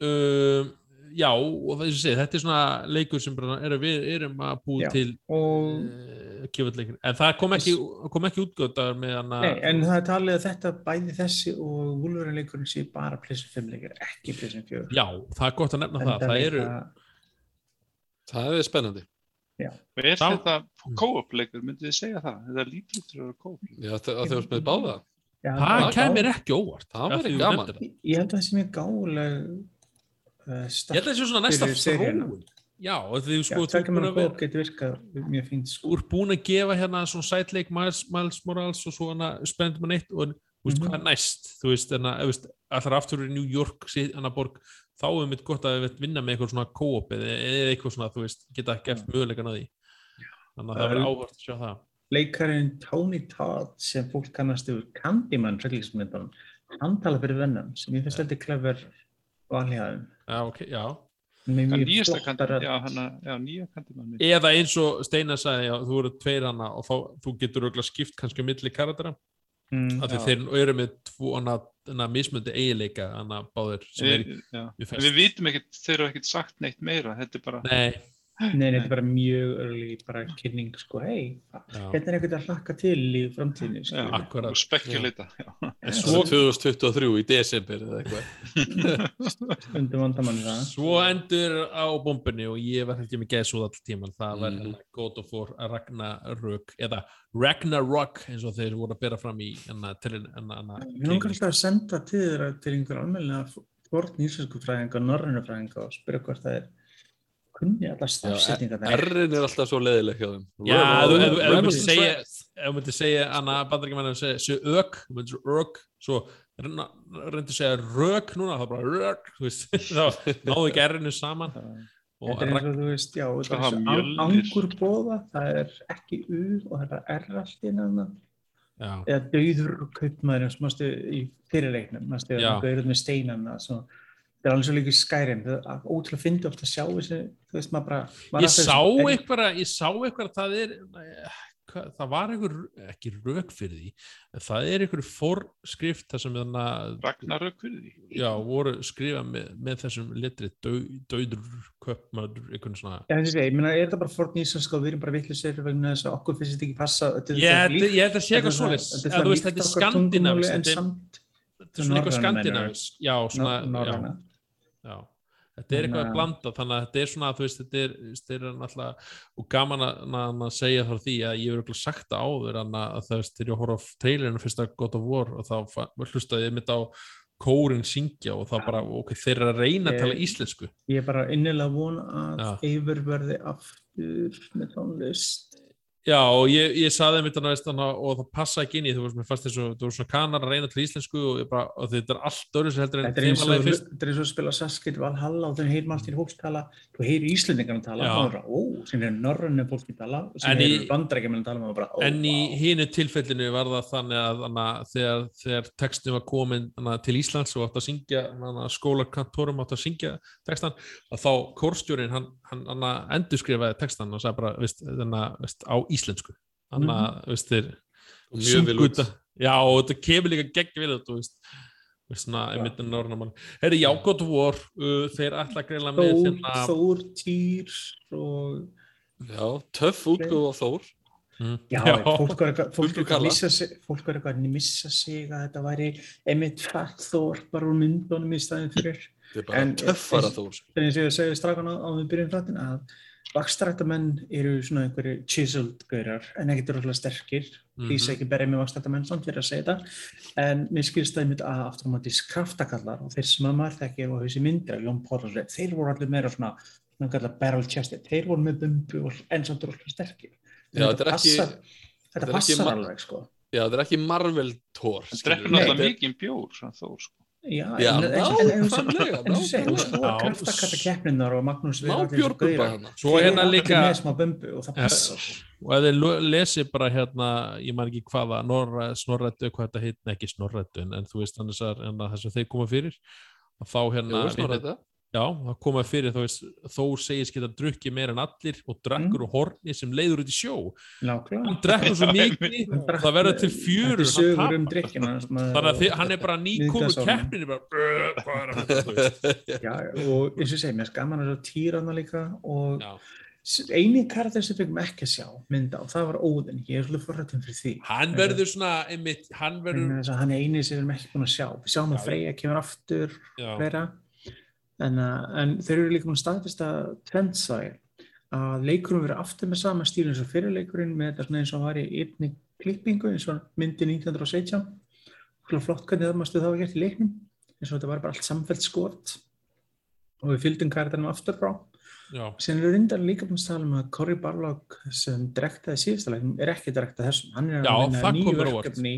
um, Já, og það er sem segið, þetta er svona leikur sem bara er við erum að búa Já. til Og, uh, kjöfutleikur, en það kom ekki, kom ekki útgöndar með hann nei, en það er talið að þetta bæði þessi og Wolverine leikurinn sé bara PlayStation 5 leikir, ekki PlayStation 4. Já, það er gott að nefna það, það eru það er spennandi Og er Þá- þetta co-op leikur, myndið þið segja það? Þetta er lítið til að vera co-op leikur. Já, þau þau varst með báða Já, það já, kemur ekki óvart Það þú gaman. það. Ég held að það sé mjög gáleg Ég held að það sé svona næsta þróun. Já, því Já, sko, er búin vera sko. ert búin að gefa hérna svona sætleik Miles, Miles Morales og svona Spiderman 1 og þú veist Mhm. hvað er næst? Þú veist, en að, þú veist, allar aftur í New York síðan að borg, þá er mitt gott að við vinna með eitthvað svona co-op eða, eitthvað svona, þú veist, geta ekki eftir möguleikan að því. Þannig að það verður er- áhvert að sjá það. Leikarinn Tony Todd sem fólk kannast yfir Candyman hann tala fyrir Venom sem ég finnst þetta klefver valhjáðum. Já, ok, já. Nýjasta kandimann, eða eins og Steinar sagði, já, þú eru tveir hana og þá, þú getur skipt kannski á milli karatera, Mm. af því Já. þeir eru með tvo mismöndi eiginleika hana báðir sem er, Við, við vitum ekkert, þeir eru ekkert sagt neitt meira, þetta er bara, nei, Nei, þetta er bara mjög örli bara kynning, sko, hei, hérna er eitthvað að hlakka til í framtíðinu, sko. Akkurat. en Svo svo 2023 í desember eða eitthvað Undir vandamanni það. Svo endur á bombunni og ég var ekki með geðsúð all tíman, það var mm. God of War Ragnarök eða Ragnarok eins og þeir voru að bera fram í enna, til enna, enna, Við langar alltaf að senda til þeirra til einhver almennilega vortn íslensku fræðinga og norrænu fræðinga og spyrja hvort það er kunni allar stafsetninga það R-in er alltaf svo leðileg hjá þeim. Já, ef þú- myndir segja ef þú myndir segja, Anna bandaríkjumann segja, segja ök, þú myndir ök svo reyndir segja rök núna, það er bara rök þú veist, þá náðu ekki erinu saman. Og Þetta er eins og þú veist, já, er mjölnir. angur bóða, það er ekki U og þetta er allt í nána já, eða dauður kaupmaður sem mástu í fyrirleiknum, mástu að gauður með steinana svo, það er alveg svo líka skærim það er ótrúlega fyndi ofta að sjá þessi þú veist maður bara ég sá en- eitthvað ég sá eitthvað að það er eh, hvað- það var einhver, ekki rök fyrir því en það er einhver forskrift það sem þannig að Ragnarök fyrir því. já, voru skrifað með, með þessum letri dau, dauður köpmaður, einhvern svona Já, þessi, ég meina, er þetta bara forn íslenska og við erum bara vittlisir vegna þess að okkur finnst þetta ekki passa þetta ég það held að sé eitthvað það- svoleiðis. þetta er það skandinavis en þetta er svona eitthvað skandinavis já, svona, já, Þetta er eitthvað að að- blanda, þannig að þetta er svona, þú veist, þetta er, þetta er náttúrulega, og gaman að, að, að segja þá því að ég hef örugglega sagt það áður en að, að það veist, þegar ég horf á trailerinu fyrsta God of War og þá hlustaði ég mitt á kórin syngja og þá bara, ok, þeir eru að reyna að tala íslensku. Ég er bara innilega von að Já. Eivur verði aftur með tónlist. Já, og ég, ég saði mitt að og það passa ekki inn í, þú veist, mér fannst þess að þú veist svona kanar að reyna til íslensku og, bara, og þetta er allt öðru sem heldur en er eins og þemalega fyrst. þetta er eins og að spila Saskit Valhalla og þau heyrir margt í fólk tala, þú heyrir Íslendingarna tala og það er bara, ó, sem er norrönnu fólki tala og sem En er bandrækjumenn tala og maður bara, ó, En í vá. hinu tilfellinu var það þannig að hana, þegar, þegar textin var komin hana, til Íslands og átt að syngja skólakantorum átt að syngja textan að þá kórstjórin hann, hann, hann íslensku þannig að Mhm. veist, þeir Og mjög vel sungu út. þetta. já og þetta kemur líka gegn við þetta veist, veist, svona, Já. í mittin norðnamann Herri, já, gott vor, uh, þeir ætla að greila með Þór, hérna Þór, Týr og Já, töff útgóð á Þór. Mm. Já, fólk eitthvað, fólk Huldu eitthvað, að missa sig, að missa sig að þetta væri einmitt fætt þór bara úr myndunum í staðin fyrir Þetta er bara En- töffara Þór. en eins og ég segi strafana á við byrjum frættin að vakstarættamenn eru svona einhverju chiseled gaurar en ekkert rosalega sterkir Mhm. því segi ekki berið með vakstarættamenn samt fyrir að segja þetta en mér skilst það einmitt að aftur á móti kraftakallar og þeir sem að maður þekki og þessi myndir af Jón Pólasveit, þeir voru allir meira svona svona kallar barrel chested, þeir voru með bumbu og en samt rosalega sterkir Já, þetta er ekki- passar, þetta passar alveg sko Já, þetta er ekki Marvel Thor. Það Nei, náttúrulega mikið bjór, svona þó, sko. Já, Já, en, þú nákvæmlega. sko Já. kraftakalla keppninar og Magnús Má Viðar, allir þessi bjórbubba gaurar, hana. Svo hérna allir líka og það og lesið bara hérna ég man ekki hvaða, Norra, Snorrættu hvað þetta heit, nei ekki Snorrættu en, en þú veist þannig að hérna, þess að þeir koma fyrir að þá hérna. Já, það koma fyrir þú veist, þó segist geta drukkið meira en allir og drekkur Mm. úr horni sem leiður út í sjó nákvæmlega hann drekkur svo mikið drakk- það verður til sögur um drikkina þannig að hann er bara Miðgasárnum. keppninni bara, "Brr, hvað er að þetta þú veist. Já, og eins og ég segi, mér er sjá týrana líka og Já. eini karakter sem fengum ekki að sjá mynda og það var Óðinn, ég er svolítið forrættum fyrir því hann verður svona einmitt, hann verður hann er eini sem við erum ekki búin að sjá við sjáum Já. að Freyja kemur aftur fleira en, uh, en þeir eru líka að staðfesta trendsvæði að leikurum verið aftur með sama stíl eins og fyrirleikurinn með þetta svona eins og var í einni klippingu eins og myndi 1917 Svona flott hvernig það mástu það var gert í leiknum eins og þetta var bara allt samfelt skot. Og við fylgdum karakterinn aftur frá. Já, Sen eru reyndar líka búin að tala um að Cory Barlog sem drektaði síðasta leiknum er ekki drektað þessum, hann er Já, að vinna það nýju verkefni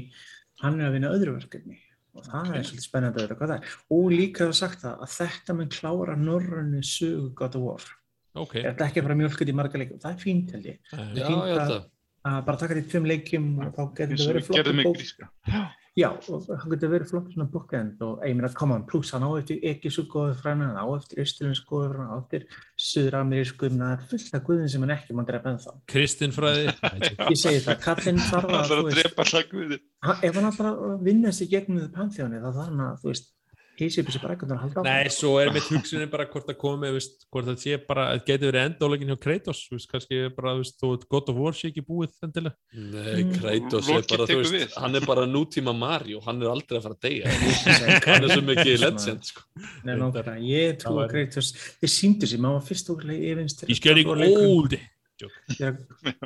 hann er að vinna öðru verkefni og það er svolítið spennandi að vita hvað það er. Og líka það sagt það að þetta mun klára norrönni sögu God of War. Ok. Er þetta ekki að fara mjölkut í marga leikum það er fínt held ég, Eh, Já, fínt ég held að- það. að bara taka því tveim leikjum og þá getur og verið flott með bók. Já, og það getur verið flott svona bookend og ég meina, come on, pluss hann á eftir ekki svo góðu fræna, hann á eftir austurlunds góðu fræna, á eftir suður-amerísku það er fullt af guðin sem hann ekki mann drepa ennþá. Kristinfræði ég segi það, kallinn þarf að þú veist, hann- ef hann alltaf að vinna sig gegnum þið panþjóni þá þarf hann að, þú veist upp þessi brækundur að halda Nei, svo er mitt hugsunin bara hvort það komi, veist, hvort það sé bara, það getur verið endálegin hjá Kratos, veist, kannski bara, að God of War sé ekki búið endilega. Nei, Mm. Kratos er bara, þú veist, við. hann er bara nútíma Mario, hann er aldrei að fara að deyja. hann Hann er svo mikið legend, sko. Nei, nákvæmlega, ég trú að Kratos þeir síndu sér, maður var fyrst okkurlega yfinst He's getting old. þegar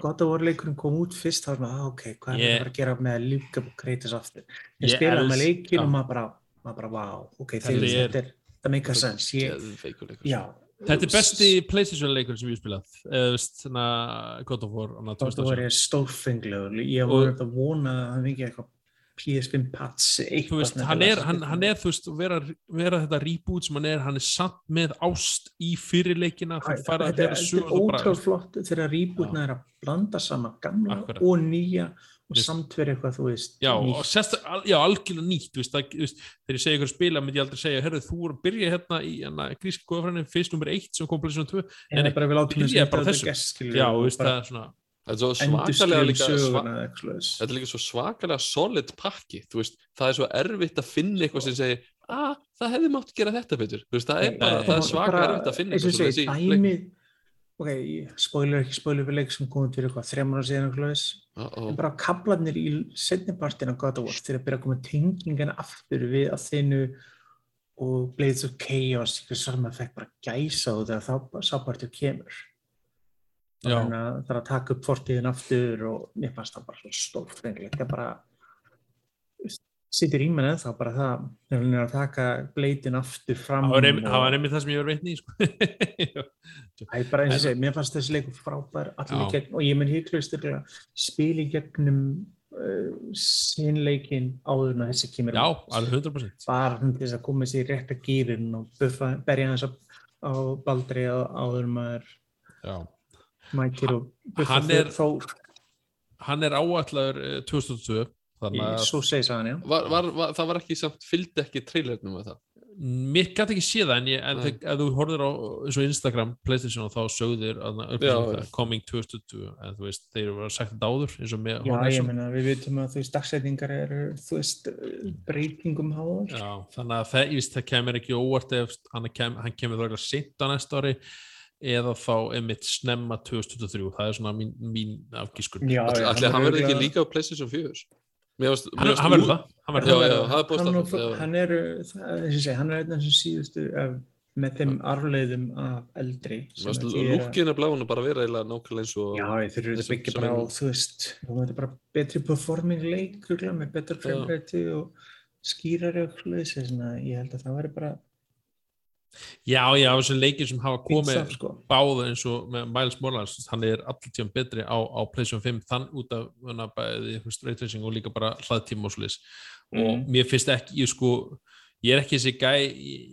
God of War leikurinn kom út fyrst þá var maður, ah, ok, hvað er Ég- það að að gera með að líka Kratos aftur Ég ég spilaði með leikin og maður bara, maður bara, wow ok, er- þetta er, það make a sense. Ég, leikur. já, Þetta er besti PlayStation leikur sem ég hef spilað, eða, God of War, annað God of War er stórfenglegur. Ég voru að vona að hann fengi eitthvað PS5 pats Þú eitthvað veist, hann er, hann, hann er, þú veist, vera, vera þetta reboot sem hann er, hann er samt með ást í fyrirleikina, þetta er, vera þetta sög er ótrúð flott þegar rebootna er að blanda saman gamla Akkurat. og nýja og samt verið eitthvað, þú veist Já, sérst, al- já, algjörlega nýtt, þú veist, það, þú veist, þegar ég segja ykkur að spila, myndi ég aldrei segja, herru, þú voru að byrja hérna í hérna, grísk góðafræðin, fyrst nummer eitt sem kom PlayStation 2, en nei, bara við látum byrjaði þess að bara þetta þessu. gest skilur já, veist, bara það er svona, Þetta er svakalega líka, er svo svakalega solid pakki, þú veist, það er svo erfitt að finna eitthvað sem segir, að það hefði mátt gera þetta betur, þú veist, það er Nei, bara, það er svaka bara- erfitt að finna eins og eitthvað ég segi, ok, ég spoiler ekki spoiler fyrir leik sem komið fyrir eitthvað þrejum ára síðan eitthvað svoleiðis. Uh-oh. en bara kablarnir í setnipartin af God of War þegar að byrja að koma tengingin aftur við að þeinu og Blades of Chaos ykkur sem að fekk bara gæsa út þegar þá sápartur kemur Já. þannig að það er að taka upp fortíðin aftur og mér fannst það bara svo stórfenglegt það bara sittur í mann eða bara það þegar hann er að taka bleitin aftur fram Það var og- það það sem ég var veitni sko. Æ, bara eins og segi, mér fannst þessi leikur frábær gegn og ég mun hygglust spila í gegnum uh, sinleikin áður en að þessi kemur Já, alveg 100% bara hann til þess að koma sér í rétta gýrin og buffa, berja hans á, á baldri áður maður Já. mætir og buffa er- Þór Hann er eh, 2002 í þannig að svo segi sagan, já var, var, var, það var ekki samt, fylgdi ekki trailernum með það mér gæti ekki séð það en, ég, en þegar, ef þú horfir á eins og Instagram, Playstation þá sögðir Já, já. coming 2002 en þú veist, þeir eru sagt þetta áður eins og með Já, ég Horizon. meina, við vitum að þú veist, dagsetningar eru, þú veist, breytingum háður. Já, þannig að það, ég veist, það kemur ekki óvart ef hann, kem, hann kemur það sint á næsta ári eða þá einmitt snemma 2023, það er svona mín, mín já, allir hann verður ekki líka á PlayStation 4 Mér varst, hann, hann verður það, hann Já, það já, það er hann, já. hann er, það, hann er einn af þessum síðustu af, með þeim arfleiðum af eldri. lúkina bláinu bara vera nákvæmlega eins og Já, þeir eru og- byggja bara á, þú veist, þetta er bara betri performing leik, með betur Já. fremrætti og skýrari og að ég held að það væri bara Já, já, þessum leikir sem hafa komið saf, sko. báða eins og með Miles Morales hann er tíum betri á, á PlayStation 5 þann út af hana, bæði þú veist, raytracing og líka bara hlaðtíma og slis og Mhm. mér finnst ekki, ég sko ég er ekki þessi gæ,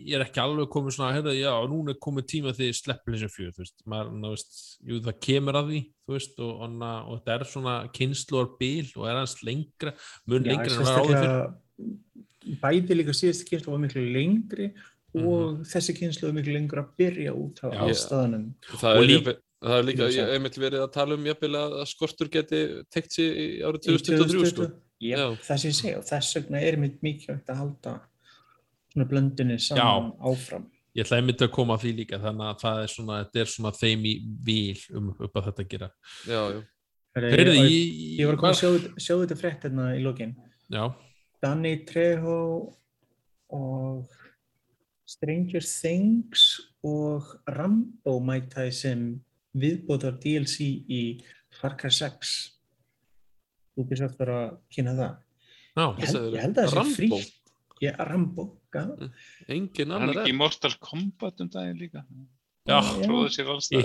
ég er ekki alveg komið svona, heyrðu, já, núna er komið tíma því sleppur þessum fjör, þú veist, maður, ná, veist jú, það kemur að því, þú veist og, og, og þetta er svona kynnslóar bil og er hans lengra, mun lengra en það áður fyrir bæði líka síðustu kynslu var miklu lengri Mhm. og þessi kynslu var miklu lengur að byrja út á Já. ástæðanum. það er, líka, það er líka, ég hef einmitt verið að tala um jafnvel að skortur geti tekt sig í árið 2023 sko. Já, Já. það sem ég segja og þess vegna er mitt mikilvægt að halda svona blöndinni saman áfram. ég ætla einmitt að koma að því líka þannig að það er svona, þetta er svona þeim í vil um upp að þetta gera já, já, Heyrðu, ég, ég, ég var að koma að sjá, þetta- sjá þetta frétt hérna í lokin. Já, Danny Trejo og Stranger Things og Rambo mæta í sem viðbótar DLC í Far Cry 6 þú byrst eftir að kynna það já, ég held, ég held að það sé Rambo? frí Já, Rambo, já. engin annar er ekki í Mortal Kombat um daginn líka. já. Þetta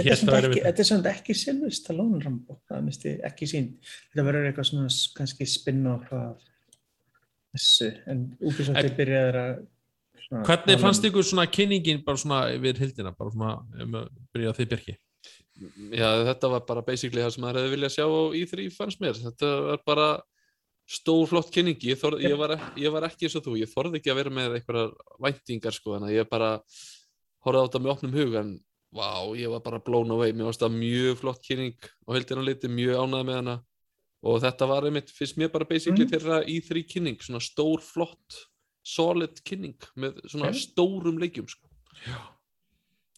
er, samt ekki, við- þetta er samt ekki Silvur Stallone Rambo, það misti ekki sín. Þetta verður eitthvað svona kannski spin-off af þessu, en Ubisoft En- er byrjaður að svona Hvernig um- fannst ykkur svona kynningin bara svona yfir hildina, bara svona um að byrja því Björki? já, þetta var bara basically það sem maður hefði viljað sjá á E3 fannst mér, þetta var bara stór flott kynningi ég, þor, ég, var, ég var ekki eins og þú, ég þorði ekki að vera með einhverjar væntingar sko, þannig að ég bara horfði á þetta með opnum hug en vá, ég var bara blown away. Mér varst það mjög flott kynning og heldina liti mjög ánæði með hana. Og þetta var einmitt, finnst mér bara basically Mm. þeirra E3 kynning, svona stór flott solid kynning með svona Ok. stórum leikjum sko.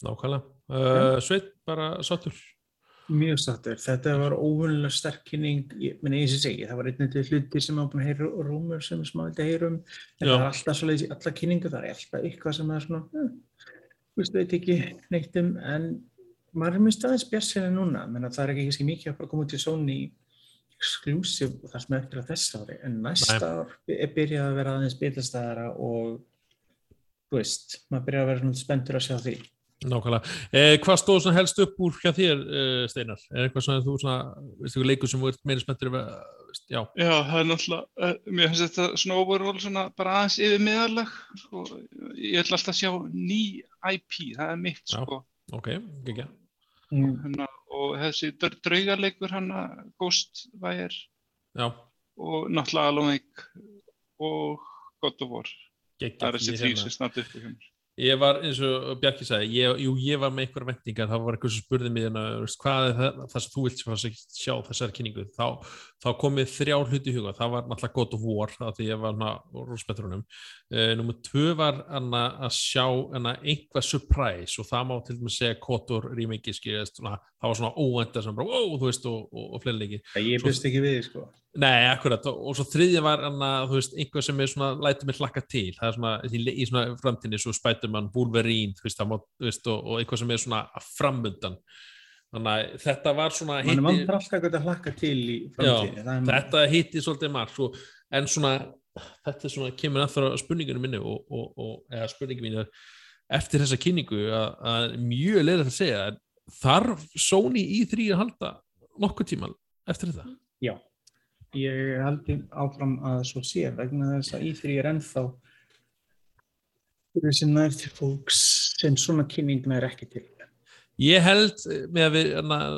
Nákvæmlega. Uh, Sveit, bara sattur. Mjög sattur. Þetta var óvunlega sterk kynning, ég meni ég sem segi, það var einnig til hluti sem maður búin að heyra rúmur sem maður vildi heyra um, en Já. það er alltaf svoleiðis í alla kynningu, það er alltaf eitthvað sem er svona, þú veist, veit ekki neitt um, en maður er mjög staðins björnsina núna, menn að það er ekki kannski mikið að koma út í Sony exclusive og það sem er eftir að þess ári, en næsta ár er byrjað að vera aðeins byrjastæðara og, þú veist, maður byrjað að vera spenntur að sjá því. Nákvæmlega. Eh, hvað stóð svona helst upp úr hjá þér, uh, Steinar? Er eitthvað svona þú svona, veistu, leikur sem ert meira spenntur við, veist, já. Já, það er náttúrulega, uh, mér finnst þetta svona overall svona bara aðeins yfir meðalag, sko, ég ætla alltaf að sjá ný IP, það er mitt, Já. sko, Ok, ekki. Mm. Hanna, og þessi dra- draugaleikur hana, Ghostwire Já, og náttúrulega Alan Wake og God of War, það er þessi þrýr sem standa upp hjá mér. Ég var, eins og Bjarki sagði, ég, jú, ég var með einhverja vendingar, það var eitthvað sem spurði mig hérna, hvað er það, það sem þú vilt sjá þessari kynningu, þá, þá komið þrjá hluti í huga, það var náttúrulega of War, af því ég var hana rúspettrunum, uh, nummer tvö var hana að sjá einhvað surprise og það má til dæmis segja Kotor remake, skiljast, það var svona óvenda sem bara, wow, þú veist, og, og, og fleiri leiki. Ég byrst ekki við, sko. Nei, akkurat, og, svo þriðja var hana, þú veist, einhver sem er svona lætur mér hlakka til, það er svona í, í svona framtíðinni, svo Spiderman, Wolverine þú veist, það má, þú veist, og, og einhver sem er svona framundan. Þannig að þetta var svona mann er vantar alltaf eitthvað að hlakka til í það er maður- þetta hitti svolítið marg og, en svona, þetta svona kemur aftur á spurningunum minni og, og, og eða spurningum mínu eftir þessa kynningu að, að mjög leiðilegt að segja þarf Sony í þrý að halda nokkuð tíma eftir þetta? Já, ég held áfram að svo sé vegna þess að í3 er ennþá fyrir sem nær til fólks sem svona kynning nær ekki til. Ég held eh, með að við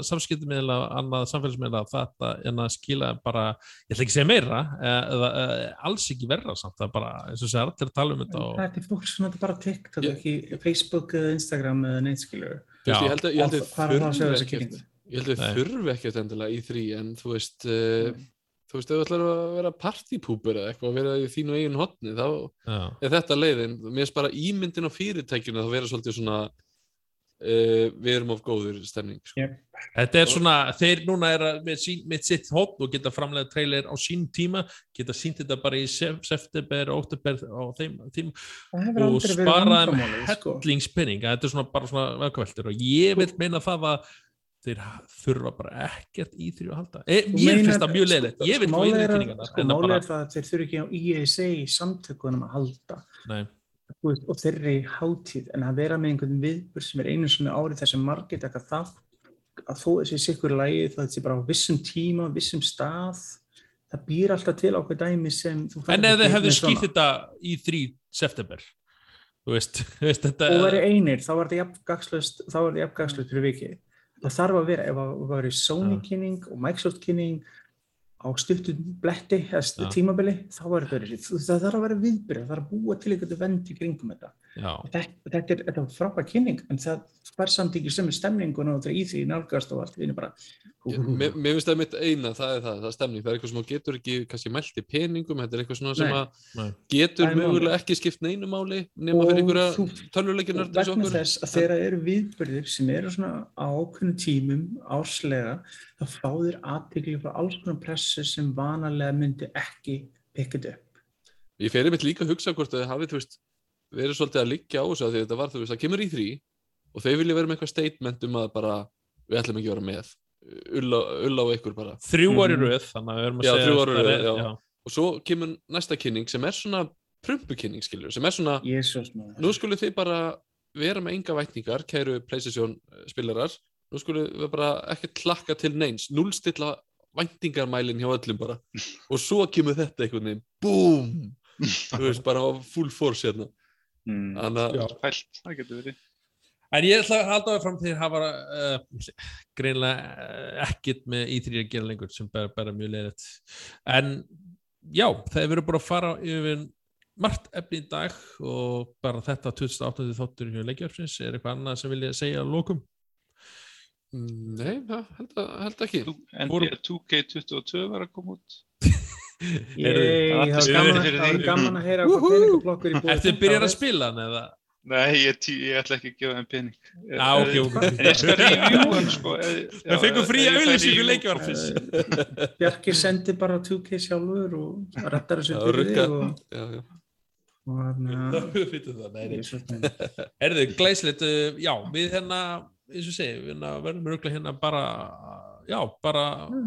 samskiptum með annað samfélagsmiðla að þetta en að skila bara, ég ætla ekki að segja meira eh, eða eða alls ekki verra samt, það er bara, eins og segja allir að tala um þetta og, Það er fólk sem þetta bara TikTok, Já. ekki Facebook eða Instagram eða veist, ég held að, að það að þurfi held að ekkert endilega í þrý en þú veist uh, þú veist, ef þú ætlar að vera partypúpur eða eitthvað og vera í þínu eigin hotni þá já, er þetta leiðin, mér finnst bara ímyndin á fyrirtækjunu að vera svolítið svona uh, við erum of góður stemning sko. Þetta er svona, þeir núna er að með, sín, með sitt hotn og geta framlega trailer á sín tíma, geta sínt þetta bara í september, oktober á þeim tíma Það og aldrei verið spara þeim vandamálið, sko. hellingspenning þetta er svona bara svona vökkaveltur og ég vil meina það að þeir þurfa bara ekkert í því að halda. E, Þú ég finnst það mjög ég vil sko, fá málið yfir er að- kynningarna Sko, það er að þeir þurfi ekki á ESA samtökunum að halda. nei, og þeirri hátíð en að vera með einhvern viðbur sem er einu svona árið þar sem margir taka það að þó þessi sikkur lægi það sé bara á vissum tíma, vissum stað það býr alltaf til ákveð dæmi sem en ef þeir hefðu skýrt þetta í 3 september þú veist, þú veist þetta og verið einir, þá var þetta þetta jafngagslust fyrir vikið það þarf að vera, ef það var Sony Já. kynning og Microsoft kynning á stuttum bletti, Já. tímabili þá var þetta verið, það þarf að vera viðbyrð það þarf að búa til eitthvað vend í kringum þetta þetta, þetta er, er frábær kynning en það fær samt ekki sem er stemningun og þetta er í því nálgast og allt erum bara mér, finnst það mitt eina, það er það, það er stemning. Það er eitthvað sem getur ekki kannski mælt í peningum þetta er eitthvað svona sem að nei. getur Það mögulega ekki skipt neinu máli nema Og fyrir einhverja tölvuleikinar og vegna þess að þegar það eru viðbyrðir sem eru svona á ákveðnum tímum árslega þá fá þér aðtikli frá alls konar pressu sem vanalega myndi ekki pikkað upp ég fer einmitt líka að hugsa hvort að þið hafið þú veist, verið svolítið að liggja á þessu af því að þetta var þú veist, það kemur í þrý og þeir vilja vera með eitthvað statement um að bara við ætlum ekki að vera með ulla, ulla á ykkur bara þrjú ári Mhm. röð þannig að við erum að Já, segja það röð, er- já. og svo kemur næsta kynning sem er svona prumpukynning skilur, sem er svona maður. nú skulle þið bara vera með enga vætningar, kæru Playstation eh, spilarar, nú skulle við bara ekki klakka til neins, núlstilla væntingarmælin hjá öllum bara og svo kemur þetta einhvern veginn BOOM, þú veist, bara full force hérna, Mm. þannig að Já. Pælt, það getur verið. En ég ætla að halda það fram til að hafa uh, greinlega uh, ekkert með í3 að gera lengur sem bara, bara mjög leiðilegt. En já, það er verið bara að fara yfir margt efni í dag og bara þetta 2008 þáttur hjá leikjafsins er eitthvað annað sem vilja segja að lókum. nei, það held, að, held ekki Tú- Voru- NBA 2K22 var að koma út. Það það er var stuð gaman, það að heyra hvað peningaflokkur í búið Ertu byrjar að spila hann eða? Nei, ég, tí, ég ætla ekki að gefa þeim pening. Já, ok, ok. Ég skal review hann, sko. fría ég fæ auðlýsingu review- leikjafsins. Bjarki sendi bara 2K sjálfur og rettar þessu fyrir þig og, já, já. hérna það, minn. Erðu, glæsilegt, uh, já, við hérna, eins og segi, við hérna verðum örgulega hérna bara, já, bara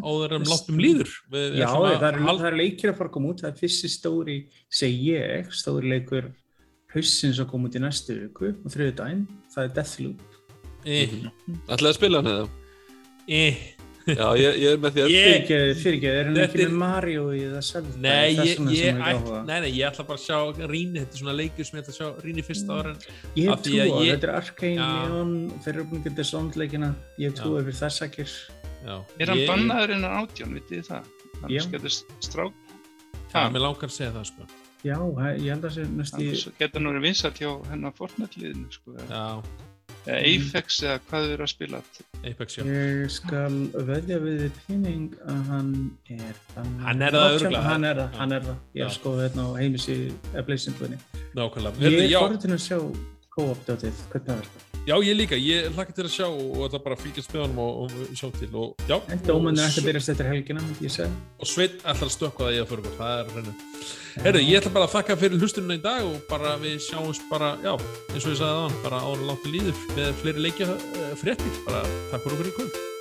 áður en látum líður. Við, Já, það eru halda- það eru leikir að fara að koma út, það er fyrsti stóri, segi ég, stóri leikur hausins að koma út í næstu viku og þriðu daginn, það er Deathloop. Eh, ætlaði að spila hann eða? eh, já, ég, ég er með því að Ég- Fyrirgeðu, fyrirgeðu, er hann ekki er- með Mario í það selv? Nei, ég, ég, ég, ætla, nei, nei, ég ætla bara að sjá Rýni, þetta er svona leikur sem ég ætla að sjá Rýni fyrsta ára en ég hef því að trúa, ég- þetta er Arkane. Leon, þeir eru búin að geta sondleikina, ég hef Já. trúa yfir þess akkir. Já, Er hann ég- bannaður innan átján, vitið þið það? Já. Annars getur strák, Já, mér langar að segja það, sko Já, ég held að það sé næst í, annars getur hann verið vinsat hjá hennar Fortnite-liðinu, sko. Já, Eða Apex eða hvað þau eru að spila. Apex, já ég skal veðja við þið pinning að hann er bannaður. Hann er það örugglega. Hann er það, hann er það. Ég er skoðið hérna á heimisí eða bleysingunni. Nákvæmlega Ég er forðin að sjá co-op dátið, hvernig það er það? Já, ég líka, ég hlakka til að sjá og ætla bara fylgjast með honum og, og sjá til og já, En dómanir ætti að byrjast eftir helgina, myndi ég segja. og Sveinn ætlar að stökkva það í að fyrir okkur, það er hreinu. Herru, ég ætla bara að þakka fyrir hlustununa í dag og bara við sjáumst bara, já, eins og ég sagði það, bara áður langt í líður með fleiri leikja uh, fréttir, bara takk fyrir okkur í kvöld.